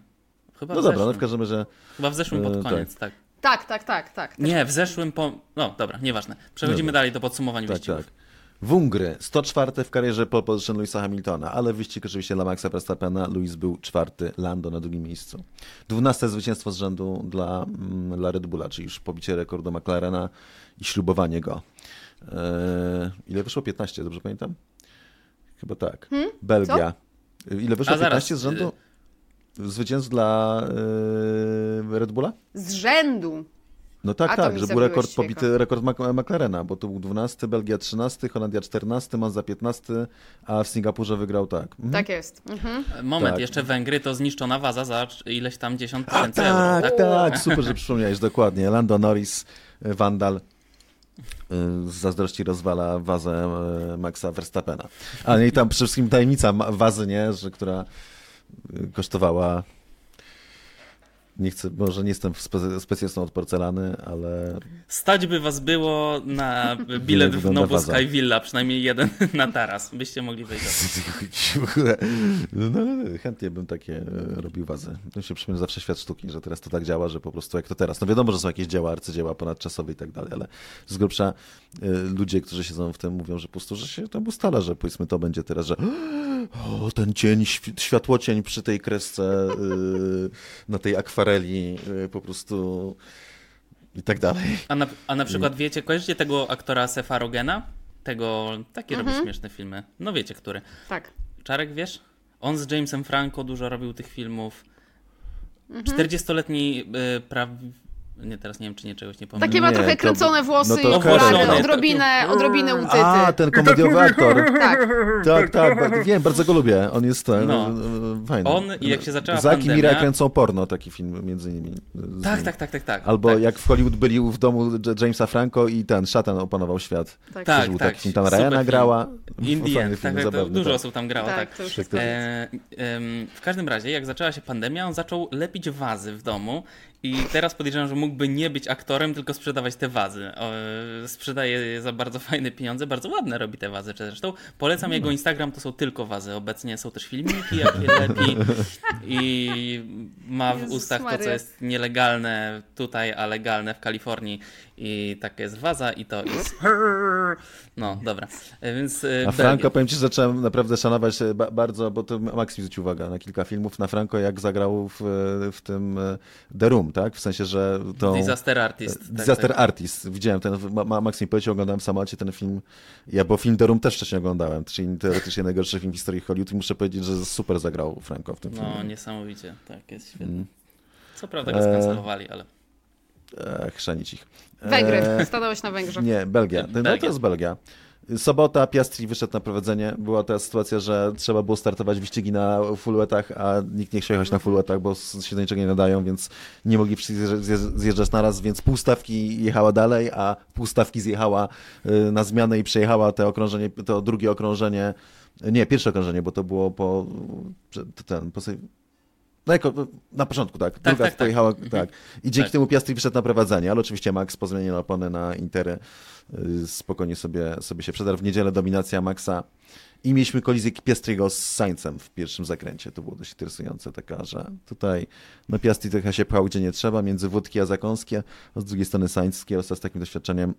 Chyba No dobra, no w każdym razie Chyba w zeszłym pod E, koniec, tak. tak, tak, tak, tak. Nie, w zeszłym po... No dobra, nieważne. Przechodzimy Dobra. dalej do podsumowań tak, wyścigów. tak. Wungry, 104 w karierze pole position Louisa Hamiltona, ale wyścig oczywiście dla Maxa Verstappena, Louis był czwarty, Lando na drugim miejscu. 12 zwycięstwo z rzędu dla, mm, dla Red Bulla, czyli już pobicie rekordu McLarena i ślubowanie go. Eee, ile wyszło? 15, dobrze pamiętam? Chyba tak. Belgia. Ile wyszło? A zaraz, 15 z rzędu? Zwycięstw dla eee, Red Bulla? Z rzędu. No tak, A tak, że był rekord, świeka. pobity rekord McLarena, bo to był 12, Belgia 13, Holandia 14, Mazda 15, a w Singapurze wygrał tak. Mhm. Tak jest. Mhm. Moment, Tak. jeszcze Węgry to zniszczona waza za ileś tam 10 A, tysięcy euro. tak, Tak? tak, super, że przypomniałeś, dokładnie. Lando Norris, y, Vandal y, z zazdrości rozwala wazę y, Maxa Verstappena. Ale i tam przede wszystkim tajemnica wazy, nie, że która y, kosztowała nie chcę, może nie jestem spe, specjalistą od porcelany, ale Stać by was było na bilet w waza. Sky Villa, przynajmniej jeden na taras. Byście mogli wejść. ogóle, no, ale chętnie bym takie e, robił wazy. To się przypomina zawsze świat sztuki, że teraz to tak działa, że po prostu jak to teraz. No wiadomo, że są jakieś dzieła, arcydzieła ponadczasowe i tak dalej, ale z grubsza e, ludzie, którzy siedzą w tym mówią, że po prostu, że się tam ustala, że powiedzmy to będzie teraz, że o, ten cień, świ- światłocień przy tej kresce e, na tej akwareli e, po prostu i tak dalej. A na, a na przykład wiecie, kojarzycie tego aktora Sefa Rogena? Tego, taki robi śmieszne filmy. No wiecie, który. Tak. Czarek, wiesz? On z Jamesem Franco dużo robił tych filmów. Mhm. 40-letni y, praw... Nie, teraz nie wiem, czy nie czegoś nie pomyliłem. Takie ma Nie, trochę to- kręcone włosy no to i okulary, odrobinę, odrobinę utyty. A, ten komediowy aktor. Tak. Tak, tak, wiem, bardzo go lubię. On jest e, No. e, fajny. On i jak się zaczęła Zaki i pandemia- Mira kręcą porno, taki film między innymi. Tak, tak, tak, tak, tak. Albo tak. jak w Hollywood byli w domu Jamesa Franco i ten szatan opanował świat. Tak. Tak, był tak. Tam super Ryana film. grała. Film, tak, tak, zabawny, dużo tak. osób tam grało, tak. Tak, E, em, w każdym razie, jak zaczęła się pandemia, on zaczął lepić wazy w domu i teraz podejrzewam, że mógłby nie być aktorem, tylko sprzedawać te wazy. Sprzedaje je za bardzo fajne pieniądze, bardzo ładne robi te wazy zresztą. Polecam jego Instagram, to są tylko wazy. Obecnie są też filmiki, jak je lepi i ma w Jezus ustach to, co Maria. jest nielegalne tutaj, a legalne w Kalifornii i taka jest waza i to jest no dobra, E, więc e, A Belgia. Franco, powiem ci, że zacząłem naprawdę szanować e, ba bardzo, bo to Max mi zwrócił uwagę na kilka filmów, na Franco jak zagrał w, w tym e, The Room, tak? W sensie, że to... Disaster Artist. tak, Disaster tak. Artist. Widziałem ten, Ma- Ma- Max mi powiedział, oglądałem w samolocie ten film. Ja, bo film The Room też wcześniej oglądałem, czyli teoretycznie najgorszy film w historii Hollywood i muszę powiedzieć, że super zagrał Franco w tym No filmie. niesamowicie, tak, jest świetny. Co prawda E, go skancelowali, ale Ech, chrzanić ich. Węgry. E, Stanąłeś na Węgrzech. Nie, Belgia. No Belgia. to jest Belgia. Sobota, Piastri wyszedł na prowadzenie. Była ta sytuacja, że trzeba było startować wyścigi na fullwetach, a nikt nie chciał jechać na fullwetach, bo się do niczego nie nadają, więc nie mogli wszyscy zjeżdżać- zjeżdż- zjeżdżać naraz, więc pół stawki jechała dalej, a pół stawki zjechała y, na zmianę i przejechała te okrążenie, to drugie okrążenie, nie, pierwsze okrążenie, bo to było po, ten, po, no jako, na początku, tak. Tak, Druga tak, tak. pojechała, tak. I dzięki Tak. temu Piastri wyszedł na prowadzenie, ale oczywiście Max po zmianie na opony na Intery y, spokojnie sobie, sobie się przedarł. W niedzielę dominacja Maxa i mieliśmy kolizję Piastriego z Saincem w pierwszym zakręcie. To było dość interesujące, taka, że tutaj no Piastri trochę się pchał gdzie nie trzeba, między wódki a zakąskie, a z drugiej strony Sainz kierowca z takim doświadczeniem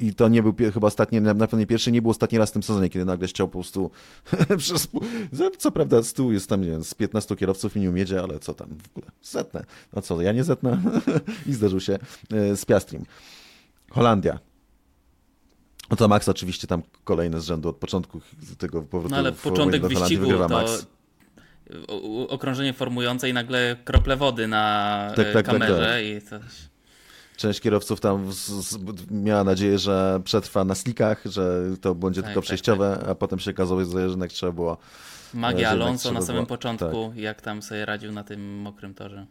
i to nie był chyba ostatni, na pewno nie pierwszy, nie był ostatni raz w tym sezonie, kiedy nagle chciał po prostu przez, co prawda tyłu jest tam, nie wiem, z 15 kierowców i nie umiedzie, ale co tam w ogóle, zetnę. No co, ja nie zetnę i zdarzył się e, z Piastrim. Holandia. No to Max oczywiście tam kolejne z rzędu od początku tego powrotu No ale w początek wyścigu wygrywa to Max. okrążenie formujące i nagle krople wody na Tak, e, tak, tak, kamerze tak. i to... Część kierowców tam z, z, miała nadzieję, że przetrwa na slikach, że to będzie Tak, tylko tak, przejściowe, a potem się okazało, że jednak trzeba było Magia jednak Alonso na samym było- tak. początku, jak tam sobie radził na tym mokrym torze.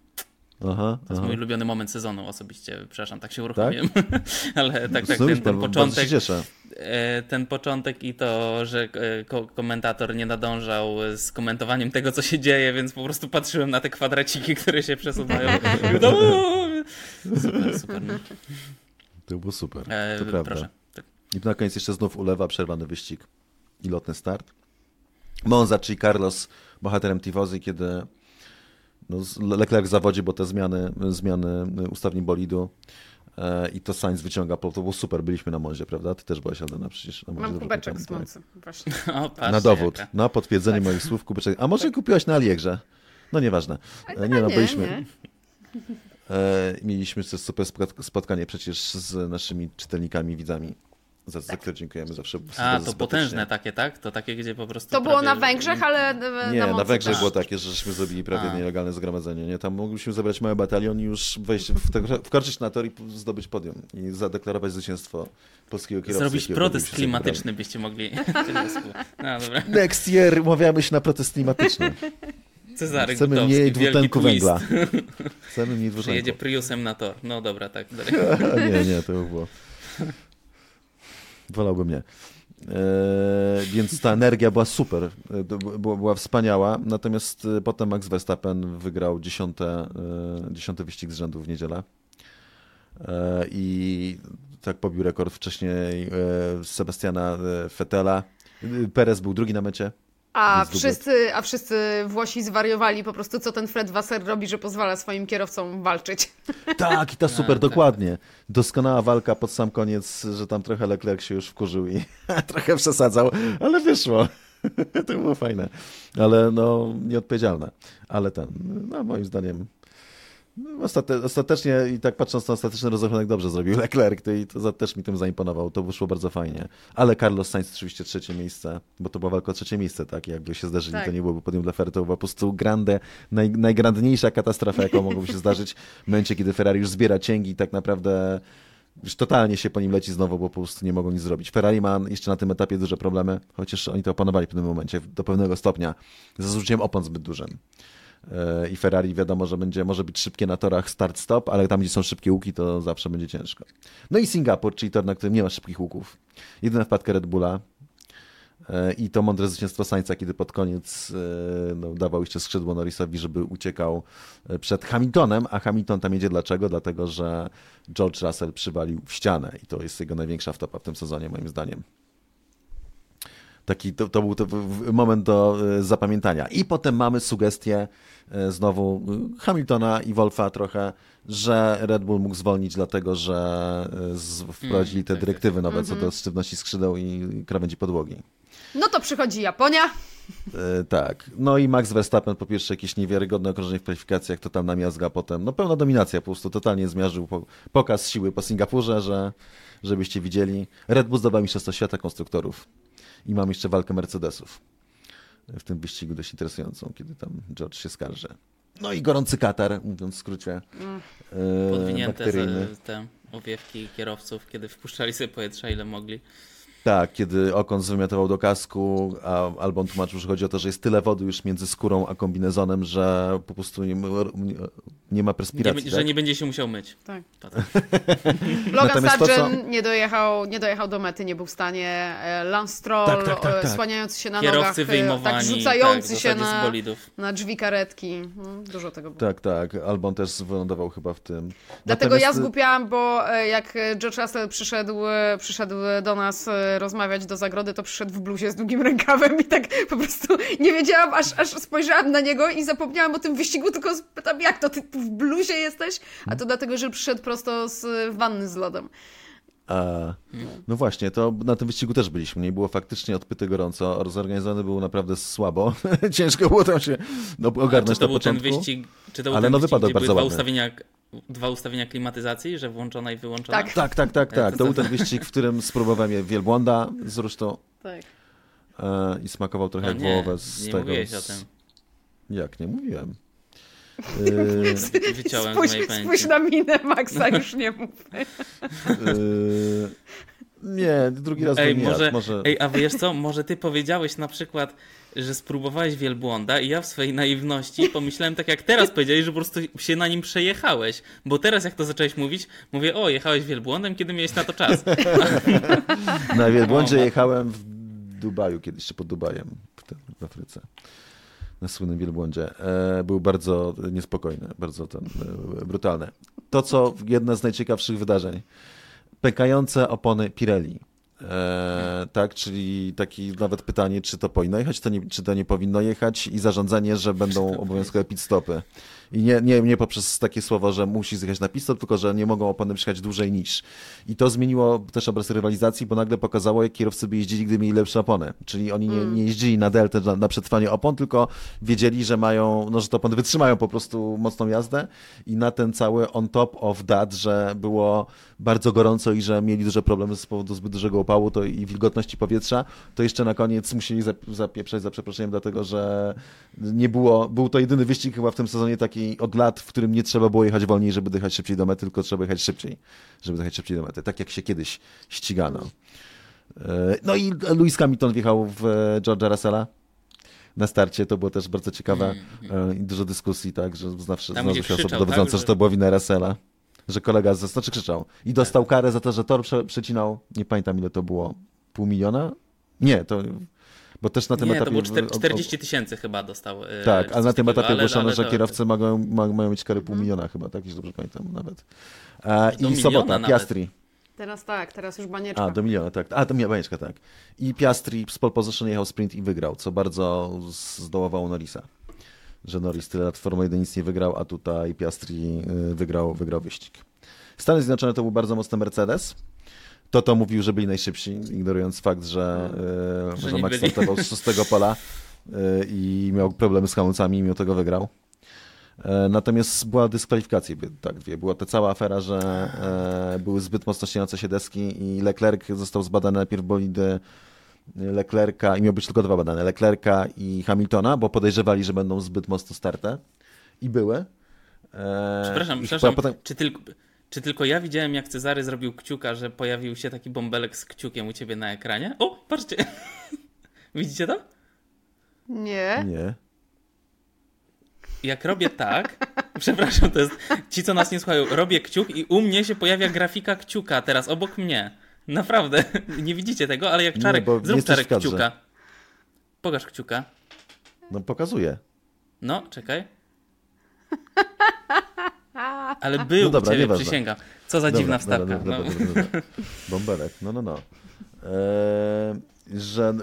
Aha, To jest aha. mój ulubiony moment sezonu osobiście, przepraszam, tak się uruchomiłem. Ale tak, tak, No ten, ten początek, e, ten początek i to, że e, ko komentator nie nadążał z komentowaniem tego, co się dzieje, więc po prostu patrzyłem na te kwadraciki, które się przesuwają. To, super, super. no. To było super, E, to prawda. proszę. Tak. I na koniec jeszcze znów ulewa, przerwany wyścig i lotny start. Monza, czyli Carlos, bohaterem Tifozy, kiedy no, z- Leclerc zawodzi, bo te zmiany, zmiany ustawni bolidu e, i to Sainz wyciąga, to było super, byliśmy na Monzie, prawda? Ty też byłaś, Aldona, przecież na Monzie. Mam kubeczek z pamiętam, mocy. Właśnie. O, patrzcie, Na dowód, jaka. na potwierdzenie moich słów, kubeczek. A może kupiłaś na Aliegrze? No nieważne. E, Nie no, nie, byliśmy... nie. E, mieliśmy też super spot- spotkanie przecież z naszymi czytelnikami, widzami, za, za które dziękujemy zawsze. A, to potężne takie, tak? To takie, gdzie po prostu To było na Węgrzech, ale e, Nie, na, na, Węgrzech też. było takie, że żeśmy zrobili prawie A. nielegalne zgromadzenie. Nie? Tam mogliśmy zebrać mały batalion i już wejść, w te, wkroczyć na tor i zdobyć podium i zadeklarować zwycięstwo polskiego kierowcy. Zrobić protest klimatyczny byście mogli. No dobra. Next year umawiamy się na protest klimatyczny. Cezary Chcemy Gutowski, mniej dwutlenku węgla. Chcemy mniej dwutlenku. Przyjedzie Priusem na tor. No dobra, tak. nie, nie, to by było. Wolałbym nie. E, więc ta energia była super, e, była, była wspaniała, natomiast e, potem Max Verstappen wygrał dziesiąte, e, dziesiąty wyścig z rzędu w niedzielę i tak pobił rekord wcześniej Sebastiana Fettela. E, Perez był drugi na mecie. A wszyscy, a wszyscy Włosi zwariowali po prostu, co ten Fred Wasser robi, że pozwala swoim kierowcom walczyć. Tak, i ta super, tak. dokładnie. Doskonała walka pod sam koniec, że tam trochę Leclerc się już wkurzył i trochę przesadzał, ale wyszło. to było fajne, ale no nieodpowiedzialne. Ale ten, no moim zdaniem, ostate, ostatecznie i tak patrząc na ostateczny rozachunek dobrze zrobił Leclerc to, i to za, też mi tym zaimponował, to wyszło bardzo fajnie. Ale Carlos Sainz oczywiście trzecie miejsce, bo to była walka o trzecie miejsce, tak, jakby się zdarzyli, Tak. to nie byłoby podium dla Ferrari, to była po prostu grande, naj, najgrandniejsza katastrofa, jaką mogłoby się zdarzyć w momencie, kiedy Ferrari już zbiera cięgi i tak naprawdę już totalnie się po nim leci znowu, bo po prostu nie mogą nic zrobić. Ferrari ma jeszcze na tym etapie duże problemy, chociaż oni to opanowali w pewnym momencie do pewnego stopnia, ze zużyciem opon zbyt dużym. E, I Ferrari wiadomo, że będzie może być szybkie na torach start-stop, ale tam, gdzie są szybkie łuki, to zawsze będzie ciężko. No i Singapur, czyli tor, na którym nie ma szybkich łuków. Jedyna wpadka Red Bulla. E, I to mądre zwycięstwo Sainza, kiedy pod koniec e, no, dawał jeszcze skrzydło Norrisowi, żeby uciekał przed Hamiltonem, a Hamilton tam jedzie dlaczego? Dlatego, że George Russell przywalił w ścianę i to jest jego największa wtopa w tym sezonie, moim zdaniem. Taki, to, to był to moment do zapamiętania. I potem mamy sugestie znowu e, Hamiltona i Wolfa trochę, że Red Bull mógł zwolnić dlatego, że e, wprowadzili te tak, tak. dyrektywy nowe co do sztywności skrzydeł i krawędzi podłogi. No to przychodzi Japonia. E, tak. No i Max Verstappen po pierwsze jakieś niewiarygodne okrążenie w kwalifikacjach, totalna miazga, potem no pełna dominacja, po prostu totalnie zmiażdżył po, pokaz siły po Singapurze, że żebyście widzieli. Red Bull zdobył Mistrzostwo Świata Konstruktorów i mam jeszcze walkę Mercedesów w tym wyścigu dość interesującą, kiedy tam George się skarży. No i gorący Katar, mówiąc w skrócie, e, Podwinięte te owiewki kierowców, kiedy wpuszczali sobie powietrza ile mogli. Tak, kiedy Okon zwymiotował do kasku, a Albon tłumaczył, że chodzi o to, że jest tyle wody już między skórą a kombinezonem, że po prostu nie, nie ma Nie, perspiracji. że tak? nie będzie się musiał myć. Tak. Tak. Logan Sargent nie, dojechał, nie dojechał do mety, nie był w stanie. E, Lance Stroll, Tak, tak, tak, e, tak. słaniający się na Kierowcy nogach, e, tak rzucający tak, w się na, na drzwi karetki. Mm, Dużo tego było. Tak, tak. Albon też wylądował chyba w tym. Dlatego ja Natomiast- zgłupiałam, bo jak George Russell przyszedł, przyszedł do nas rozmawiać do zagrody, to przyszedł w bluzie z długim rękawem i tak po prostu nie wiedziałam, aż, aż spojrzałam na niego i zapomniałam o tym wyścigu, tylko spytam, jak to, ty w bluzie jesteś? A to dlatego, że przyszedł prosto z wanny z lodem. A, no właśnie, to na tym wyścigu też byliśmy. Nie było faktycznie odpyte gorąco. Zorganizowany był naprawdę słabo. Ciężko było tam się no, ogarnąć Czy to na był ten początku. wyścig, czy to był Ale ten no wyścig, wypadał bardzo były dwa ładny. ustawienia, dwa ustawienia klimatyzacji, że włączona i wyłączona? Tak. Tak, tak, tak, tak. To był ten wyścig, w którym spróbowałem je wielbłąda zresztą Tak. e, i smakował trochę No jak nie, wołowe z nie tego. mówiłeś o tym. Jak, nie mówiłem. E, Wyciąłem Spójrz, z mojej pamięci. spójrz na minę Maxa, już nie mów. e, nie, drugi raz Ej, może, jadł. może... ej, a wiesz co, może ty powiedziałeś na przykład, że spróbowałeś wielbłąda i ja w swojej naiwności pomyślałem tak jak teraz powiedziałeś, że po prostu się na nim przejechałeś. Bo teraz jak to zacząłeś mówić, mówię, o, jechałeś wielbłądem, kiedy miałeś na to czas. Na wielbłądzie O, ma- jechałem w Dubaju, kiedyś jeszcze pod Dubajem, w Afryce. Na słynnym wielbłądzie. E, był bardzo niespokojny, bardzo ten, brutalny. To, co jedno z najciekawszych wydarzeń. Pękające opony Pirelli. E, tak, czyli taki nawet pytanie, czy to powinno jechać, to nie, czy to nie powinno jechać i zarządzanie, że będą obowiązkowe pit stopy. I nie, nie, nie poprzez takie słowo, że musi zjechać na pit stop, tylko że nie mogą opony przyjechać dłużej niż. I to zmieniło też obraz rywalizacji, bo nagle pokazało, jak kierowcy by jeździli, gdy mieli lepsze opony. Czyli oni nie, nie jeździli na deltę na, na przetrwanie opon, tylko wiedzieli, że mają, no, że te opony wytrzymają po prostu mocną jazdę i na ten cały on top of that, że było bardzo gorąco i że mieli duże problemy z powodu zbyt dużego opału to i wilgotności powietrza, to jeszcze na koniec musieli zap- zapieprzać za przeproszeniem, dlatego że nie było, był to jedyny wyścig chyba w tym sezonie taki od lat, w którym nie trzeba było jechać wolniej, żeby dojechać szybciej do mety, tylko trzeba jechać szybciej, żeby dojechać szybciej do mety, tak jak się kiedyś ścigano. E, No i Lewis Hamilton wjechał w e, George'a Russella na starcie, to było też bardzo ciekawe e, i dużo dyskusji, tak, że zawsze gdzie się osoby krzyczał, dowodzące, tak, że to była wina Russella, że kolega, z- znaczy krzyczał i dostał karę za to, że tor prze, przecinał, nie pamiętam ile to było, pół miliona? Nie, to, bo też na tym Nie, etapie... to było czter- o- o- 40 tysięcy chyba dostał. e, tak, ale na tym etapie ogłoszono, że to- kierowcy mają, ma, mają mieć karę pół miliona chyba, tak, jeśli dobrze pamiętam nawet. E, I sobota, nawet. Piastri. Teraz tak, teraz już banieczka. A, do miliona, tak. A, do banieczka, tak. I Piastri z pole position jechał sprint i wygrał, co bardzo zdołowało Norrisa. Że Norris tyle lat w Formule 1 nic nie wygrał, a tutaj Piastri y, wygrał, wygrał wyścig. Stany Zjednoczone to był bardzo mocny Mercedes. To to mówił, że byli najszybsi, ignorując fakt, że, y, Że Max byli. startował z szóstego pola y, i miał problemy z hamulcami i mimo tego wygrał. E, Natomiast była dyskwalifikacja, tak, dwie. Była ta cała afera, że e, były zbyt mocno ściągające się deski i Leclerc został zbadany najpierw bolidy Leclerca i miał być tylko dwa badane, Leclerca i Hamiltona, bo podejrzewali, że będą zbyt mocno starte i były. E, Przepraszam, i przepraszam, Potem, czy, tylko, czy tylko ja widziałem, jak Cezary zrobił kciuka, że pojawił się taki bąbelek z kciukiem u ciebie na ekranie? O, patrzcie! Widzicie to? Nie. nie. Jak robię tak, przepraszam, to jest ci, co nas nie słuchają, robię kciuk i u mnie się pojawia grafika kciuka teraz obok mnie. Naprawdę, nie widzicie tego, ale jak Czarek, nie zrób Czarek kciuka. Pokaż kciuka. No pokazuje. No, czekaj. Ale był No dobra, u ciebie, przysięgam. Co za Dobra, dziwna wstawka. dobra, no. dobra, dobra, dobra. Bąbelek, no, no, no. E, że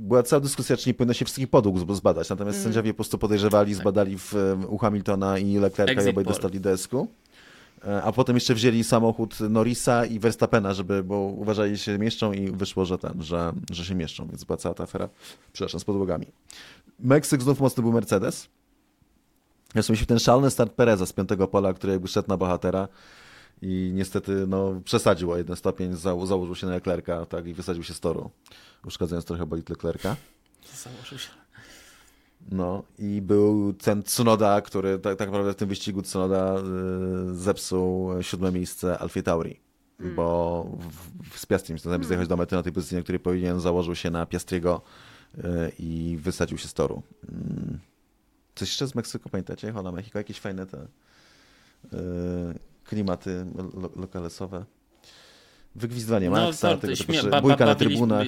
była cała dyskusja, czy nie powinno się wszystkich podług z- zbadać, natomiast sędziowie po prostu podejrzewali, zbadali w, u Hamiltona i Leclerca i obaj dostali desku. E, A potem jeszcze wzięli samochód Norrisa i Verstappena, żeby, bo uważali, że się mieszczą i wyszło, że ten, że, że się mieszczą, więc była cała ta afera, przepraszam, z podłogami. Meksyk znów mocny był Mercedes. Zresztą mieliśmy ten szalony start Pereza z piątego pola, który jakby szedł na bohatera i niestety no, przesadził o jeden stopień, za, założył się na Leclerca tak, i wysadził się z toru, uszkadzając trochę bolid Leclerca. Założył się. No i był ten Tsunoda, który tak, tak naprawdę w tym wyścigu Tsunoda y, zepsuł siódme miejsce Alfie Tauri, bo w, w, z Piastrim zamiast zjechać do mety na tej pozycji, na której powinien, założył się na Piastriego y, i wysadził się z toru. Mm. Coś jeszcze z Meksyku, pamiętacie? Hola Mexico, jakieś fajne te y, klimaty lo, lokalesowe. Wygwizdywanie Maxa, No, to, tego śmie- ba- bójka na trybunach.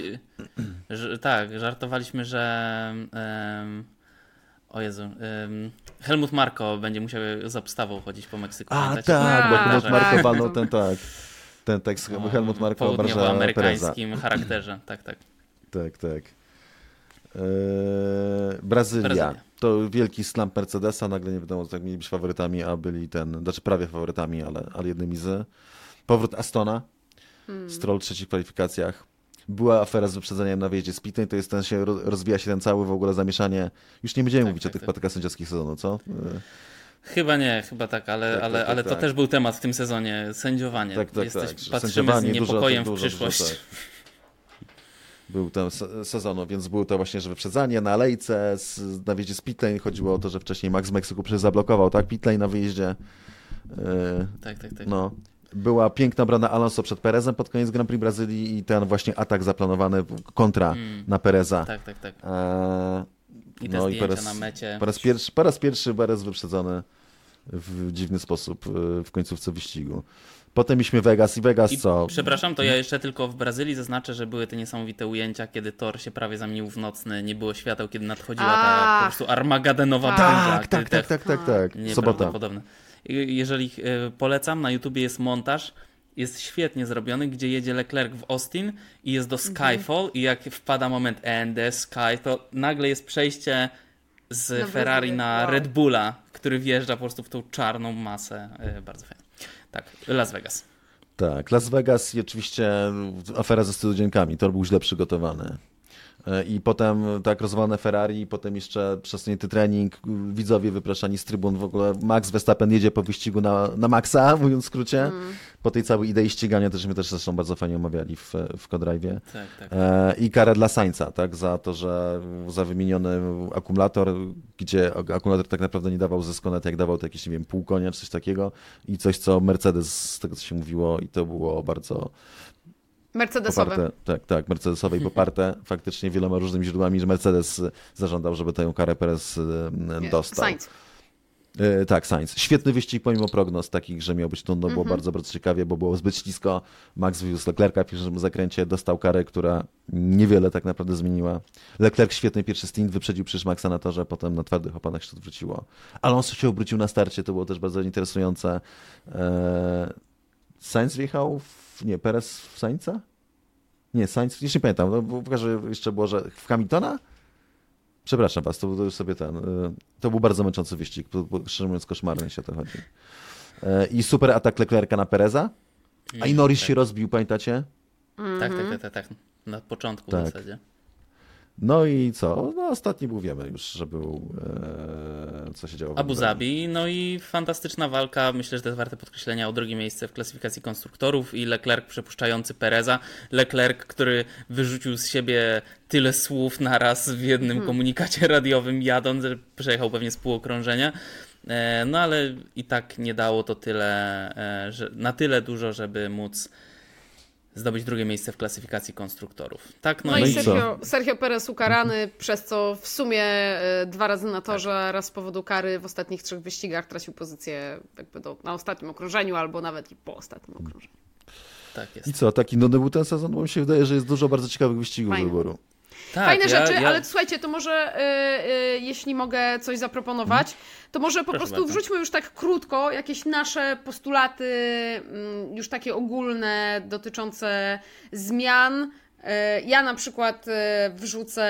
tak, żartowaliśmy, że em, o Jezu, em, Helmut Marko będzie musiał z obstawą chodzić po Meksyku. A pamiętacie? tak, bo A, Helmut tak. Marko walnął ten tak. Ten tekst O Helmut Marko obraża Pereza. południowoamerykańskim charakterze, tak, tak. Tak, tak. Eee, Brazylia. Brazylia. To wielki slump Mercedesa. Nagle nie wiadomo, tak mieli być faworytami, a byli ten, znaczy prawie faworytami, ale, ale jednymi z. Powrót Astona. Stroll trzeci w kwalifikacjach. Była afera z wyprzedzeniem na wyjeździe z Pitney, to jest ten się, ro- rozwija się ten cały w ogóle zamieszanie. Już nie będziemy Tak, mówić tak, o tych tak. patykach sędziowskich sezonu, co? Eee, Chyba nie, chyba tak, ale, Tak, ale, tak, ale tak, to tak. też był temat w tym sezonie, sędziowanie. Tak, tak, Jesteś, tak. Patrzymy z sędziowanie, dużo- niepokojem dużo, w dużo, przyszłość. Był ten se- sezonu, więc było to właśnie, że wyprzedzanie na lejce, z, na wyjeździe z pitlane. Chodziło o to, że wcześniej Max z Meksyku przecież zablokował, tak? Pitlane na wyjeździe. Yy, Tak, tak, tak. no. Była piękna brana Alonso przed Perezem pod koniec Grand Prix Brazylii i ten właśnie atak zaplanowany kontra Mm. na Pereza. Tak, tak, tak. Eee, I te no i raz, na mecie. po raz pierwszy, po raz pierwszy Perez wyprzedzony w dziwny sposób yy, w końcówce wyścigu. Potem mieliśmy Vegas i Vegas I co? Przepraszam, to ja jeszcze tylko w Brazylii zaznaczę, że były te niesamowite ujęcia, kiedy tor się prawie zamienił w nocny, nie było świateł, kiedy nadchodziła ta po prostu armagedenowa Tak. burza. Tak, tak, kiedy tak, te- tak, tak, tak. Sobota. Jeżeli e, polecam, na YouTubie jest montaż, jest świetnie zrobiony, gdzie jedzie Leclerc w Austin i jest do Skyfall i jak wpada moment and the sky, to nagle jest przejście z Ferrari na. Red Bulla, który wjeżdża po prostu w tą czarną masę. E, Bardzo fajnie. Tak, Las Vegas. Tak, Las Vegas i oczywiście afera ze studzienkami. Tor był źle przygotowany. E, I potem tak rozwalone Ferrari, i potem jeszcze przesunięty trening, widzowie wypraszani z trybun, w ogóle Max Verstappen jedzie po wyścigu na, na Maxa, mówiąc w skrócie. Po tej całej idei ścigania, też my też zresztą bardzo fajnie omawiali w, w Codrive'ie. Tak, tak. E, I karę dla Sainza, tak, za to, że za wymieniony akumulator, gdzie ak- akumulator tak naprawdę nie dawał zysku, nawet jak dawał to jakieś, nie wiem, pół konia czy coś takiego i coś, co Mercedes, z tego co się mówiło i to było bardzo Mercedesowe. poparte, tak, tak, Mercedesowe i poparte faktycznie wieloma różnymi źródłami, że Mercedes zażądał, żeby tę karę Perez dostał. Sainz. E, tak, Sainz. Świetny wyścig pomimo prognoz takich, że miał być trudno, było Mhm. bardzo, bardzo ciekawie, bo było zbyt ślisko. Max wywiózł Leclerca w pierwszym zakręcie, dostał karę, która niewiele tak naprawdę zmieniła. Leclerc świetny pierwszy stint, wyprzedził przecież Maxa na torze, potem na twardych oponach się odwróciło. Alonso się obrócił na starcie, to było też bardzo interesujące. E, Sainz wjechał w... nie, Perez w Sainza? Nie, Sainz, już nie pamiętam, no, bo pokażę jeszcze było, że w Hamiltona? Przepraszam was, to, to już sobie ten. y, To był bardzo męczący wyścig, bo, bo szczerze mówiąc koszmarnie się o to chodzi. E, I super atak Leclerca na Pereza. A i Norris tak. się rozbił, pamiętacie? Tak, tak, tak, tak, tak. Na początku Tak. w zasadzie. No i co? No ostatni był, wiemy już, że był, e, co się działo w Abu Zabi, no i fantastyczna walka, myślę, że to jest warte podkreślenia o drugie miejsce w klasyfikacji konstruktorów i Leclerc przepuszczający Pereza. Leclerc, który wyrzucił z siebie tyle słów naraz w jednym komunikacie radiowym jadąc, że przejechał pewnie z pół okrążenia. E, No ale i tak nie dało to tyle, e, że, na tyle dużo, żeby móc zdobyć drugie miejsce w klasyfikacji konstruktorów. Tak, no, No, No i i co? Sergio, Sergio Perez ukarany, przez co w sumie e, dwa razy na torze, raz z powodu kary w ostatnich trzech wyścigach tracił pozycję jakby do, na ostatnim okrążeniu, albo nawet i po ostatnim okrążeniu. tak jest. I co, taki nudny był ten sezon? Bo mi się wydaje, że jest dużo bardzo ciekawych wyścigów do Fajny. wyboru. Tak, Fajne ja- rzeczy, ja- ale słuchajcie, to może y, y, jeśli mogę coś zaproponować, to może po Proszę prostu bardzo. wrzućmy już tak krótko jakieś nasze postulaty, mm, już takie ogólne dotyczące zmian. E, ja na przykład e, wrzucę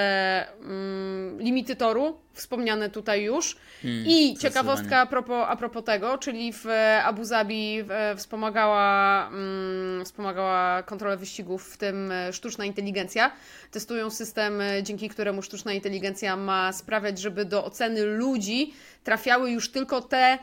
mm, limity toru, wspomniane tutaj już. Hmm, I ciekawostka a propos, a propos tego, czyli w Abu Zabi wspomagała, mm, wspomagała kontrolę wyścigów, w tym e, sztuczna inteligencja. Testują system, dzięki któremu sztuczna inteligencja ma sprawiać, żeby do oceny ludzi trafiały już tylko te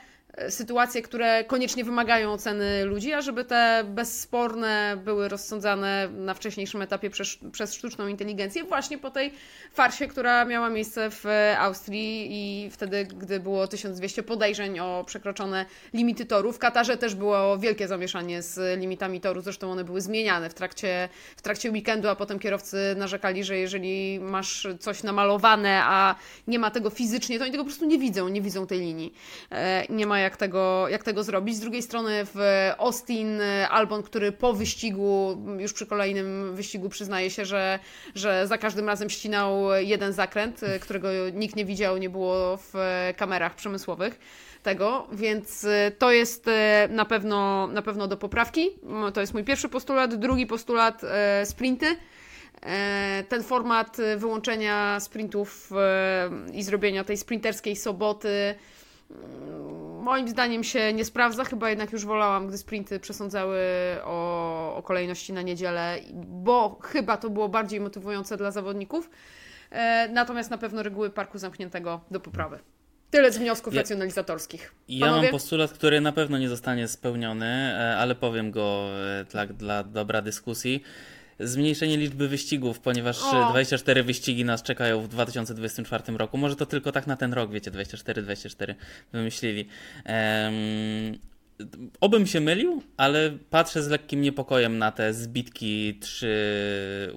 sytuacje, które koniecznie wymagają oceny ludzi, a żeby te bezsporne były rozsądzane na wcześniejszym etapie przez, przez sztuczną inteligencję, właśnie po tej farsie, która miała miejsce w Austrii i wtedy, gdy było 1200 podejrzeń o przekroczone limity toru. W Katarze też było wielkie zamieszanie z limitami toru, zresztą one były zmieniane w trakcie, w trakcie weekendu, a potem kierowcy narzekali, że jeżeli masz coś namalowane, a nie ma tego fizycznie, to oni tego po prostu nie widzą, nie widzą tej linii. E, nie ma jak tego, jak tego zrobić. Z drugiej strony w Austin Albon, który po wyścigu, już przy kolejnym wyścigu przyznaje się, że, że za każdym razem ścinał jeden zakręt, którego nikt nie widział, nie było w kamerach przemysłowych tego, więc to jest na pewno, na pewno do poprawki. To jest mój pierwszy postulat. Drugi postulat e, sprinty. E, ten format wyłączenia sprintów e, i zrobienia tej sprinterskiej soboty moim zdaniem się nie sprawdza, chyba jednak już wolałam, gdy sprinty przesądzały o, o kolejności na niedzielę, bo chyba to było bardziej motywujące dla zawodników. E, natomiast na pewno reguły parku zamkniętego do poprawy. Tyle z wniosków ja, racjonalizatorskich. Ja mam postulat, który na pewno nie zostanie spełniony, e, ale powiem go dla, dla dobra dyskusji zmniejszenie liczby wyścigów, ponieważ o. 24 wyścigi nas czekają w 2024 roku. Może to tylko tak na ten rok, wiecie, 24-24 wymyślili. Um, obym się mylił, ale patrzę z lekkim niepokojem na te zbitki, trzy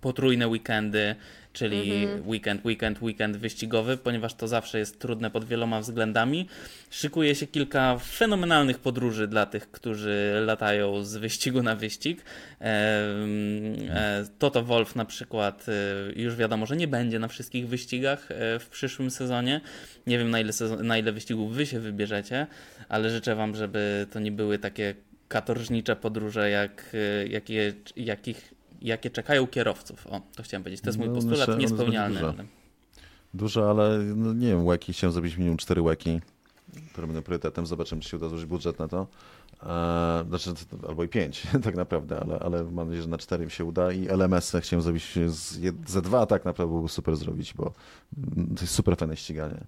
potrójne weekendy, czyli mhm. weekend, weekend, weekend wyścigowy, ponieważ to zawsze jest trudne pod wieloma względami. Szykuje się kilka fenomenalnych podróży dla tych, którzy latają z wyścigu na wyścig. E, Toto Wolf na przykład e, już wiadomo, że nie będzie na wszystkich wyścigach e, w przyszłym sezonie. Nie wiem na ile, sezon, na ile wyścigów wy się wybierzecie, ale życzę wam, żeby to nie były takie katorżnicze podróże, jak, jakie, jakich jakie czekają kierowców. O, to chciałem powiedzieć. To jest mój no, postulat myślę, niespełnialny. Ale... Dużo, ale no, nie wiem, łeki, chciałem zrobić minimum cztery łeki, które będą priorytetem. Zobaczymy, czy się uda złożyć budżet na to. Eee, znaczy, albo i pięć tak naprawdę, ale, ale mam nadzieję, że na cztery się uda i LMS chciałem zrobić z, ze dwa tak naprawdę byłoby super zrobić, bo to jest super fajne ściganie.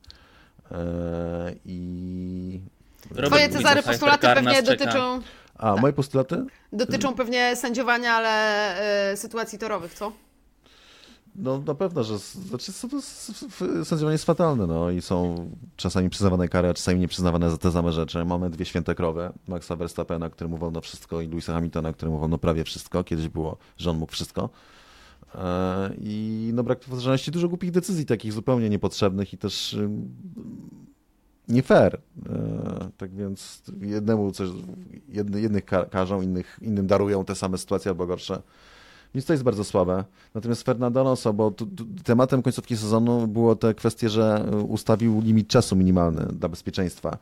Eee, I... Twoje Cezary postulaty pewnie dotyczą... A, tak. moje postulaty? Dotyczą pewnie sędziowania, ale y, sytuacji torowych, co? No na pewno, że znaczy, to, sędziowanie jest fatalne no, i są czasami przyznawane kary, a czasami nie przyznawane za te same rzeczy. Mamy dwie święte krowy, Maxa Verstappena, któremu wolno wszystko i Louisa Hamiltona, któremu wolno prawie wszystko. Kiedyś było, że on mógł wszystko. E, I no brak odpowiedzialności, dużo głupich decyzji takich zupełnie niepotrzebnych i też nie fair. E, tak więc jednemu coś, jednych karzą, innych, innym darują te same sytuacje albo gorsze. Więc to jest bardzo słabe. Natomiast Fernando Alonso, bo tematem końcówki sezonu było te kwestie, że ustawił limit czasu minimalny dla bezpieczeństwa.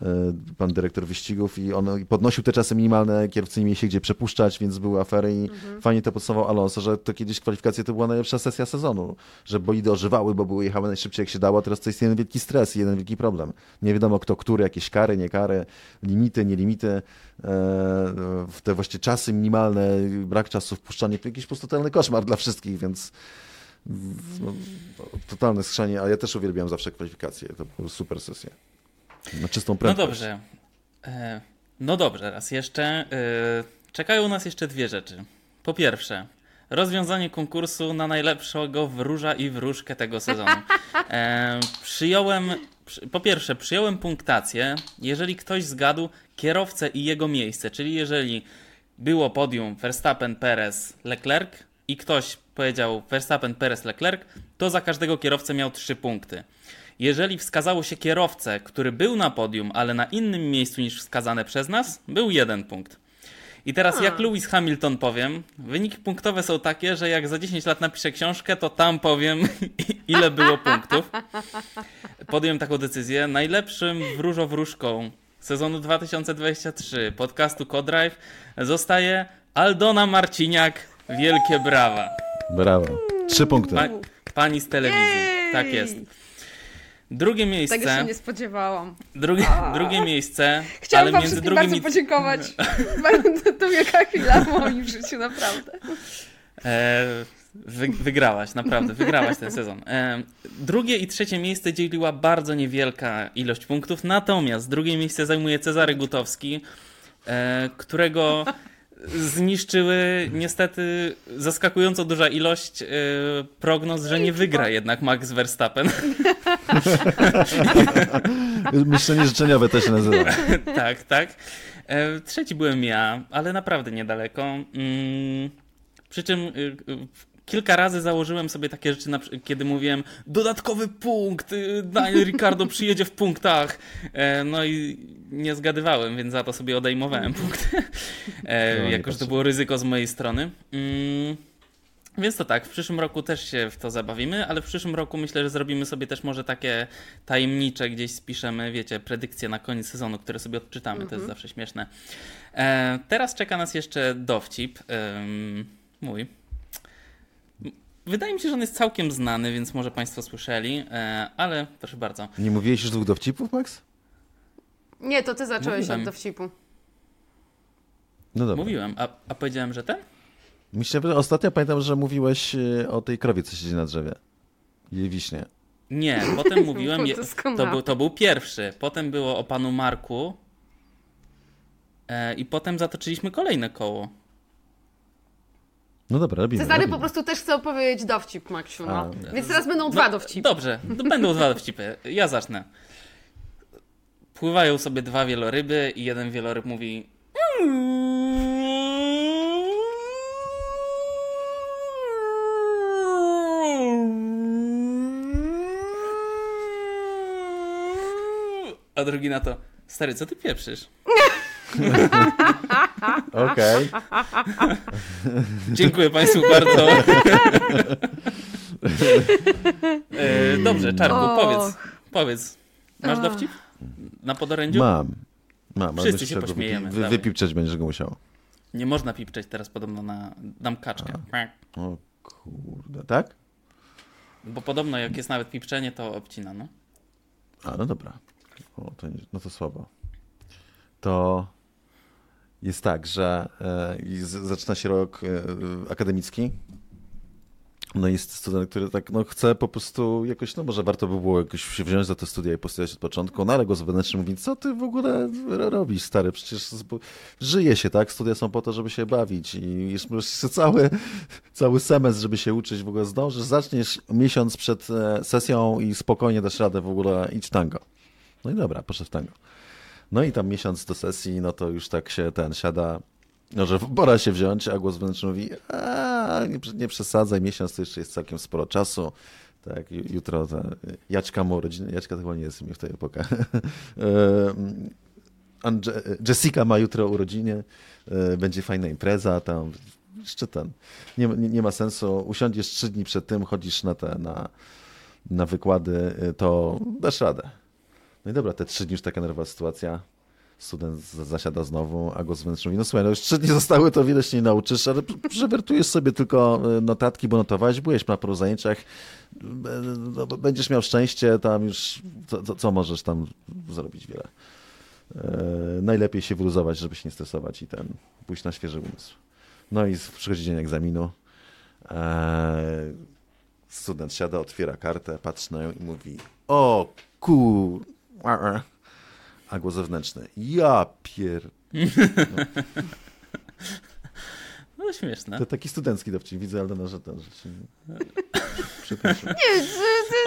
E, pan dyrektor wyścigów i on podnosił te czasy minimalne, kierowcy nie mieli się gdzie przepuszczać, więc były afery i mhm. fajnie to podsumował Alonso, że to kiedyś kwalifikacje to była najlepsza sesja sezonu, że bolidy ożywały, bo były jechały najszybciej jak się dało, a teraz to jest jeden wielki stres i jeden wielki problem. Nie wiadomo kto, który, jakieś kary, nie kary, limity, nie limity, e, te właśnie czasy minimalne, brak czasu wpuszczanie, to jakiś totalny koszmar dla wszystkich, więc no, totalne skrzanie, a ja też uwielbiam zawsze kwalifikacje, to była super sesja. Na czystą prędkość. No dobrze. E, no dobrze, raz jeszcze. E, czekają nas jeszcze dwie rzeczy. Po pierwsze, rozwiązanie konkursu na najlepszego wróża i wróżkę tego sezonu. E, przyjąłem, po pierwsze, przyjąłem punktację, jeżeli ktoś zgadł kierowcę i jego miejsce, czyli jeżeli było podium Verstappen, Perez, Leclerc i ktoś powiedział Verstappen, Perez, Leclerc, to za każdego kierowcę miał trzy punkty. Jeżeli wskazało się kierowcę, który był na podium, ale na innym miejscu niż wskazane przez nas, był jeden punkt. I teraz, jak Lewis Hamilton powiem, wyniki punktowe są takie, że jak za 10 lat napiszę książkę, to tam powiem, ile było punktów. Podjąłem taką decyzję. Najlepszym wróżowróżką sezonu 2023 podcastu Codrive zostaje Aldona Marciniak Wielkie brawa. Brawo. Trzy punkty. Pa, pani z telewizji. Tak jest. Drugie Tego się miejsce. nie spodziewałam. Drugie, drugie miejsce. Chciałam ale wam między drugim bardzo i podziękować. to wielka chwila w moim życiu, naprawdę. E, wy, wygrałaś, naprawdę, wygrałaś ten sezon. E, drugie i trzecie miejsce dzieliła bardzo niewielka ilość punktów, natomiast drugie miejsce zajmuje Cezary Gutowski, e, którego zniszczyły niestety zaskakująco duża ilość e, prognoz, że nie wygra jednak Max Verstappen. Myślenie życzeniowe też się nazywa. tak, tak. E, trzeci byłem ja, ale naprawdę niedaleko. Mm, przy czym y, y, kilka razy założyłem sobie takie rzeczy, kiedy mówiłem dodatkowy punkt, y, Daniel Ricardo przyjedzie w punktach. E, no i nie zgadywałem, więc za to sobie odejmowałem punkty. E, No, nie jako, że to było ryzyko z mojej strony. Mm, więc to tak, w przyszłym roku też się w to zabawimy, ale w przyszłym roku myślę, że zrobimy sobie też może takie tajemnicze, gdzieś spiszemy, wiecie, predykcje na koniec sezonu, które sobie odczytamy, to jest zawsze śmieszne. E, teraz czeka nas jeszcze dowcip, em, mój. Wydaje mi się, że on jest całkiem znany, więc może Państwo słyszeli, e, ale proszę bardzo. Nie mówiłeś już dwóch dowcipów, Max? Nie, to ty zacząłeś Mówiłem. od dowcipu. No dobra. Mówiłem, a, a powiedziałem, że ten? Myślę, że ostatnio pamiętam, że mówiłeś e, o tej krowie, co siedzi na drzewie. Jej wiśnie. Nie, potem mówiłem, je, to, był, to był pierwszy, potem było o Panu Marku e, i potem zatoczyliśmy kolejne koło. No dobra, robimy. Cezary robimy. po prostu też chce opowiedzieć dowcip, Maksiu, no. A. Więc teraz będą dwa dowcipy. Dobrze, to będą dwa dowcipy. Ja zacznę. Pływają sobie dwa wieloryby i jeden wieloryb mówi... A drugi na to, stary, co ty pieprzysz? Okej. Dziękuję Państwu bardzo. E, Dobrze, Czarku, Och. powiedz. Powiedz. Masz dowcip? Na podorędziu? Mam. Mam. ale Wszyscy myślę, się że go pośmiejemy, Wy, dawaj. wypipczeć będziesz go musiał. Nie można pipczeć teraz podobno na dam kaczkę. O kurde, tak? Bo podobno jak jest nawet pipczenie, to obcina, no. A, no dobra. O, to nie, no to słabo. To jest tak, że e, zaczyna się rok e, akademicki. No i jest student, który tak, no chce po prostu jakoś, no może warto by było jakoś się wziąć za te studia i postudiować od początku, no ale go wewnętrznie mówi, co ty w ogóle ro- robisz, stary, przecież żyje się, tak? Studia są po to, żeby się bawić i jeszcze cały, cały semestr, żeby się uczyć, w ogóle zdążysz, zaczniesz miesiąc przed e, sesją i spokojnie dasz radę w ogóle idź tango. No i dobra, poszedł w tango. No i tam miesiąc do sesji, no to już tak się ten siada, no że pora się wziąć, a głos wewnętrzny mówi, a nie, nie przesadzaj, miesiąc to jeszcze jest całkiem sporo czasu. Tak, ju- jutro ta Jaćka ma urodziny, Jaćka to chyba nie jest imię w tej epoce. Jessica ma jutro urodziny, e, będzie fajna impreza, tam jeszcze ten, nie, nie, nie ma sensu, usiądziesz trzy dni przed tym, chodzisz na te, na, na wykłady, e, to dasz radę. No i dobra, te trzy dni już taka nerwowa sytuacja. Student z- zasiada znowu, a go wewnętrzny mówi, no słuchaj, no już trzy dni zostały, to wiele się nie nauczysz, ale przewertujesz sobie tylko e, notatki, bo notowałeś, byłeś na paru zajęciach, e, no, będziesz miał szczęście, tam już, co, co, co możesz tam zrobić wiele. E, najlepiej się wyluzować, żeby się nie stresować i ten, pójść na świeży umysł. No i przychodzi dzień egzaminu. E, student siada, otwiera kartę, patrzy na nią i mówi, o kur... A głos zewnętrzny, ja pier... No śmieszne. To taki studencki dowcip, widzę Aldona, że ten, że się... Przepraszam.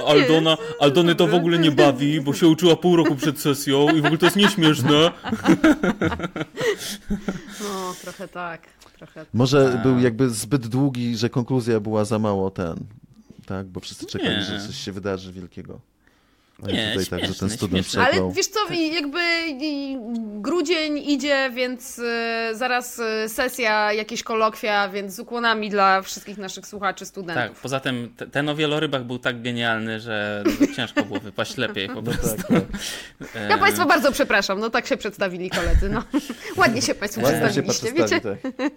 Aldona, Aldony to w ogóle nie bawi, bo się uczyła pół roku przed sesją i w ogóle to jest nieśmieszne. No, trochę tak. Trochę. Może był jakby zbyt długi, że konkluzja była za mało ten, tak? Bo wszyscy czekali, Nie. że coś się wydarzy wielkiego. A Nie, tutaj tak, że ten śmieszne, student śmieszne. Ale wiesz co, jakby grudzień idzie, więc e, zaraz e, sesja, jakieś kolokwia, więc z ukłonami dla wszystkich naszych słuchaczy, Tak, studentów. poza tym te- ten o wielorybach był tak genialny, że ciężko było wypaść lepiej po prostu. Tak, tak. Ja E, Państwa bardzo przepraszam, no tak się przedstawili koledzy, no. Ładnie się Państwo Ładnie się przedstawiliście, wiecie? tak.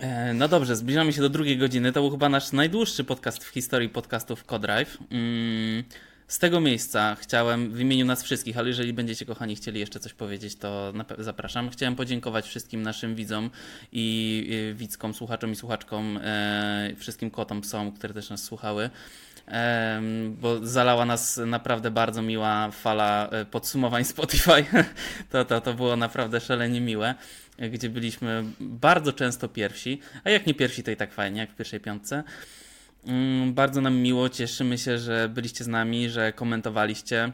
E, No dobrze, zbliżamy się do drugiej godziny. To był chyba nasz najdłuższy podcast w historii podcastów Codrive. Mm, Z tego miejsca chciałem w imieniu nas wszystkich, ale jeżeli będziecie kochani chcieli jeszcze coś powiedzieć, to zapraszam. Chciałem podziękować wszystkim naszym widzom i widzkom, słuchaczom i słuchaczkom, e, wszystkim kotom, psom, które też nas słuchały. Em, bo zalała nas naprawdę bardzo miła fala e, podsumowań Spotify. To, to, to było naprawdę szalenie miłe, e, gdzie byliśmy bardzo często pierwsi, a jak nie pierwsi, to i tak fajnie, jak w pierwszej piątce. Mm, Bardzo nam miło, cieszymy się, że byliście z nami, że komentowaliście.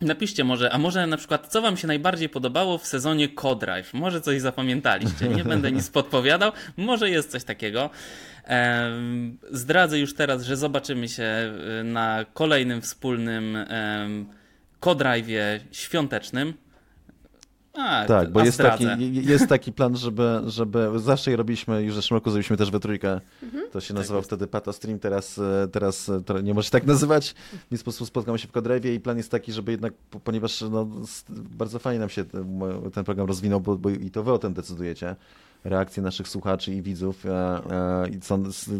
Napiszcie może, a może na przykład, co Wam się najbardziej podobało w sezonie Codrive? Może coś zapamiętaliście, nie będę nic podpowiadał, może jest coś takiego. Zdradzę już teraz, że zobaczymy się y, na kolejnym wspólnym Codrive'ie świątecznym. A, Tak, bo jest taki, jest taki plan, żeby, żeby zawsze je robiliśmy, już w zeszłym roku zrobiliśmy też we trójkę. Mhm. To się Tak nazywał wtedy Pato Stream, teraz, e, teraz e, to nie może się tak nazywać. W ten sposób spotkamy się w Kodrewie i plan jest taki, żeby jednak, po- ponieważ no, bardzo fajnie nam się ten, program rozwinął, bo, bo i to wy o tym decydujecie. Reakcje naszych słuchaczy i widzów e, e, i co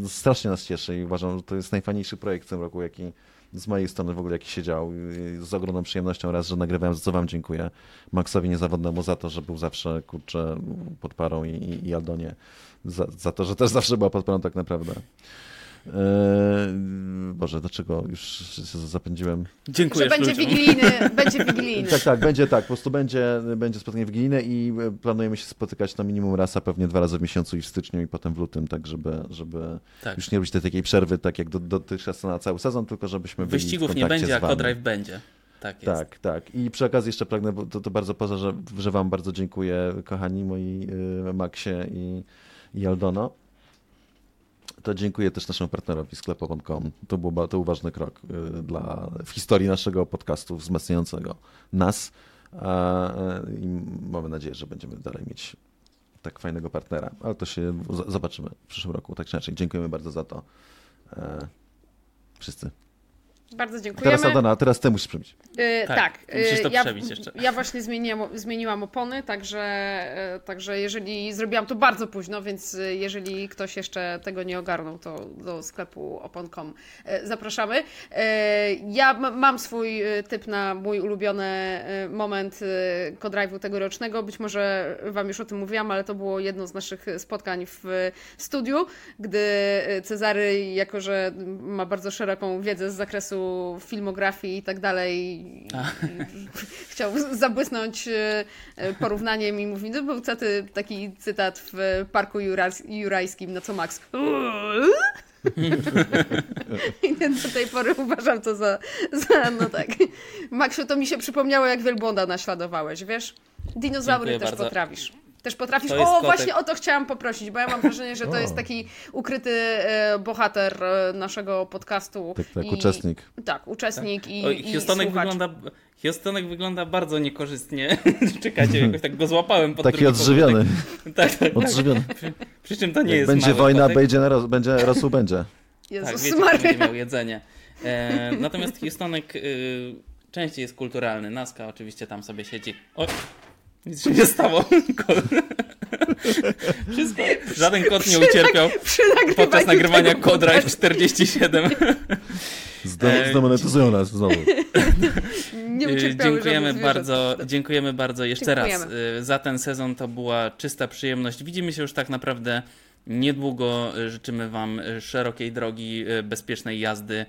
strasznie nas cieszy i uważam, że to jest najfajniejszy projekt w tym roku, jaki z mojej strony w ogóle jaki się dział. I Z ogromną przyjemnością raz, że nagrywałem, za co wam dziękuję. Maxowi niezawodnemu za to, że był zawsze, kurczę, pod parą i, i, i Aldonie za, za to, że też zawsze była pod parą tak naprawdę. Eee, Boże, dlaczego już się zapędziłem? Że Dziękuję będzie ludziom. wigilijny, będzie wigilijny. Tak, tak, będzie tak, po prostu będzie, będzie spotkanie wigilijne i e, planujemy się spotykać na minimum raz, a pewnie dwa razy w miesiącu i w styczniu i potem w lutym, tak żeby, żeby Tak. już nie robić tej takiej przerwy, tak jak do- dotychczas na cały sezon, tylko żebyśmy byli w Wyścigów nie będzie, a. Codrive będzie. Tak jest. Tak, tak. I przy okazji jeszcze pragnę, bo to, to bardzo poza, że, że Wam bardzo dziękuję, kochani moi y, Maxie i, i Aldono. To dziękuję też naszemu partnerowi sklepową.com. To był, to był ważny krok y, dla, w historii naszego podcastu wzmacniającego nas. Y, I mamy nadzieję, że będziemy dalej mieć tak fajnego partnera. Ale to się zobaczymy w przyszłym roku. Tak czy inaczej. Dziękujemy bardzo za to. E, wszyscy. Bardzo dziękujemy. Teraz Aldona, teraz Ty musisz przybić. E, Tak, tak, musisz to e, ja, przebić jeszcze. ja właśnie zmieniłam, zmieniłam opony, także, e, także jeżeli zrobiłam to bardzo późno, więc e, jeżeli ktoś jeszcze tego nie ogarnął, to do sklepu opon.com zapraszamy. Ja mam swój typ na mój ulubiony moment Codrive'u tegorocznego. Być może Wam już o tym mówiłam, ale to było jedno z naszych spotkań w studiu, gdy Cezary, jako że ma bardzo szeroką wiedzę z zakresu filmografii i tak dalej, chciał zabłysnąć e, e, porównaniem i mówi, no był caty, taki cytat w Parku Jurajskim, na co Max i do tej pory uważam to za, za no tak. Maksiu, to mi się przypomniało, jak wielbłąda naśladowałeś, wiesz? Dinozaury Dziękuję też bardzo. potrafisz. Też potrafisz. O, kotek. właśnie o to chciałam poprosić, bo ja mam wrażenie, że to jest taki ukryty e, bohater e, naszego podcastu. Tak, tak, I- uczestnik. Tak, uczestnik i, Oj, i Houstonek słuchacz. wygląda, Houstonek wygląda bardzo niekorzystnie. Czekajcie, jakoś tak go złapałem pod Taki odżywiony. Tak, tak, tak. Odżywiony. Przy czym to nie Jak jest będzie wojna, będzie, będzie rosół, będzie. Tak, Jezus wiecie, kto będzie Maria. miał jedzenie. E, natomiast Houstonek y, częściej jest kulturalny. Naska oczywiście tam sobie siedzi. O, nic się nie stało. Wszystko. Żaden kot nie ucierpiał Przy podczas nagrywania Codrive 47. Zde, E, zdemonetyzują nas znowu. Nie Dziękujemy bardzo, dziękujemy bardzo jeszcze raz Dziękujemy. y, za ten sezon. To była czysta przyjemność. Widzimy się już tak naprawdę niedługo. Życzymy Wam y, szerokiej drogi, bezpiecznej jazdy,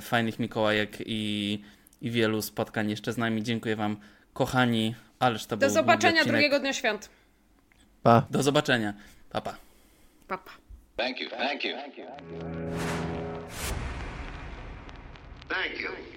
fajnych Mikołajek i, i wielu spotkań jeszcze z nami. Dziękuję Wam, kochani. Ależ to Do był zobaczenia odcinek. drugiego dnia świąt. Pa. Do zobaczenia. Papa. Pa. Papa. Thank you. Thank you. Thank you.